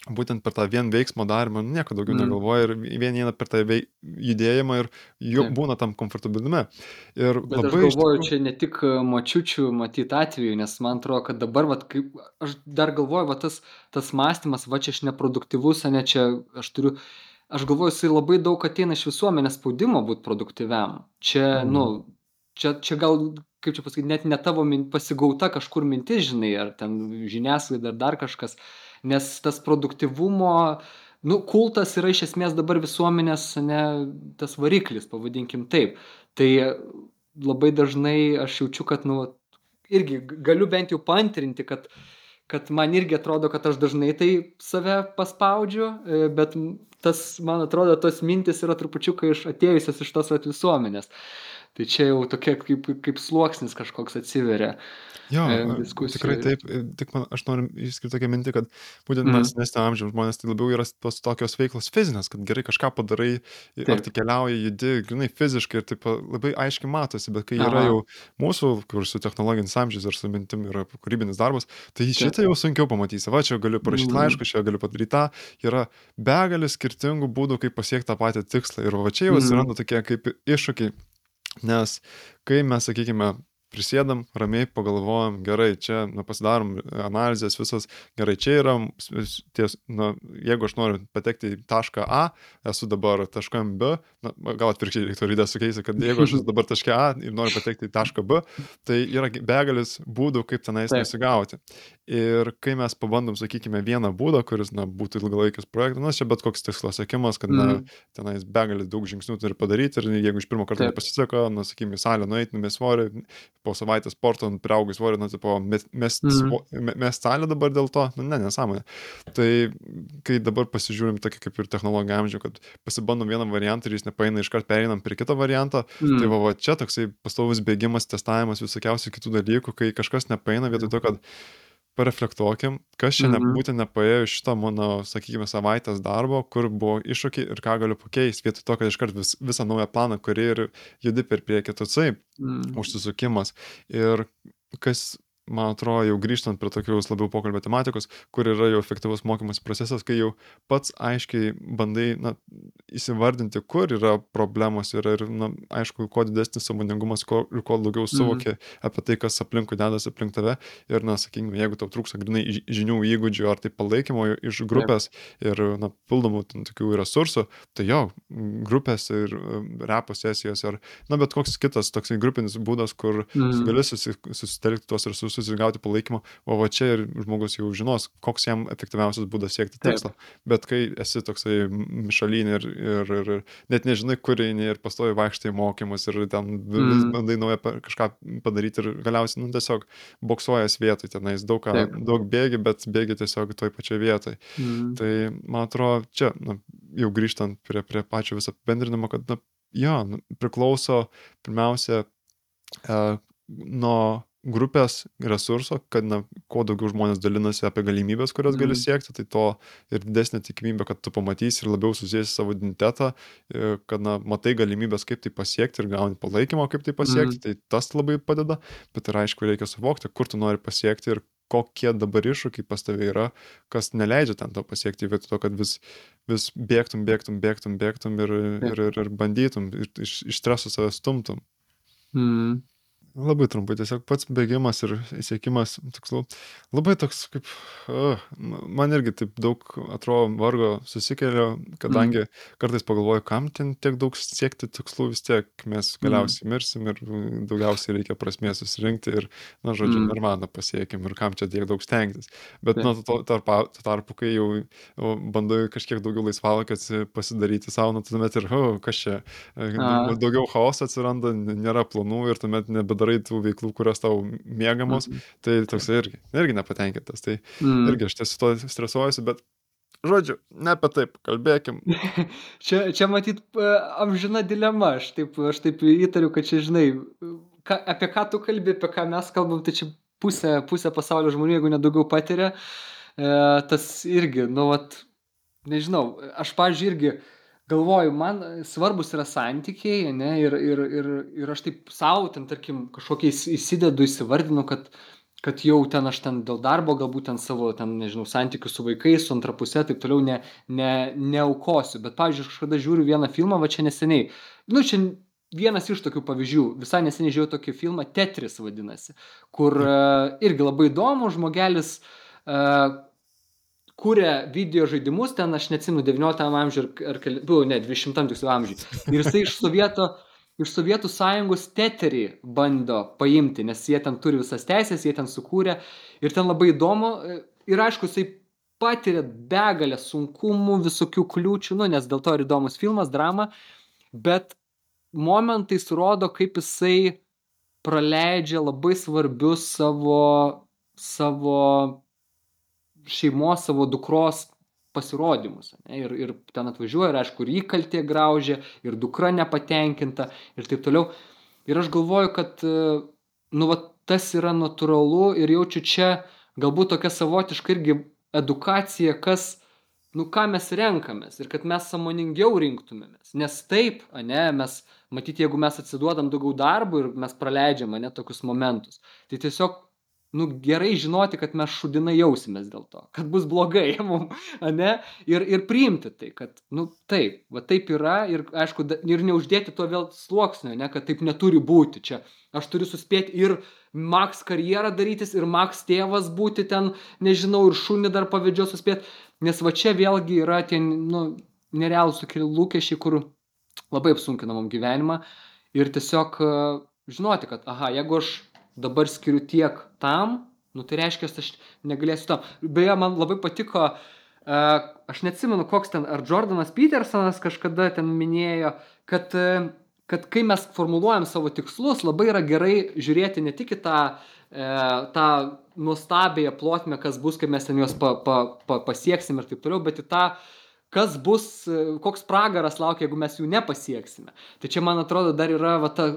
būtent per tą vien veiksmo darymą, nu, nieko daugiau mm. negalvoja ir vien eina per tą veik, judėjimą ir jau Taip. būna tam komfortabilime. Ir Bet labai, aš galvoju, tikrųjų... čia ne tik e, močiučių matyti atveju, nes man atrodo, kad dabar, vat, kaip, aš dar galvoju, va, tas, tas mąstymas, va čia aš neproduktyvus, ne čia aš turiu aš galvoju, jisai labai daug ateina iš visuomenės spaudimo būti produktyviam. Čia, mm. nu, čia, čia gal, kaip čia pasakyti, net ne tavo min, pasigauta kažkur mintis, žinai, ar ten žiniasklaida, ar dar kažkas, nes tas produktyvumo, nu, kultas yra iš esmės dabar visuomenės, ne, tas variklis, pavadinkim taip. Tai labai dažnai aš jaučiu, kad, nu, irgi galiu bent jau pantrinti, kad kad man irgi atrodo, kad aš dažnai tai save paspaudžiu, e, bet tas, man atrodo, tos mintis yra trupučiuką iš atėjusios iš tos visuomenės. Tai čia jau tokia kaip, kaip sluoksnis kažkoks atsiveria. Jo, e, diskusijų. tikrai taip, e, tik man, aš noriu išskirti tokią mintį, kad būtent mm. nesnio amžiaus žmonės tai labiau yra tos tokios veiklos fizinės, kad gerai kažką padarai, taip. ar tai keliauji, judi, grinai fiziškai ir taip labai aiškiai matosi, bet kai Aha. yra jau mūsų, kur su technologinis amžius ar su mintim yra kūrybinis darbas, tai taip. šitą jau sunkiau pamatysi. Va, čia galiu parašyti mm. laišką, čia galiu padaryti tą, yra begalis skirtingų būdų, kaip pasiekti tą patį tikslą. Ir va čia jau mm. atsiranda mm. tokie kaip iššūkiai. Nes kai mes, sakykime, prisėdam, ramiai pagalvojam, gerai, čia nu, pasidarom analizės visas, gerai, čia yra, ties, nu, jeigu aš noriu patekti į tašką A, esu dabar taškam B, na, gal atvirkščiai reiktų rydę sukeisti, kad jeigu aš esu dabar taške A ir noriu patekti į tašką B, tai yra begalis būdų, kaip tenais Taip. nesigauti. Ir kai mes pabandom, sakykime, vieną būdą, kuris, na, būtų ilgalaikis projektas, na, čia bet koks tikslas sėkimas, kad, na, mm. tenais begalis daug žingsnių turi padaryti ir jeigu iš pirmo karto nepasiseka, na, sakykime, salę nueiti, numės svorį, po savaitės sporto priaugai svorį, na, tipo, mest mes, mm. mes salę dabar dėl to, nu, ne, nesąmonė. Tai kai dabar pasižiūrim tokį kaip ir technologiją amžių, kad pasibandom vieną variantą ir jis nepaeina, iškart pereinam prie kito varianto, mm. tai va, va čia toksai pastovus bėgimas, testavimas visokiausių kitų dalykų, kai kažkas nepaeina vietoj to, kad pareflektuokim, kas čia mhm. būtent nepaėjo iš šito mano, sakykime, savaitės darbo, kur buvo iššūkiai ir ką galiu pakeisti, vietoj to, kad iškart vis, visą naują planą, kurį ir judi per priekį, toksai mhm. užsisukimas. Ir kas man atrodo, jau grįžtant prie tokios labiau pokalbio tematikos, kur yra jau efektyvus mokymas procesas, kai jau pats aiškiai bandai na, įsivardinti, kur yra problemos ir, ir na, aišku, kuo didesnis samoningumas kuo, ir kuo daugiau mhm. suvoki mm. apie tai, kas aplinkui dedasi aplink tave. Ir, na, sakykime, jeigu tau trūksta grinai žinių, įgūdžių ar tai palaikymo iš grupės Taip. ir, na, pildomų tokių resursų, tai jo, grupės ir repo sesijos ar, na, bet koks kitas toksai grupinis būdas, kur mm. gali susitelkti tuos resursus resursus ir gauti palaikymą, o va čia ir žmogus jau žinos, koks jam efektyviausias būdas siekti tikslo. Bet kai esi toksai mišalinė ir, ir, ir, ir net nežinai, kur eini ir pastovi vaikštai mokymus ir ten vis mm. bandai naują kažką padaryti ir galiausiai, nu, tiesiog boksuojas vietoj, tenais daug, ką, daug bėgi, bet bėgi tiesiog toj pačioj vietoj. Mm. Tai man atrodo, čia, nu, jau grįžtant prie, prie pačio viso apibendrinimo, kad, na, jo, nu, priklauso pirmiausia uh, nuo grupės resurso, kad na, kuo daugiau žmonės dalinasi apie galimybės, kurias gali mm. siekti, tai to ir didesnė tikimybė, kad tu pamatysi ir labiau susijęsi savo identitetą, e, kad na, matai galimybės, kaip tai pasiekti ir gauni palaikymą, kaip tai pasiekti, mm. tai tas labai padeda, bet ir aišku, reikia suvokti, kur tu nori pasiekti ir kokie dabar iššūkiai pas tave yra, kas neleidžia ten to pasiekti, vietoj to, kad vis, vis bėgtum, bėgtum, bėgtum, bėgtum ir, ir, ir, ir bandytum, ir iš, iš streso save stumtum. Mm. Labai trumpai, tiesiog pats bėgimas ir siekimas tikslų. Labai toks kaip, uh, man irgi taip daug atrodo vargo susikelia, kadangi mm. kartais pagalvoju, kam ten tiek daug siekti tikslų, vis tiek mes galiausiai mm. mirsim ir daugiausiai reikia prasmės susirinkti ir, na, žodžiu, mm. nirvaną pasiekim ir kam čia tiek daug stengtis. Bet, na, tuo tarpu, tarpu, kai jau, jau bandai kažkiek daugiau laisvalokio pasidaryti savo, nu, tuomet ir, oh, kas čia, daugiau chaoso atsiranda, nėra planų ir tuomet nebedar nedarai tų veiklų, kurios tau mėgamos, mm. tai toks irgi, irgi nepatenkintas. Tai mm. irgi aš tiesiog to stresuojuosi, bet Žodžiu, ne apie taip, kalbėkim. čia, čia matyt amžina dilema, aš taip, aš taip įtariu, kad čia žinai, ka, apie ką tu kalbi, apie ką mes kalbam, tai čia pusė, pusė pasaulio žmonių, jeigu nedaugiau patiria, e, tas irgi, nu, vat, nežinau, aš, pažiūrėjau, irgi galvoju, man svarbus yra santykiai, ne, ir, ir, ir, ir aš taip savo, ten, tarkim, kažkokiais įsidedu, įsivardinu, kad, kad jau ten aš ten dėl darbo, galbūt ten savo, ten, nežinau, santykių su vaikais, su antra pusė, taip toliau ne, ne, neaukosiu. Bet, pavyzdžiui, aš kažkada žiūriu vieną filmą, va čia neseniai. Nu, čia vienas iš tokių pavyzdžių. Visai neseniai žiūrėjau tokį filmą, Tetris vadinasi, kur uh, irgi labai įdomu, žmogelis uh, kūrė video žaidimus, ten aš neatsimenu, 19 amžiuje ar, ar buvo, ne, 20 tiksliau amžiuje. Ir jisai iš Sovieto, iš Sovietų sąjungos teterį bando paimti, nes jie ten turi visas teisės, jie ten sukūrė. Ir ten labai įdomu. Ir aišku, jisai patiria begalę sunkumų, visokių kliūčių, nu, nes dėl to ir įdomus filmas, drama. Bet momentais rodo, kaip jisai praleidžia labai svarbius savo, savo šeimos savo dukros pasirodymus. Ne, ir, ir ten atvažiuoja, ir aišku, ir įkaltė graužė, ir dukra nepatenkinta, ir taip toliau. Ir aš galvoju, kad, nu, va, tas yra natūralu ir jaučiu čia galbūt tokia savotiška irgi edukacija, kas, nu, ką mes renkamės ir kad mes samoningiau rinktumėmės. Nes taip, ne, mes, matyti, jeigu mes atsiduodam daugiau darbų ir mes praleidžiam, ne, tokius momentus, tai tiesiog nu gerai žinoti, kad mes šudinai jausimės dėl to, kad bus blogai mums, ne? Ir, ir priimti tai, kad, nu taip, va taip yra ir, aišku, ir neuždėti to vėl sluoksnio, ne, kad taip neturi būti čia. Aš turiu suspėti ir Max karjerą darytis, ir Max tėvas būti ten, nežinau, ir šunį dar pavėdžio suspėti, nes va čia vėlgi yra tie, nu, nerealūs tokie lūkesčiai, kur labai apsunkina mums gyvenimą ir tiesiog žinoti, kad, aha, jeigu aš dabar skiriu tiek tam, nu tai reiškia, aš negalėsiu tam. Beje, man labai patiko, uh, aš neatsimenu, koks ten, ar Jordanas Petersonas kažkada ten minėjo, kad, uh, kad kai mes formuluojam savo tikslus, labai yra gerai žiūrėti ne tik į tą, uh, tą nuostabėje plotmę, kas bus, kai mes ten juos pa, pa, pa, pasieksim ir taip toliau, bet į tą, kas bus, koks pragaras laukia, jeigu mes jų nepasieksime. Tai čia, man atrodo, dar yra va, ta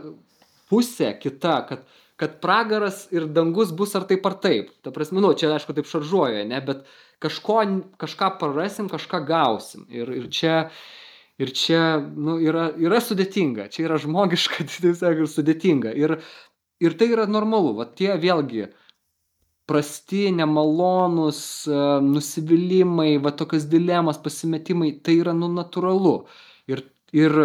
pusė kita, kad kad pragaras ir dangus bus ar taip ar taip. Ta prasme, nu, čia aišku taip šaržuoju, ne, bet kažko, kažką prarasim, kažką gausim. Ir, ir čia, ir čia nu, yra, yra sudėtinga, čia yra žmogiška, tiesiog ir sudėtinga. Ir, ir tai yra normalu, va tie vėlgi prasti, nemalonūs, e, nusivylimai, va tokios dilemos, pasimetimai, tai yra nu natūralu. Ir, ir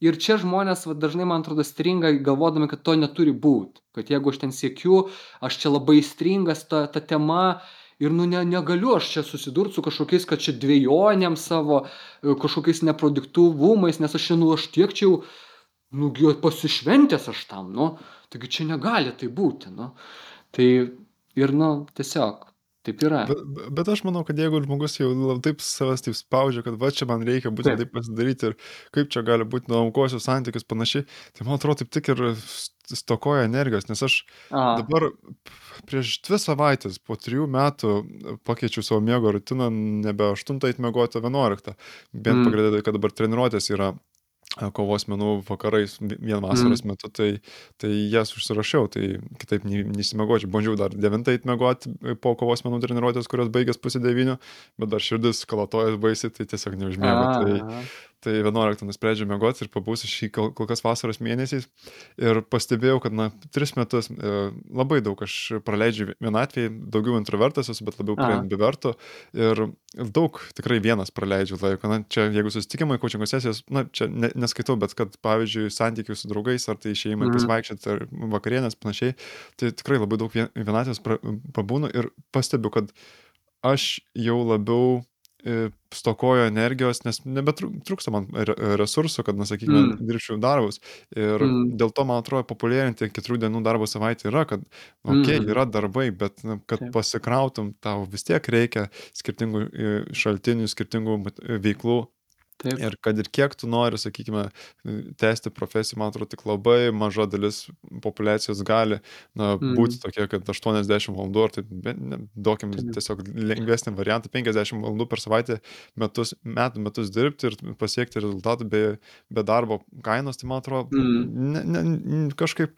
ir čia žmonės va dažnai man atrodo stringa galvodami kad to neturi būt. Kad jeigu aš ten siekiu aš čia labai aistringas ta ta tema ir nu ne negaliu aš čia susidurt su kažkokiais kad čia dvejonėm savo e, kažkokiais neproduktyvumais nes aš čia nu aš tiek čia jau nu pasišventęs aš tam nu. Taigi čia negali taip būti nu. Tai ir nu tiesiog Taip yra. Bet, bet aš manau, kad jeigu žmogus jau taip savęs taip spaudžia, kad va čia man reikia būtent taip, taip pasidaryti ir kaip čia gali būti nuomkosios santykius panašiai, tai man atrodo taip tik ir stokoja energijos, nes aš Aha. dabar prieš dvi savaitės, po trijų metų pakeičiau savo miego rutiną, nebe 8 eit miegoti, o 11. Bent mm. pagrindai, kad dabar treniruotės yra kovos menų vakarais vien vasaros mm. metu, tai, tai jas užsirašiau, tai kitaip nesimiegočiau. Bandžiau dar devintą eit miegoti po kovos menų treniruotės, kurios baigės pusė devynių, bet dar širdis kalatojas baisiai, tai tiesiog neužmėgo. Tai, tai 11 nusprendžiau mėgoti ir pabūsiu šį kol, kol kas vasaros mėnesiais. Ir pastebėjau, kad, na, tris metus e, labai daug aš praleidžiu vienatvėje, daugiau introvertas esu, bet labiau prie ambiverto. Ir daug tikrai vienas praleidžiu laiko. Na, čia, jeigu susitikimai, kočingo sesijos, na, čia ne, neskaitau, bet kad, pavyzdžiui, santykių su draugais, ar tai išėjimai mm. pasivaikščioti, ar vakarienės panašiai, tai tikrai labai daug vienatvės pabūnu ir pastebiu, kad aš jau labiau stokoju energijos, nes nebetrūksta man resursų, kad, na, sakykime, mm. dirbčiau darbus. Ir mm. dėl to, man atrodo, populiarinti keturių dienų darbo savaitę yra, kad, okei, okay, mm. yra darbai, bet na, kad Taip. pasikrautum, tau vis tiek reikia skirtingų e, šaltinių, skirtingų veiklų Taip. Ir kad ir kiek tu nori, sakykime, tęsti profesiją, man atrodo, tik labai maža dalis populacijos gali na, mm. būti tokia, kad 80 valandų, ar tai ne, duokim Taip. tiesiog lengvesnį variantą, 50 valandų per savaitę metus, metų metus dirbti ir pasiekti rezultatų be, be darbo kainos, tai man atrodo, mm. ne, ne, kažkaip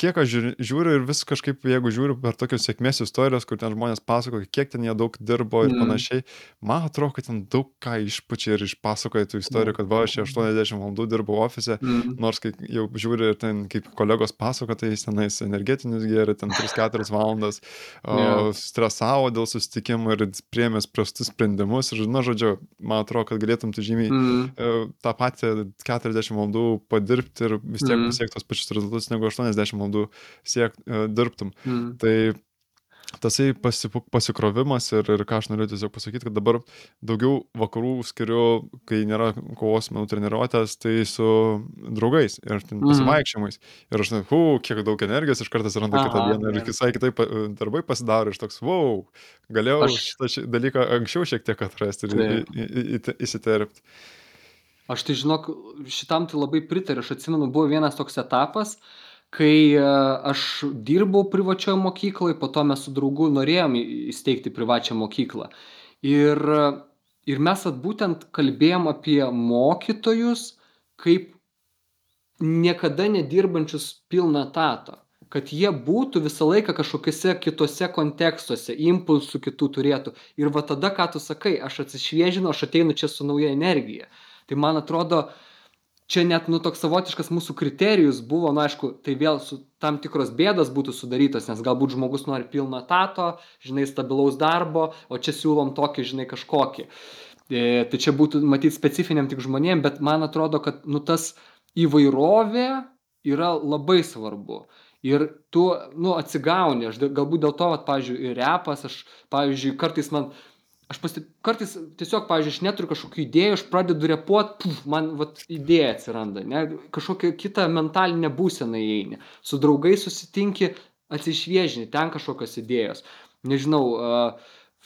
kiek aš žiūriu ir vis kažkaip, jeigu žiūriu per tokius sėkmės istorijas, kur ten žmonės pasakoja, kiek ten jie daug dirbo ir mm. panašiai, man atrodo, kad ten daug ką išpučia ir išpasakoja tų istorijų, kad va, aš 80 valandų dirbau ofise, mm. nors kai jau žiūri ir ten kaip kolegos pasakoja, tai jis tenais energetinius geria, ten 3-4 valandas, yeah. stresavo dėl susitikimų ir priemės prastus sprendimus ir, na, žodžiu, man atrodo, kad galėtum tu žymiai mm. tą patį 40 valandų padirbti ir vis tiek mm. pasiekti tos pačius rezultatus negu 80 10 valandų siek, e, dirbtum. Mm. Tai tasai pasi, pasikrovimas ir, ir ką aš noriu tiesiog pasakyti, kad dabar daugiau vakarų skiriu, kai nėra kovos menų treniruotės, tai su draugais ir mm. pasivaikščiojimais. Ir aš, hu, kiek daug energijos iš karto atsiranda kitą dieną ir visai kitaip e, darbai pasidaro ir toks, wow, galėjau aš... šitą dalyką anksčiau šiek tiek atrasti ir įsiterpti. Aš tai žinok, šitam tai labai pritariu, aš atsimenu, buvo vienas toks etapas, uh, kai e, aš dirbau privačioj mokykloj, po to mes su draugu norėjom įsteigti privačią mokyklą. Ir, ir mes at būtent kalbėjom apie mokytojus kaip niekada nedirbančius pilną tatą kad jie būtų visą laiką kažkokiuose kituose kontekstuose, impulsų kitų turėtų. Ir va tada, ką tu sakai, aš atsišviežinu, aš ateinu čia su nauja energija. Tai man atrodo, uh, čia net nu toks savotiškas mūsų kriterijus buvo nu aišku tai vėl su tam tikros bėdos būtų sudarytos nes galbūt žmogus nori pilno etato žinai stabilaus darbo o čia siūlom tokį žinai kažkokį. E, tai čia būtų matyt specifiniam tik žmonėm bet man atrodo kad nu tas įvairovė yra labai svarbu. Ir tu nu atsigauni aš galbūt dėl to vat pavyzdžiui ir repas aš pavyzdžiui kartais man aš pasi kartais tiesiog pavyzdžiui aš neturiu kažkokių idėjų aš pradedu repuot puf man vat idėja atsiranda ne kažkokią kitą mentalinę būseną įeini. Su draugais susitinki atsišviežini ten kažkokios idėjos. Nežinau a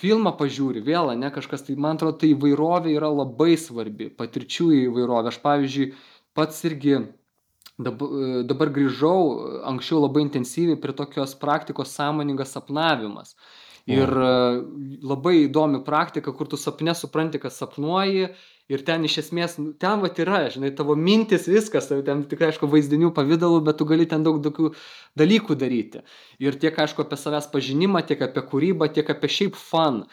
filmą pažiūri vėl ane kažkas tai man atrodo ta įvairovė yra labai svarbi patirčių įvairovė. Aš pavyzdžiui pats irgi dab dabar grįžau anksčiau labai intensyviai prie tokios praktikos sąmoningas sapnavimas Ir labai įdomi praktika, kur tu sapne supranti, kad sapnuoji ir ten iš esmės, nu, ten va yra, žinai, tavo mintis, viskas, ten tikrai, aišku, vaizdinių pavydalų, bet tu gali ten daug tokių dalykų daryti. Ir tiek, aišku, apie savęs pažinimą, tiek apie kūrybą, tiek apie šiaip fan.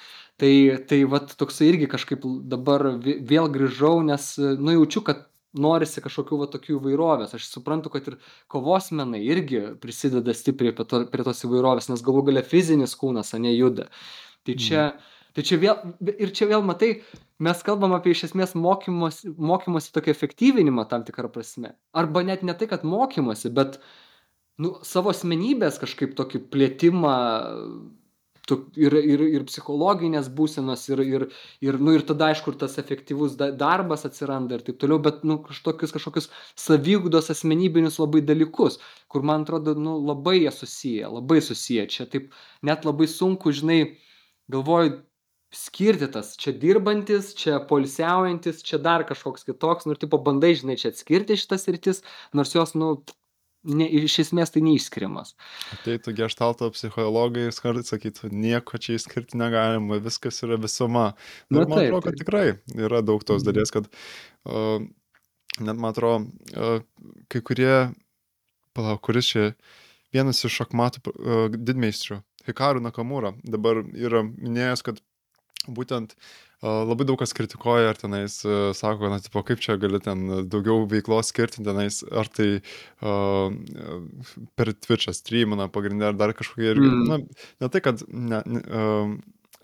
Tai, tai va toksai irgi kažkaip dabar vėl grįžau, nes, nu, jaučiu, kad norisi kažkokių va tokių įvairovės. Aš suprantu, kad ir kovos menai irgi prisideda stipriai prie, to, prie tos įvairovės, nes galų gale fizinis kūnas, o ne juda. Tai čia, mm. tai čia vėl, ir čia vėl matai, mes kalbam apie iš esmės mokymosi, mokymosi tokį efektyvinimą tam tikrą prasme. Arba net ne tai, kad mokymosi, bet nu, savo asmenybės kažkaip tokį plėtimą tu ir ir ir psichologinės būsenos ir ir ir nu ir tada aišku ir tas efektyvus da darbas atsiranda ir taip toliau bet nu kažtokius kažkokius saviugdos asmenybinius labai dalykus kur man atrodo nu labai jie susiję labai susiję. Čia taip net labai sunku žinai galvoju skirti tas čia dirbantis čia poilsiaujantis čia dar kažkoks kitoks nu ir tipo bandai žinai čia atskirti šitas sritis nors jos nu ne, iš esmės tai neišskiriamas. Ateitų gestalto psichologai, kartais sakytų, nieko čia išskirti negalima, viskas yra visuma. Na, man atrodo, kad tikrai yra daug tos mhm. dalies, kad uh, net man atrodo, uh, kai kurie, palauk, kuris čia vienas iš šachmatų uh, didmeistrių, Hikaru Nakamura, dabar yra minėjęs, kad būtent labai daug kas kritikuoja ir tenais sako, na, tipo, kaip čia gali ten daugiau veiklos skirti tenais, ar tai uh, per Twitch'ą streamina pagrindinę, ar dar kažkokie, mm. na, ne tai, kad ne, ne, uh,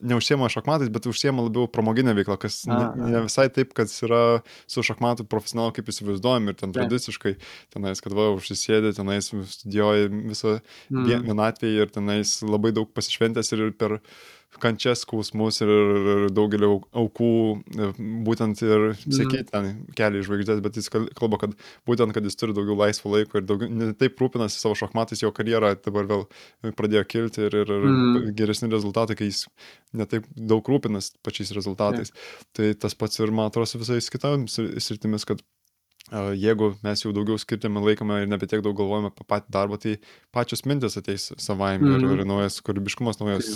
neužsiema šachmatais, bet užsiema labiau pramoginę veiklą, kas ne, ne visai taip, kad yra su šachmatų profesionalu, kaip įsivaizduojam ir ten tradiciškai, tenais, kad va, užsisėdė, tenais studijuoja visą mm. vienatvėje ir tenais labai daug pasišventęs ir per kančias, skausmus ir, ir daugelį aukų, e, būtent ir, sakyti, ten kelią į žvaigždės, bet jis kalba, kad būtent, kad jis turi daugiau laisvo laiko ir daugiau, ne taip rūpinasi savo šachmatais, jo karjera dabar vėl pradėjo kilti ir, ir, ir mm. geresni rezultatai, kai jis netaip daug rūpinasi pačiais rezultatais. Yeah. Tai tas pats ir, man atrodo, visais kitomis sritimis, kad jeigu mes jau daugiau skirtėme laikome ir nebe tiek daug galvojame apie patį darbą, tai pačios mintis ateis savaime mm. ir, ir naujas kūrybiškumas, naujas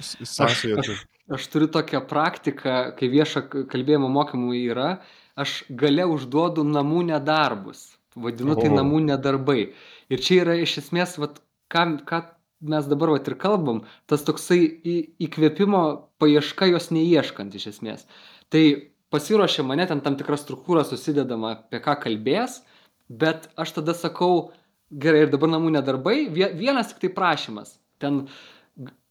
sąsajas. Aš, aš, aš turiu tokią praktiką, kai viešo kalbėjimo mokymų yra, aš gale užduodu namų nedarbus, vadinu tai oh. namų nedarbai. Ir čia yra iš esmės, vat, ką, ką mes dabar vat, ir kalbam, tas toksai į, įkvėpimo paieška jos neieškant iš esmės. Tai pasiruošia mane ten tam tikra struktūra susidedama, apie ką kalbės, bet aš tada sakau, gerai, ir dabar namų nedarbai, vienas tik tai prašymas. Ten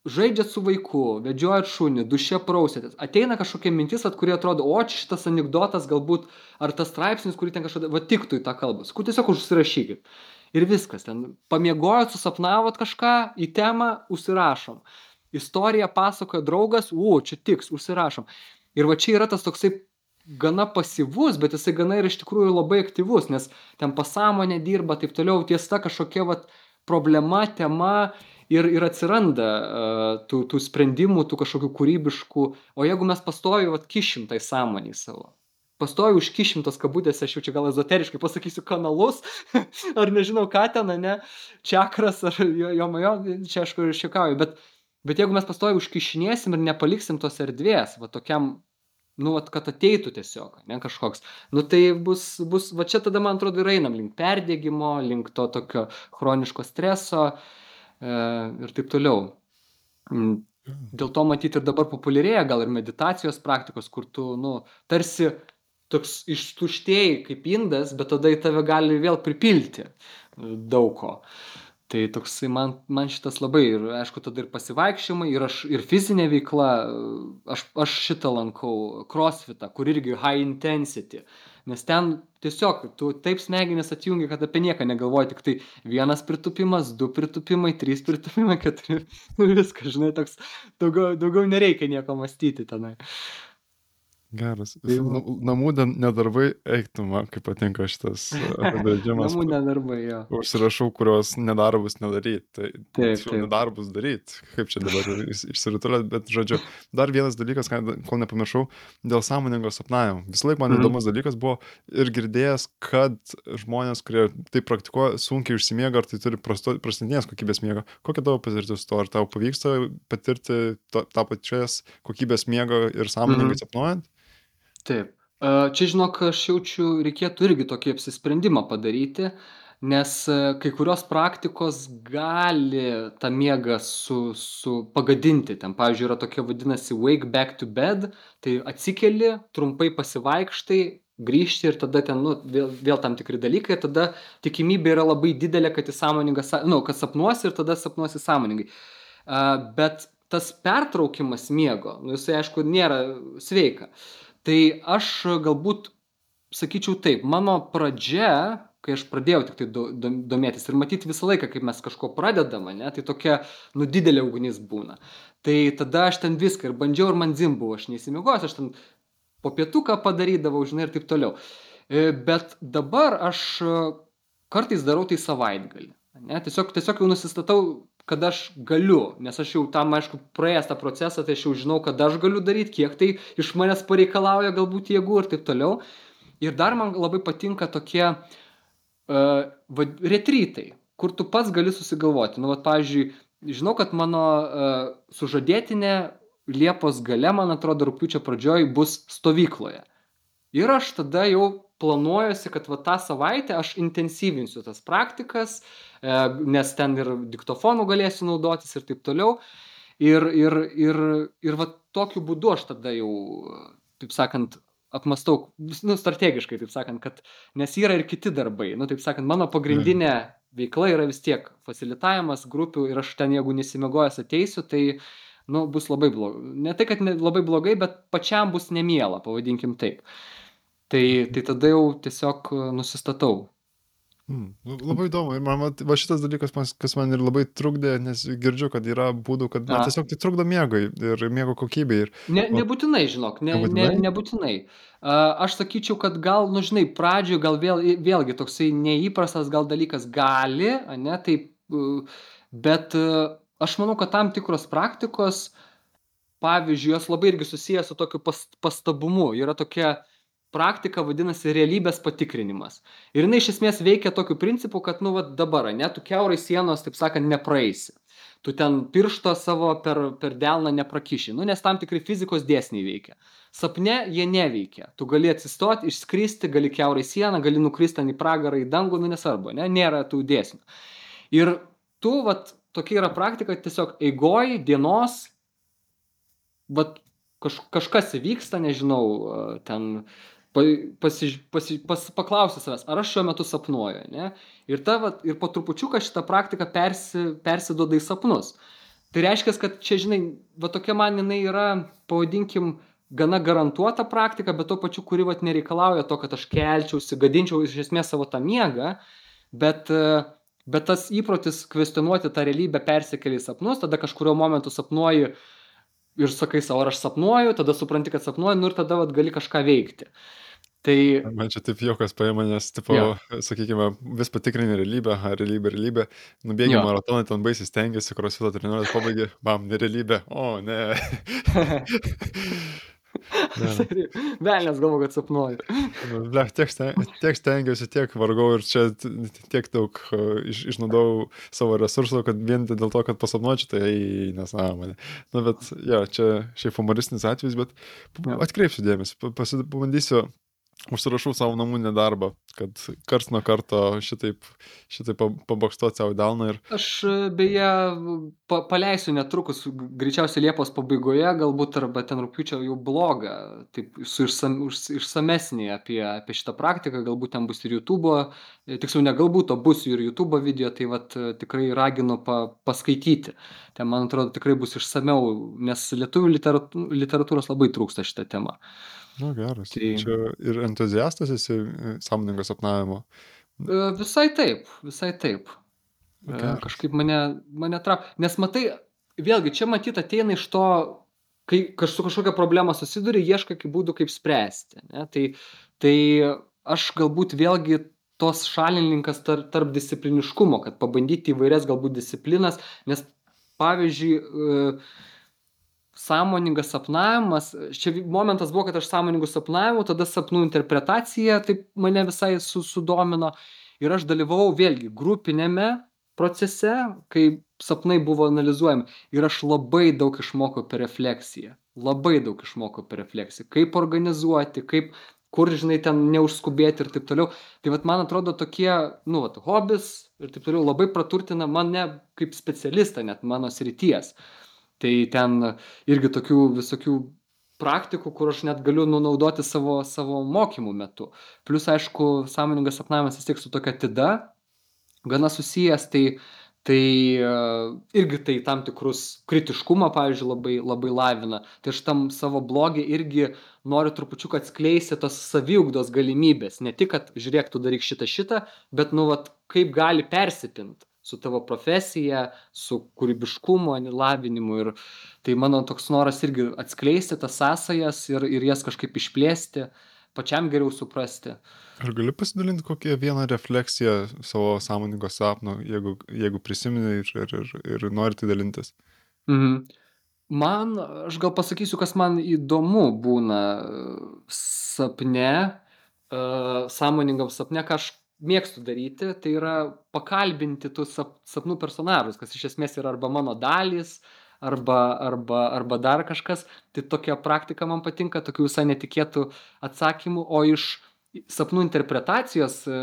žaidžiat su vaiku, vedžiojat šunį, duše prausėtės, ateina kažkokia mintis, at, kuri atrodo, o čia šitas anegdotas galbūt, ar tas straipsnis, kurį ten kažkada, va tiktų į tą kalbą, sakau, tiesiog užsirašykit. Ir viskas, ten pamiegojot, susapnavot kažką, į temą užsirašom. Istoriją pasakoja draugas, u, čia tiks, užsirašom. Ir va čia yra tas toksai gana pasyvus, bet jisai gana ir iš tikrųjų labai aktyvus, nes ten pasąmonė dirba, taip toliau, tiesa kažkokia vat, problema, tema ir, ir atsiranda uh, tų, tų sprendimų, tų kažkokių kūrybiškų, o jeigu mes pastovi vat, kišim tai sąmonį savo. Pastoju užkišim tos kabutėse, aš jau čia gal ezoteriškai pasakysiu kanalus, ar nežinau ką ten, ne, čakras, ar jo, jo, jo čia aš kur šiekauju, bet, bet jeigu mes pastoju užkišinėsim ir nepaliksim tos erdvės, va tokiam nu, vat, kad ateitų tiesiog, ne kažkoks. Nu, tai bus, bus, va čia tada, man atrodo, ir einam link perdėgymo, link to tokio chroniško streso e, ir taip toliau. Mm, dėl to matyti ir dabar populiarėja gal ir meditacijos praktikos, kur tu, nu, tarsi toks ištuštėjai kaip indas, bet tada į tave gali vėl pripilti daug ko. Uh, tai toksai man man šitas labai ir aišku tada ir pasivaikščiojimai ir aš ir fizinė veikla aš aš šitą lankau krosfitą kur irgi high intensity. Nes ten tiesiog tu taip smegenis atjungi kad apie nieką negalvoji tiktai vienas pritūpimas du pritūpimai trys pritūpimai keturi. Ir viskas žinai toks daugiau daugiau nereikia nieko mąstyti tenai Geras. Tai, namų nedarbai, eiktų man, kaip patinka šitas apibrėžimas. namų nedarbai, jo. Užsirašau, kurios nedarbus nedaryti. Tai taip, taip. nedarbus daryti. Kaip čia dabar išsiritulėt, bet žodžiu, dar vienas dalykas, kol nepamiršau, dėl sąmoningo sapnavimo. Visą laiką man mm. įdomus dalykas buvo ir girdėjęs, kad žmonės, kurie tai praktikuoja, sunkiai užsimiega, ar tai turi prastesnės kokybės miego. Kokia tavo patirtis to, ar tau pavyksta patirti tą, pačias kokybės miego ir sąmoningai mm. sapnuojant? Taip. Čia, žinok, aš jaučiu, reikėtų irgi tokį apsisprendimą padaryti, nes kai kurios praktikos gali tą miegą su, su pagadinti. Ten, pavyzdžiui, yra tokia vadinasi wake back to bed, tai atsikeli, trumpai pasivaikštai, grįžti ir tada ten, nu, vėl, vėl tam tikri dalykai, tada tikimybė yra labai didelė, kad į sąmoningą, nu, kad sapnuosi ir tada sapnuosi sąmoningai. Uh, bet tas pertraukimas miego, nu, jisai aišku nėra sveika. Uh, Tai aš galbūt sakyčiau taip, mano pradžia, kai aš pradėjau tik tai do, do, domėtis ir matyti visą laiką, kaip mes kažko pradedam, ne, tai tokia, nu, didelė ugnis būna. Tai tada aš ten viską ir bandžiau ir man zim buvo, aš neįsimigojęs, aš ten po pietuką padarydavau, žinai, ir taip toliau. E, bet dabar aš kartais darau tai savaitgalį. Ne, tiesiog, tiesiog jau nusistatau kad aš galiu, nes aš jau tam, aišku, praėjęs tą procesą, tai aš jau žinau, kad aš galiu daryti, kiek tai iš manęs pareikalauja galbūt jėgų ir taip toliau. Ir dar man labai patinka tokie uh, retrytai, kur tu pats gali susigalvoti. Nu, vat, pavyzdžiui, žinau, kad mano uh, sužadėtinė Liepos gale, man atrodo, rūpiučio pradžioj bus stovykloje. Ir aš tada jau planuojuosi, kad va tą savaitę aš intensyvinsiu tas praktikas, E, nes ten ir diktofonų galėsiu naudotis ir taip toliau. ir, ir, ir, ir va tokiu būdu aš tada jau, taip sakant, apmastau, nu, strategiškai, taip sakant, kad, nes yra ir kiti darbai, nu, taip sakant, mano pagrindinė veikla yra vis tiek facilitavimas grupių ir aš ten, jeigu nesimegojęs ateisiu, tai, nu, bus labai blogai. Ne tai, kad ne, labai blogai, bet pačiam bus nemiela, pavadinkim taip. Tai, tai tada jau tiesiog nusistatau Mm, nu, labai įdomu. Ir man va, šitas dalykas, kas man ir labai trukdė, nes girdžiu, kad yra būdų, kad na, tiesiog tai trukdo miegui ir miego kokybei. Ir, ne, nebūtinai, žinok, ne, nebūtinai. Ne, nebūtinai. Aš sakyčiau, kad gal, nu žinai, pradžioje gal vėl, vėlgi toksai neįprastas gal dalykas gali, ne, taip, bet aš manau, kad tam tikros praktikos, pavyzdžiui, jos labai irgi susijęs su tokiu pas, pastabumu. Yra tokia, uh, praktika vadinasi realybės patikrinimas. Ir jinai iš esmės veikia tokiu principu, kad, nu, va dabar, ne, tu keurai sienos, taip sakant, nepraeisi. Tu ten piršto savo per, per delną neprakiši, nu, nes tam tikri fizikos dėsniai veikia. Sapne jie neveikia. Tu gali atsistoti, išskristi, gali keurai sieną, gali nukristi į pragarą, į dangų, nu, nesvarbu, ne, nėra tų dėsnių. Ir tu, va, tokia yra praktika, tiesiog eigoj dienos, va, kaž, kažkas įvyksta, nežinau, ten pasi, pasi, pas, paklausti savęs, ar aš šiuo metu sapnuoju. Ne? Ir, ta, va, ir po trupučiuką šitą praktiką persi, persiduoda į sapnus. Tai reiškia, kad čia, žinai, va tokia man jinai yra, pavadinkim, gana garantuota praktika, bet to pačiu, kuri vat, nereikalauja to, kad aš kelčiausi, gadinčiau iš esmės savo tą miegą, bet, bet tas įprotis kvestionuoti tą realybę persikeli į sapnus, tada kažkurio momentu sapnuoji ir sakai savo, ar aš sapnuoju, tada supranti, kad sapnuoju, nu ir tada vat, gali kažką veikti. Tai... Man čia taip jokas paima, nes, tipo, jo. sakykime, vis patikrini realybę, realybė, realybė, nubėgi maratoną, ten baisiai stengiasi, crossfito treniruotės pabaigi, bam, nerealybė, o, ne. Velnės galvo, kad sapnuoju. Ble, tiek, sten, tiek stengiausi, tiek vargau ir čia tiek daug uh, iš, išnaudojau savo resursų, kad vien dėl to, kad pasapnuočiau, tai nesąmonė. Na, bet, jo, čia šiaip humoristinis atvejis, bet atkreipsiu dėmesį, pabandysiu užsirašau savo namunį darbą, kad kars nuo karto šitaip, šitaip pabokštuoti savo delną. Ir... Aš beje pa, paleisiu netrukus, greičiausiai Liepos pabaigoje, galbūt arba ten rūpiučio jau blogą, taip su išsam, išsamesnį apie, apie šitą praktiką, galbūt ten bus ir YouTube, tiksliau ne galbūt, o bus ir YouTube video, tai vat, tikrai raginu pa, paskaityti. Ten, man atrodo, tikrai bus išsameu, nes lietuvių literatūros labai trūksta šitą temą. Na, geras. Tai... Čia ir entuziastas esi e, sąmoningo sapnavimo. E, visai taip, visai taip. E, geras. Kažkaip mane, mane traukia. Nes matai, vėlgi, čia matyt ateina iš to, kai kaž, su kažkokia problema susiduri, ieškai kaip būdų, kaip spręsti. Ne? Tai, tai aš galbūt vėlgi tos šalininkas tarp, tarp discipliniškumo, kad pabandyti įvairias galbūt disciplinas, nes pavyzdžiui, sąmoningas sapnavimas. Čia momentas buvo kad aš sąmoningu sapnavimu tada sapnų interpretacija taip mane visai su sudomino. Ir aš dalyvavau vėlgi grupiniame procese kai sapnai buvo analizuojami. Ir aš labai daug išmokau per refleksiją. Labai daug išmokau per refleksiją. Kaip organizuoti kaip kur žinai ten neužskubėti ir taip toliau. Tai vat man atrodo tokie nu vat hobis ir taip toliau labai praturtina mane kaip specialistą net mano srities Tai ten irgi tokių visokių praktikų, kur aš net galiu nu, naudoti savo, savo mokymų metu. Plus, aišku, sąmoningas sapnavimas vis tiek su tokia tida, gana susijęs, tai, tai uh, irgi tai tam tikrus kritiškumą, pavyzdžiui, labai, labai lavina. Tai aš tam savo blogį irgi noriu trupučiu atskleisti tos saviugdos galimybės. Ne tik, kad žiūrėk, tu daryk šitą šitą, bet, nu, vat, kaip gali persipinti su tavo profesija, su kūrybiškumo lavinimu. Ir tai mano toks noras irgi atskleisti tas sąsajas ir, ir jas kažkaip išplėsti, pačiam geriau suprasti. Ar gali pasidalinti kokią vieną refleksiją savo sąmoningo sapno, jeigu, jeigu prisimeni ir, ir, ir, ir nori tai dalintis? Mhm. Man, aš gal pasakysiu, kas man įdomu būna sapne, uh, sąmoningam sapne, ką aš mėgstu daryti, tai yra pakalbinti tų sap, sapnų personažus, kas iš esmės yra arba mano dalys, arba, arba, arba dar kažkas. Tai tokia praktika man patinka, tokių visai netikėtų atsakymų, o iš sapnų interpretacijos e,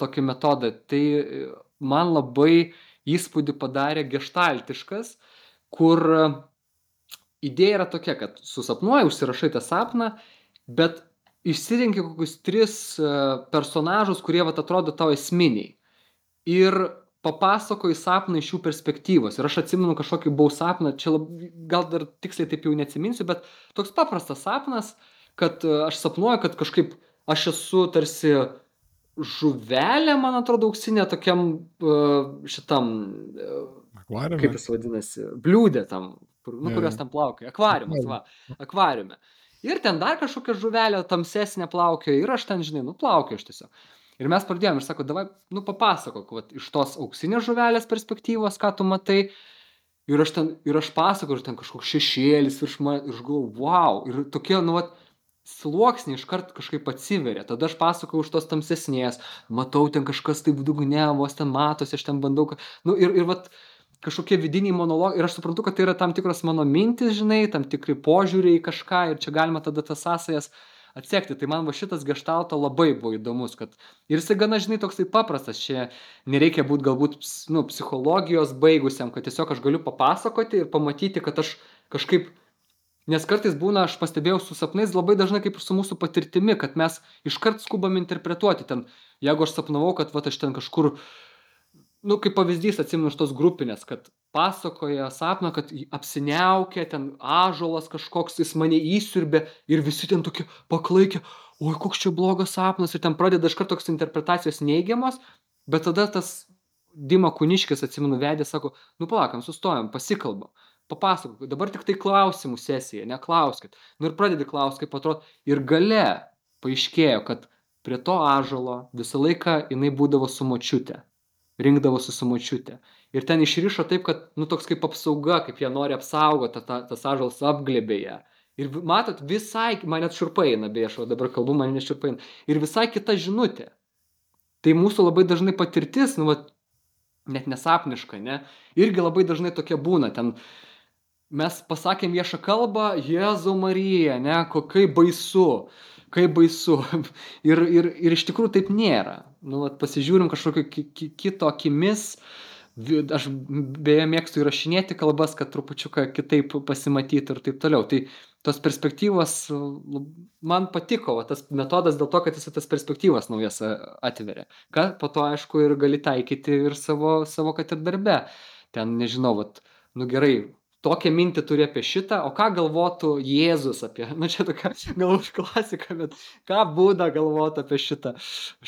tokį metodą, tai e, man labai įspūdį padarė gestaltiškas, kur idėja yra tokia, kad susapnuoji, užsirašai tą sapną, bet išsirinki kokius tris e, personažus, kurie vat atrodo tau esminiai. Ir papasakoji sapną iš jų perspektyvos. Ir aš atsimenu kažkokį buvau sapną, čia lab, gal dar tiksliai taip jau neatsiminsiu, bet toks paprastas sapnas, kad e, aš sapnuoju, kad kažkaip aš esu tarsi žuvelė, man atrodo, auksinė tokiam e, šitam, Akvariume. kaip jis vadinasi, bliūdė tam, kur, nu, Jo, kurios ten plaukia, akvariumas, va, akvariume. Ir ten dar kažkokia žuvelė tamsesnė plaukioja ir aš ten, žinai, nu plaukioju aš tiesiog. Ir mes pradėjome ir sako, davai, nu papasakok, vat, iš tos auksinės žuvelės perspektyvos, ką tu matai. Ir aš ten, ir aš pasakoju, ir ten kažkoks šešėlis virš man, ir aš galvoju, wow, ir tokie, nu, vat, sluoksniai iškart kažkaip atsiveria. Tada aš pasakoju už tos tamsesnės, matau ten kažkas taip dugne, vos ten matosi, aš ten bandau, nu, ir, ir vat, kažkokie vidiniai monologai ir aš suprantu, kad tai yra tam tikros mano mintis, žinai, tam tikri požiūriai į kažką ir čia galima tada tas sąsajas atsekti. Tai man va šitas gestalto labai buvo įdomus, kad ir jisai gana, žinai, toksai paprastas, čia nereikia būti galbūt ps- nu, psichologijos baigusiam, kad tiesiog aš galiu papasakoti ir pamatyti, kad aš kažkaip Nes kartais būna, aš pastebėjau su sapnais labai dažnai kaip ir su mūsų patirtimi, kad mes iškart skubam interpretuoti ten. Jeigu aš sapnavau, kad va, aš ten kažkur, nu, kaip pavyzdys atsimenu iš tos grupinės, kad pasakoja sapną, kad jį apsiniaukė, ten ažolas kažkoks, jis mane įsiurbė ir visi ten tokie paklaikė, oi, koks čia blogas sapnas. Ir ten pradeda iškart toks interpretacijos neigiamos, bet tada tas Dima Kuniškis, atsimenu, vedė, sako, nu palakam, sustojam, pasikalbam, papasakok, dabar tik tai klausimų sesija, neklauskit. Nu ir pradedi klausti, kaip atrodo, ir gale paaiškėjo, kad prie to ažalo visą laiką jinai būdavo su močiute, rinkdavosi su močiute. Ir ten išrišo taip, kad, nu toks kaip apsauga, kaip jie nori apsaugoti, ta, tas ažalas apglėbė ją. Ir matot, visai, man net širpai eina, beje, aš va dabar kalbu, man net širpai eina. Ir visai kita žinutė. Tai mūsų labai dažnai patirtis, nu, vat, net nesapniška, ne? Irgi labai dažnai tokia būna. Ten mes pasakėm viešą kalbą, Jėzau Marija, ne, ko- kaip baisu, kaip baisu. Ir, ir, ir iš tikrųjų taip nėra. Nu, vat, pasižiūrim kažkokio ki, ki, kito akimis. Aš beje mėgstu įrašinėti kalbas, kad trupučiuką kitaip pasimatytų ir taip toliau. Tai tos perspektyvos man patiko, va, tas metodas dėl to, kad jis tas perspektyvas naujas atveria. Ką po to, aišku, ir gali taikyti ir savo, savo kad ir darbe. Ten, nežinau, vat, nu gerai, tokią mintį turi apie šitą, o ką galvotų Jėzus apie, nu čia tokia galbūt klasika, bet ką būda galvoti apie šitą,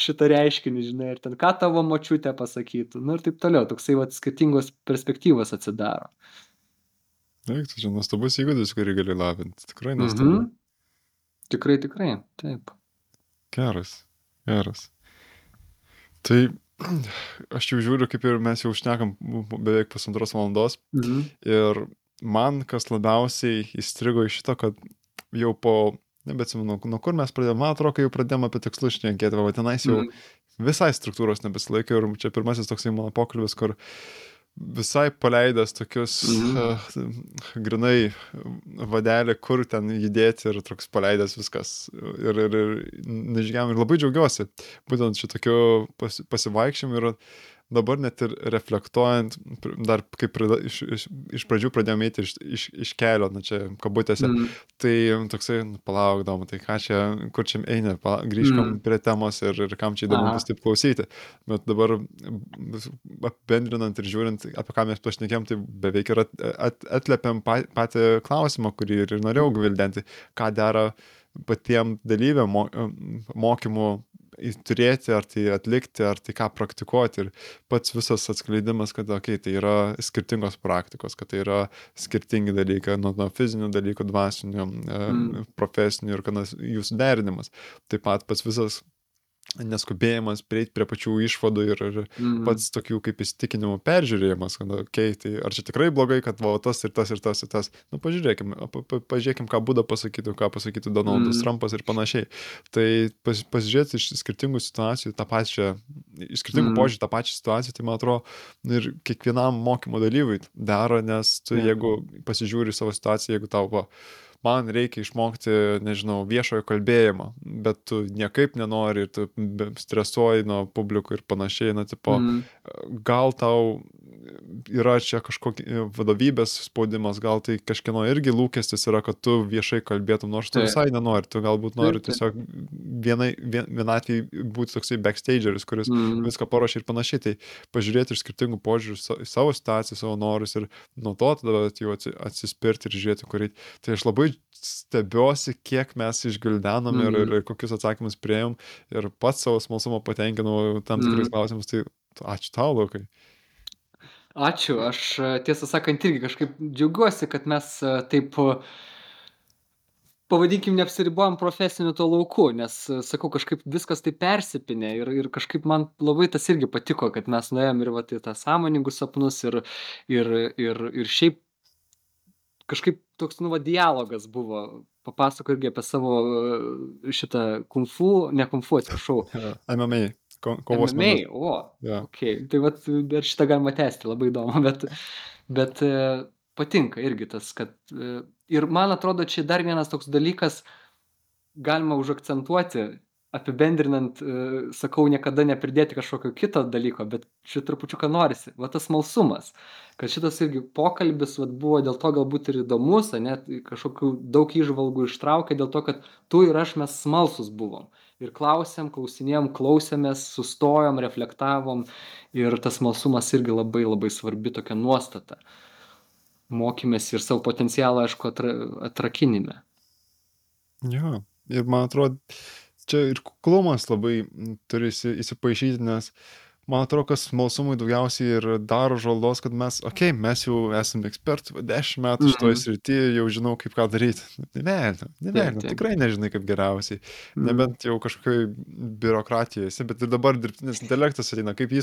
šitą reiškinį, žinai, ir ten ką tavo močiutė pasakytų, nu ir taip toliau, toksai vat skirtingos perspektyvos atsidaro. Taip, tai čia nuostabus įgūdis, kurį gali lavinti. Tikrai. Mhm. Tikrai, tikrai, taip. Geras, geras. Tai aš jau žiūriu, kaip ir mes jau šnekam beveik pusantros valandos. Mhm. Ir man kas labiausiai įstrigo iš šito, kad jau po, nebeatsimenu, nuo kur mes pradėjome, man atrodo, kai jau pradėjome apie tikslus šnekėti, va tenais jau Mhm. visai struktūros nebesilaikė ir čia pirmasis toksai mano pokalbis, kur visai paleidęs tokius Mhm. uh, grinai vadelį, kur ten judėti ir toks paleidęs viskas. Ir, ir, ir nežygiam ir labai džiaugiuosi būtent šitokiu pas, pasivaikščiam ir dabar net ir reflektuojant, dar kaip iš, iš, iš pradžių pradėjome eiti iš, iš, iš kelio, na čia kabutėse, Mhm. Tai toksai, nu, palaukdom, tai ką čia, kur čia pala- grįžkam Mm. mm. prie temos ir, ir kam čia įdomu bus taip klausyti. Bet dabar apibendrinant ir žiūrint, apie ką mes pašnekėm, tai beveik ir at, at, atlėpiam pa, patį klausimą, kurį ir norėjau gvildenti, ką dera patiem dalyviam mo, mokymų turėti, ar tai atlikti, ar tai ką praktikuoti. Ir pats visas atskleidimas, kad okay, tai yra skirtingos praktikos, kad tai yra skirtingi dalykai, nuo, nuo fizinių dalykų, dvasinių, Mm. profesinių ir kad jų suderinimas. Taip pat pats visas neskubėjimas prieiti prie pačių išvadų ir, ir Mhm. pats tokių kaip įsitikinimų peržiūrėjimas, kad, okei, okay, tai ar čia tikrai blogai, kad va, tas ir tas ir tas ir tas. Nu, pažiūrėkim, pa, pa, pažiūrėkim, ką Būda pasakytų, ką pasakytų Donaldas Mm. mm. Trumpas ir panašiai. Tai pas, pasižiūrėti iš skirtingų situacijų tą pačią, iš skirtingų Mm. mm. požiūrį tą pačią situaciją, tai man atrodo ir kiekvienam mokymo dalyviui daro, nes tu, Jo. jeigu pasižiūri savo situaciją, jeigu tau va, man reikia išmokti, nežinau, viešojo kalbėjimo, bet tu niekaip nenori ir tu stresuoji nuo publikų ir panašiai, na, tipo, Mhm. gal tau yra čia kažkokia vadovybės spaudimas, gal tai kažkieno irgi lūkestis yra, kad tu viešai kalbėtum, nors tu visai nenori, tu galbūt nori tiesiog vienai, vien, vienatvį būti toksai backstageris, kuris Mm. viską paruošia ir panašiai. Tai pažiūrėti iš skirtingų požiūrių į savo situaciją, savo norus ir nuo to tada jau atsi- atsispirti ir žiūrėti, kur eiti. Tai aš labai stebiuosi, kiek mes išgildenom ir, Mhm. ir, ir kokius atsakymus prieėm ir pats savo smalsumą patenkinau tam tikrais Mhm. klausimus. Tai ačiū tau, Lukai. Ačiū, aš e, tiesą sakant irgi kažkaip džiaugiuosi, kad mes e, taip, e, pavadinkim, neapsiribuojam profesiniu to lauku, nes, sakau, kažkaip viskas taip persipinė ir, ir kažkaip man labai tas irgi patiko, kad mes nuėjom ir va, į tą sąmoningus sapnus ir, ir, ir, ir šiaip kažkaip toks, nu, va, dialogas buvo. Papasako irgi apie savo šitą kung fu, ne kung fu, atsiprašau. MMA, ko- kovos MMA, menų. o, Jo. Okay. Tai vat, dar šitą galima tęsti, labai įdomu, bet, bet e, patinka irgi tas, kad e, ir man atrodo, čia dar vienas toks dalykas, galima užakcentuoti, apibendrinant, e, sakau, niekada nepridėti kažkokio kito dalyko, bet čia trupučiuką norisi, va tas malsumas, kad šitas irgi pokalbis vat, buvo dėl to galbūt ir įdomus, net kažkokių daug įžvalgų ištraukė, dėl to, kad tu ir aš mes smalsus buvom. Ir klausėm, klausinėjom, klausėmės, sustojom, reflektavom ir tas malsumas irgi labai labai svarbi tokia nuostata. Mokymės ir savo potencialą, aišku, atra, atrakinime. Jo, ir man atrodo, čia ir kuklumas labai turi įsi- įsipaišyti, nes man atrodo, kas smalsumui daugiausiai ir daro žalos, kad mes, okei, okay, mes jau esame ekspertai, dešimt metų šitoje Mhm. srityje, jau žinau, kaip ką daryti. Ne, ne, ne, taip. tikrai nežinai, kaip geriausiai. Mhm. Nebent jau kažkokioj biurokratijoje esi, bet ir dabar dirbtinis intelektas ateina, kaip jį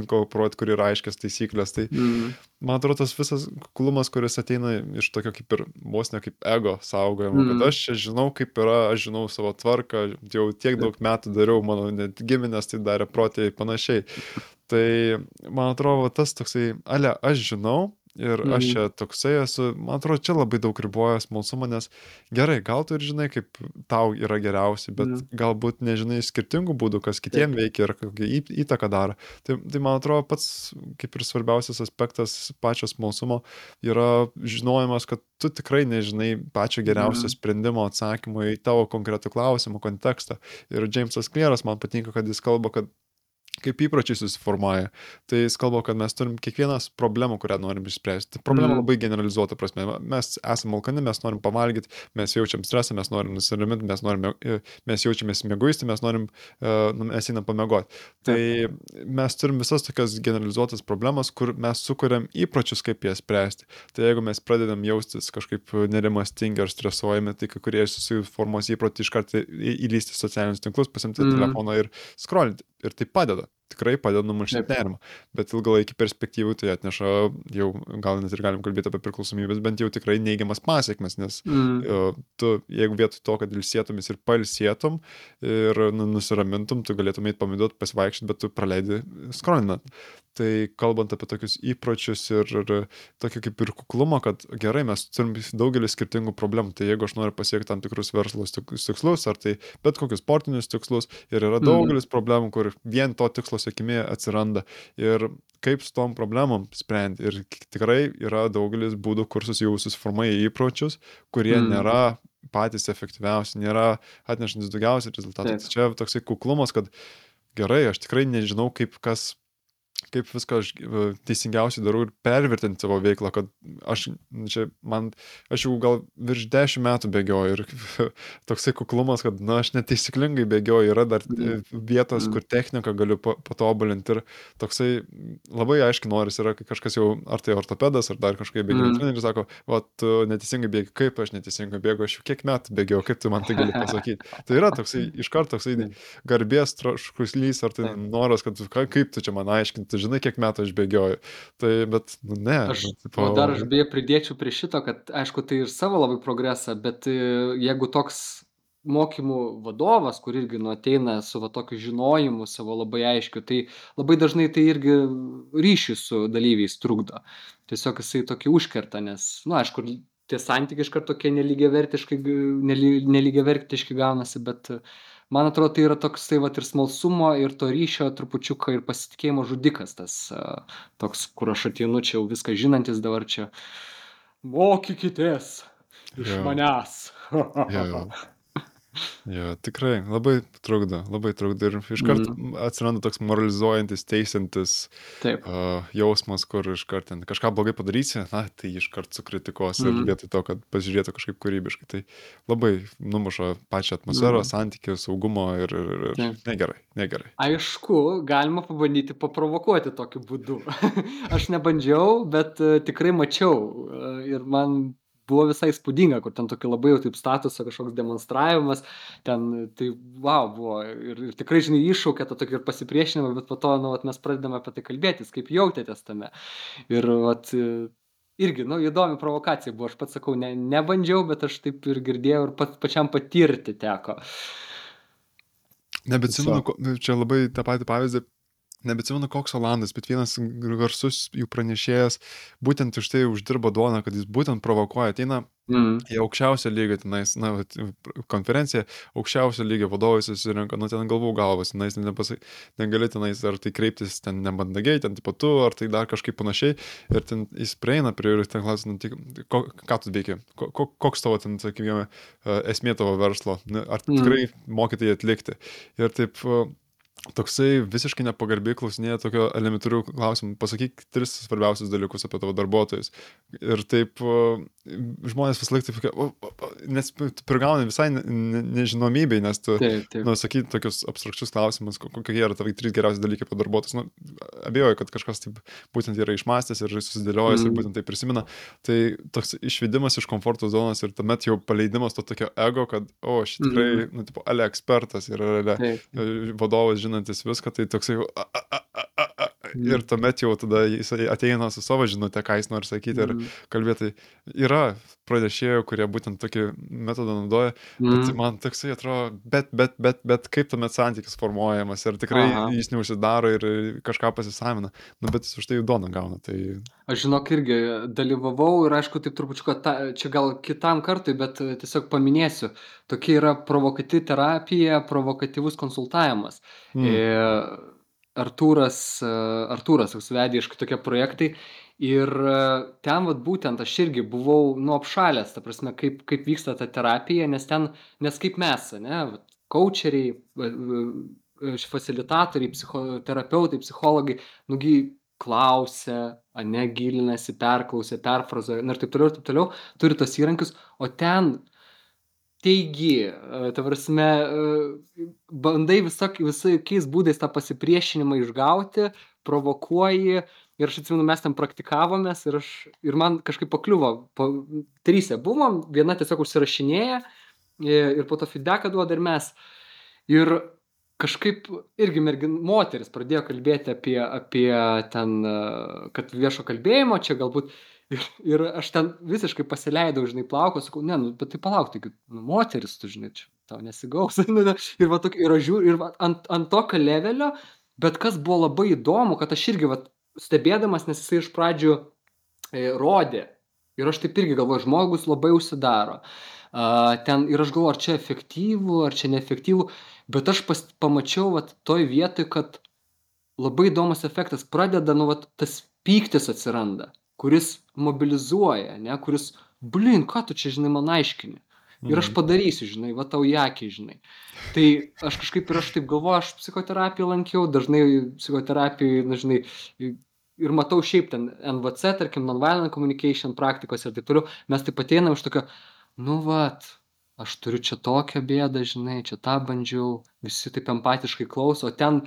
inkorporuoti, kur yra aiškias taisyklės. Tai Mm. Man atrodo, tas visas kuklumas, kuris ateina iš tokio kaip ir vos ne kaip ego saugojimo, Mm. kad aš čia žinau, kaip yra, aš žinau savo tvarką, jau tiek daug metų dariau, mano net giminės tai darė protėjai panašiai. Tai man atrodo, tas toksai, ale, aš žinau. Ir aš Mhm. čia toksai esu, man atrodo, čia labai daug riboja smalsumą, nes gerai, gal tu ir žinai, kaip tau yra geriausia, bet Mhm. galbūt nežinai skirtingų būdų, kas kitiem veikia ir kokią įtaką daro. Tai, tai man atrodo, pats kaip ir svarbiausias aspektas pačio smalsumo yra žinojimas, kad tu tikrai nežinai pačio geriausio Mhm. sprendimo atsakymo į tavo konkretų klausimą kontekstą. Ir Jamesas Klieras man patinka, kad jis kalba, kad kaip įpročiai susiformuoja. Tai jis kalba, kad mes turim kiekvienas problemą, kurią norim išspręsti. Problema Mhm. labai generalizuota prasme. Mes esame alkani, mes norim pavalgyti, mes jaučiam stresą, mes norim nusiraminti, mes, norim, e, mes jaučiamės mėguisti, mes norim, e, nu, mes einam pamiegoti. Tai mes turim visas tokias generalizuotas problemas, kur mes sukuriam įpročius, kaip jas spręsti. Tai jeigu mes pradedam jaustis kažkaip nerimastingi ar stresuojami, tai kai kurie susiformuos įprotį iš karto įlysti socialinius tinklus, pasimti Mhm. telefoną ir skrolinti. Ir tai padeda. Tikrai padeda numalšinti nerimą. Bet ilgalaikį perspektyvų tai atneša jau, gal net ir galim kalbėti apie priklausomybės, bent jau tikrai neigiamas pasiekmes, nes Mm. e, tu, jeigu vietoj to, kad ilsėtumės ir palsėtum ir nu, nusiramintum, tu galėtum eiti pamiduoti, pasivaikščioti, bet tu praleidi skrolinant. Tai kalbant apie tokius įpročius ir, ir tokį kaip ir kuklumą, kad gerai, mes turim daugelį skirtingų problemų. Tai jeigu aš noriu pasiekti tam tikrus verslo tik- tikslus, ar tai bet kokius sportinius tikslus, ir yra Mhm. daugelis problemų, kur vien to tikslo sėkmė atsiranda. Ir kaip su tom problemom sprendti. Ir tikrai yra daugelis būdų, kur jau susiformuoja įpročius, kurie Mhm. nėra patys efektyviausi, nėra atnešantis daugiausiai rezultatų. Tai čia toksai kuklumas, kad gerai, aš tikrai nežinau, kaip kas kaip viską aš teisingiausiai darau ir pervertinti savo veiklą, kad aš čia man, aš jau gal virš dešimt metų bėgioju ir toksai kuklumas, kad, na, aš netaisyklingai bėgioju, yra dar e, vietos, Mhm. kur techniką galiu pa- patobulinti ir toksai labai aiškiai noris yra, kai kažkas jau, ar tai ortopedas, ar dar kažkaip bėgimo Mhm. treneris sako, o tu neteisingai bėgi, kaip aš neteisingai bėgu, aš jau kiek metų bėgiau, kaip tu man tai gali pasakyti. Tai yra toksai, iš karto toksai Taip. garbės troškuslys, ar tai noras, kad kaip tu čia man aiškinti, tu žinai, kiek metų aš bėgioju. Tai, bet, nu, ne. Aš nu, tipo, o dar aš beje pridėčiau prie šito, kad aišku, tai ir savo labai progresą, bet e, jeigu toks mokymų vadovas, kur irgi nu ateina su va tokiu žinojimu savo labai aiškiu, tai labai dažnai tai irgi ryšį su dalyviais trukdo. Tiesiog jisai tokį užkerta, nes, na, nu, aišku, tie santykiai iš karto tokie nelygiavertiškai, nely, nelygiavertiški gaunasi, bet man atrodo, tai yra toks, tai va, ir smalsumo, ir to ryšio trupučiuką, ir pasitikėjimo žudikas tas, toks, kur aš ateinu čia jau viską žinantis dabar čia. Mokykitės iš Jo. manęs. Jo, jo. Jo, tikrai, labai trukdo, labai trukdo ir iškart Mhm. atsiranda toks moralizuojantis, teisintis Taip. uh, jausmas, kur iškart ten kažką blogai padarysi, na, tai iškart sukritikuos ir Mhm. vietoj to, kad pasižiūrėtų kažkaip kūrybiškai. Tai labai numuša pačią atmosferą, Mhm. santykių, saugumo ir, ir, ir Taip. negerai, negerai. Aišku, galima pabandyti paprovokuoti tokiu būdu. Aš nebandžiau, bet e, tikrai mačiau e, ir man buvo visai spūdinga, kur ten tokį labai jau taip statusą kažkoks demonstravimas, ten tai wow buvo ir, ir tikrai, žinai, iššaukė tą tokį ir pasipriešinimą, bet po to, nu, vat, mes pradedame apie tai kalbėtis, kaip jautėtės tame. Ir, vat, irgi, nu, įdomi provokacija buvo, aš pats sakau, ne, nebandžiau, bet aš taip ir girdėjau ir pat, pačiam patirti teko. Nebeatsimenu, Tiesiog. ko- nu, čia labai tą patį pavyzdį, nebeatsimenu koks Olandas, bet vienas garsus jų pranešėjas būtent už tai uždirba duoną, kad jis būtent provokuoja, ateina Mm. į aukščiausią lygį tenais, na, konferencija, aukščiausio lygio vadovai susirenka, nu, ten galvų galvas, tenais nepasai, negali tenais ar tai kreiptis ten nebandagiai, ten tipo tu, ar tai dar kažkaip panašiai, ir ten jis prieina prie ir ten klausia, nu, tik, ko, ką tu veiki, ko, ko, koks tavo ten, sakykime, esmė tavo verslo, Nu, ar Mhm. tikrai moki tai atlikti. Ir taip toksai visiškai nepagarbiai klausinėja tokio elementarių klausimų, pasakyk tris svarbiausius dalykus apie tavo darbuotojus. Ir taip žmonės vis laik taip, o, o, nes tu prigauni visai ne, ne, nežinomybei, nes tu, Taip, taip. nu, sakyti tokius abstrakčius klausimus, ko- kokie yra tavo trys geriausi dalykai apie darbuotojus. Nu, abejoju, kad kažkas taip būtent yra išmastęs ir susidėliojęs ir Mhm. būtent tai prisimena. Tai toks išvedimas iš komforto zonos ir tuomet jau paleidimas to tokio ego, kad, o, aš tikrai, Mhm. nu, tipo, ale ekspertas ir ale Taip. Žinantis viską, tai toksai a, a, a, a, Mhm. ir tuomet jau tada jisai ateina su savo žinutė, ką jis nori sakyti ir Mhm. kalbėti. Yra pranešėjų, kurie būtent tokį metodą naudoja, bet Mhm. man toksai atrodo, bet, bet, bet, bet kaip tuomet santykis formuojamas ir tikrai Aha. jis neužsidaro ir kažką pasisavina, nu bet jis už tai jau doną gauna. Tai Aš žinok irgi dalyvavau ir aišku, taip trupučiuką, ta, čia gal kitam kartui, bet tiesiog paminėsiu. Tokia yra provokati terapija, provokatyvus konsultavimas. mm. E, Artūras, e, Artūras vedė iš tokie projektai. Ir e, ten vat būtent aš irgi buvau nu apšalęs, ta prasme, kaip, kaip vyksta ta terapija, nes ten, nes kaip mes, ne, vat, coacheriai, va- va- facilitatoriai, psichoterapeutai, psichologai, nugi klausia, ane gilinasi, perklausia, perfrazuoja ir taip toliau ir taip toliau, turi tos įrankius, o ten teigi, e, ta prasme, e, bandai visoki, visokiais būdais tą pasipriešinimą išgauti, provokuoji. Ir aš atsimenu, mes ten praktikavomės ir, aš, ir man kažkaip pakliuvo, po, trysė buvom, viena tiesiog užsirašinėja e, ir po to feedbacką duoda ir mes. Ir kažkaip irgi mergin, moteris pradėjo kalbėti apie, apie ten, kad viešo kalbėjimo čia galbūt. Ir, ir aš ten visiškai pasileidau, žinai, plauko, sakau, ne, nu, bet tai palauk, tai nu, moteris, tu žinai, čia tau nesigaus. Nu, ir va, tok, ir aš žiūriu, ir va, ant, ant tokio levelio, bet kas buvo labai įdomu, kad aš irgi va, stebėdamas, nes jisai iš pradžių e, rodė. Ir aš taip irgi galvoju, žmogus labai užsidaro. Uh, ten ir aš galvoju, ar čia efektyvu, ar čia neefektyvu, bet aš pas, pamačiau vat, toj vietoj, kad labai įdomus efektas pradeda, nu, vat, tas pyktis atsiranda, kuris mobilizuoja, ne, kuris, blin, ką tu čia, žinai, man aiškini. Ir aš Mhm. padarysiu, žinai, va tau jakį, žinai. Tai aš kažkaip ir aš taip galvoju, aš psichoterapiją lankiau, dažnai psichoterapijai, na, žinai, ir matau šiaip ten NVC, tarkim, nonviolent communication praktikos ir taip toliau, mes taip ateinam iš tokio, nu, vat, aš turiu čia tokią bėdą, žinai, čia tą bandžiau, visi taip empatiškai klauso, o ten,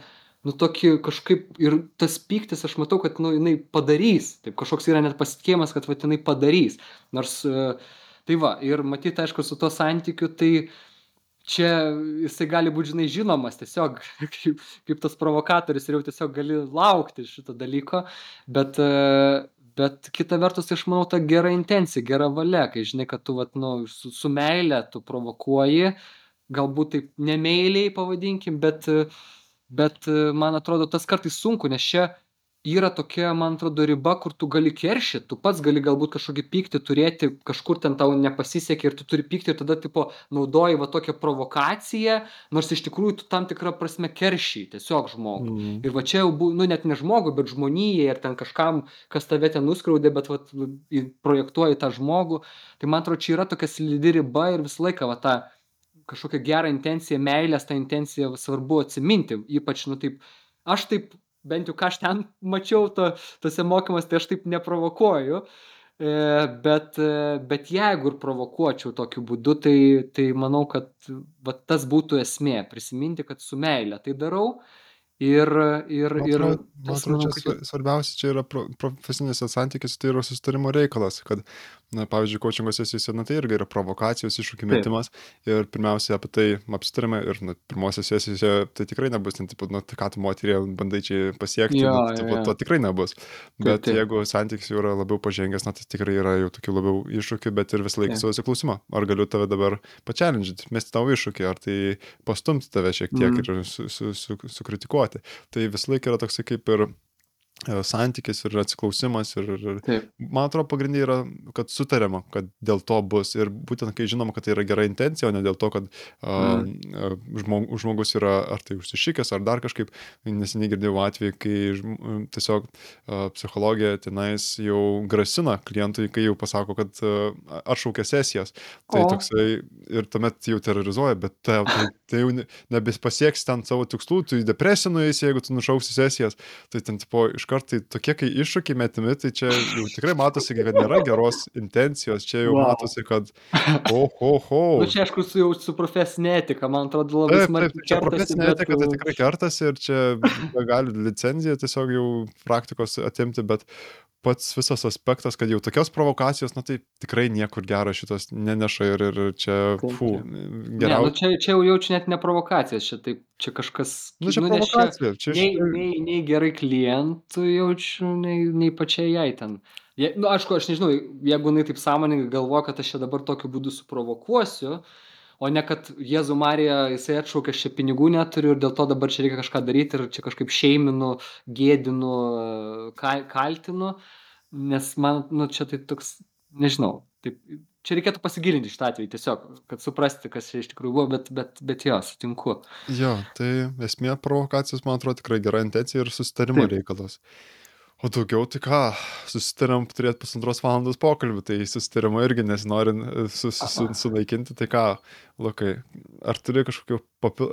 nu, tokį kažkaip ir tas pyktis, aš matau, kad, nu, jinai padarys, taip kažkoks yra net pasitikėjimas, kad, va, jinai padarys. Nors, e, tai va, ir matyti, aišku, su tuo santykiu, tai čia jisai gali būti, žinai, žinomas tiesiog kaip, kaip tas provokatorius ir jau tiesiog gali laukti šito dalyko, bet, e, bet kita vertus, tai aš manau, ta gera intencija, gera valia, kai žinai, kad tu, vat, nu, su, su meilė tu provokuoji, galbūt taip nemeiliai pavadinkim, bet, bet e, man atrodo, tas kartais sunku, nes čia yra tokia, man atrodo, riba, kur tu gali keršyti, tu pats gali galbūt kažkokį pyktį turėti, kažkur ten tau nepasisekė ir tu turi pyktį ir tada, tipo, naudoji va tokią provokaciją, nors iš tikrųjų tu tam tikrą prasme keršy tiesiog žmogų. Mm. Ir va čia jau, bu, nu net ne žmogui, bet žmonijai ir ten kažkam, kas tave ten nuskriaudė, bet va, projektuoji tą žmogų. Tai man atrodo, čia yra tokia slidi riba ir visą laiką va tą kažkokią gerą intenciją, meilės tą intenciją svarbu atsiminti, ypač, nu taip, aš taip bent jau ką aš ten mačiau to, tose mokymuose, tai aš taip neprovokuoju. E, bet, e, bet jeigu ir provokuočiau tokiu būdu, tai, tai manau, kad va, tas būtų esmė - prisiminti, kad su meilė tai darau Ir, ir, Man ir atrodo, man atrodo manau, čia kad sva- svarbiausia čia yra pro, profesinėse santykiuose, tai yra susitarimo reikalas, kad, na, pavyzdžiui, kočingo sesijose, na, tai irgi yra provokacijos, iššūkių Taip. metimas ir pirmiausia apie tai apsitarime ir, na, pirmosios sesijose tai tikrai nebus, ten, tipo, na, tai ką tu moterį bandai čia pasiekti, Jo, na, jo, tipo, jo. to tikrai nebus. Bet taip. jeigu santykis jau yra labiau pažengęs, na, tai tikrai yra jau tokių labiau iššūkių, bet ir visą laiką Taip. savo įsiklausimą. Ar galiu tave dabar pačialinžinti, mesti tavo iššūkį, ar tai pastumti tave šiek tiek Mhm. ir su, su, su, sukritikuoti. Tai visą laiką yra toksai kaip ir santykis ir atsiklausimas ir, ir Taip. man atrodo pagrindiniai yra, kad sutariama, kad dėl to bus ir būtent kai žinoma, kad tai yra gera intencija, o ne dėl to, kad uh, žmog, žmogus yra ar tai užsišykęs, ar dar kažkaip, neseniai girdėjau atvejį, kai žm- tiesiog uh, psichologija tenais jau grasina klientui, kai jau pasako, kad uh, atšaukia sesijas. Tai O. toksai ir tuomet jau terrorizuoja, bet tai, tai, tai jau ne- nebepasieks ten savo tikslų, tu į depresiją nueisi, jeigu tu nušauksi sesijas. Tai ten, tipo, iš karto tai tokie, kai iššūkiai metimi, tai čia jau tikrai matosi, kad nėra geros intencijos, čia jau Wow. matosi, kad, o, ho, ho. Nu, čia aišku, su, jau su profesinė etika, man atrodo, labai Taip, taip, smarkiai tai čia profesinė bet, etika, tai tikrai kertasi ir čia gali licenciją tiesiog jau praktikos atimti, bet pats visas aspektas, kad jau tokios provokacijos, na tai tikrai niekur gero šitas neneša ir, ir čia, fū, taip. Ne, nu čia, čia jau jaučiu net ne provokacijas, čia, taip, čia kažkas... Nu, čia nes provokacija, čia nei, nei, nei gerai klientų jaučiu, nei, nei pačiai jai ten. Je, nu, aišku, aš nežinau, jeigu jinai taip sąmoningai galvoja, kad aš čia dabar tokiu būdu suprovokuosiu, o ne kad Jėzų Marija, jisai atšaukė, aš čia pinigų neturiu ir dėl to dabar čia reikia kažką daryti ir čia kažkaip šeiminu, gėdinu, kal, kaltinu, nes man, nu, čia tai toks, nežinau, taip, čia reikėtų pasigilinti šitą atvejį tiesiog, kad suprasti, kas čia iš tikrųjų buvo, bet, bet, bet jo, sutinku. Jo, tai esmė provokacijos, man atrodo, tikrai gera intencija ir susitarimo Taip. reikalas. O daugiau tai ką, susitarim turėti pusantros valandos pokalbį, tai susitarimą irgi nesinori su, su, su, Aha. sunaikinti, tai ką, Lukai, ar turi kažkokių papil,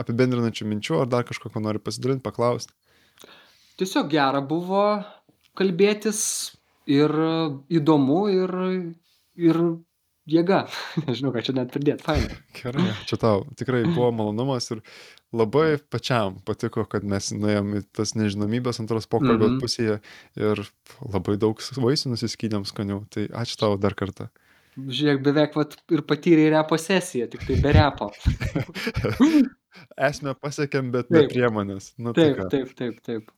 apibendrinančių minčių, ar dar kažkokio nori pasidalinti, paklausti? Tiesiog gera buvo kalbėtis ir įdomu ir, ir jėga. Nežinau, ką čia net pridėti, fainai. Gerai, čia tau tikrai buvo malonumas ir labai pačiam patiko, kad mes nuėjom į tas nežinomybės antros pokalbio Mhm. pusėje ir labai daug vaisių nusiskynėm skanių. Tai ačiū tau dar kartą. Žiūrėk, beveik vat, ir patyrė repo sesiją, tik tai be repo. Esmę pasiekėm, bet be Taip. priemonės. Nu, tai Taip, ką. taip, taip, taip.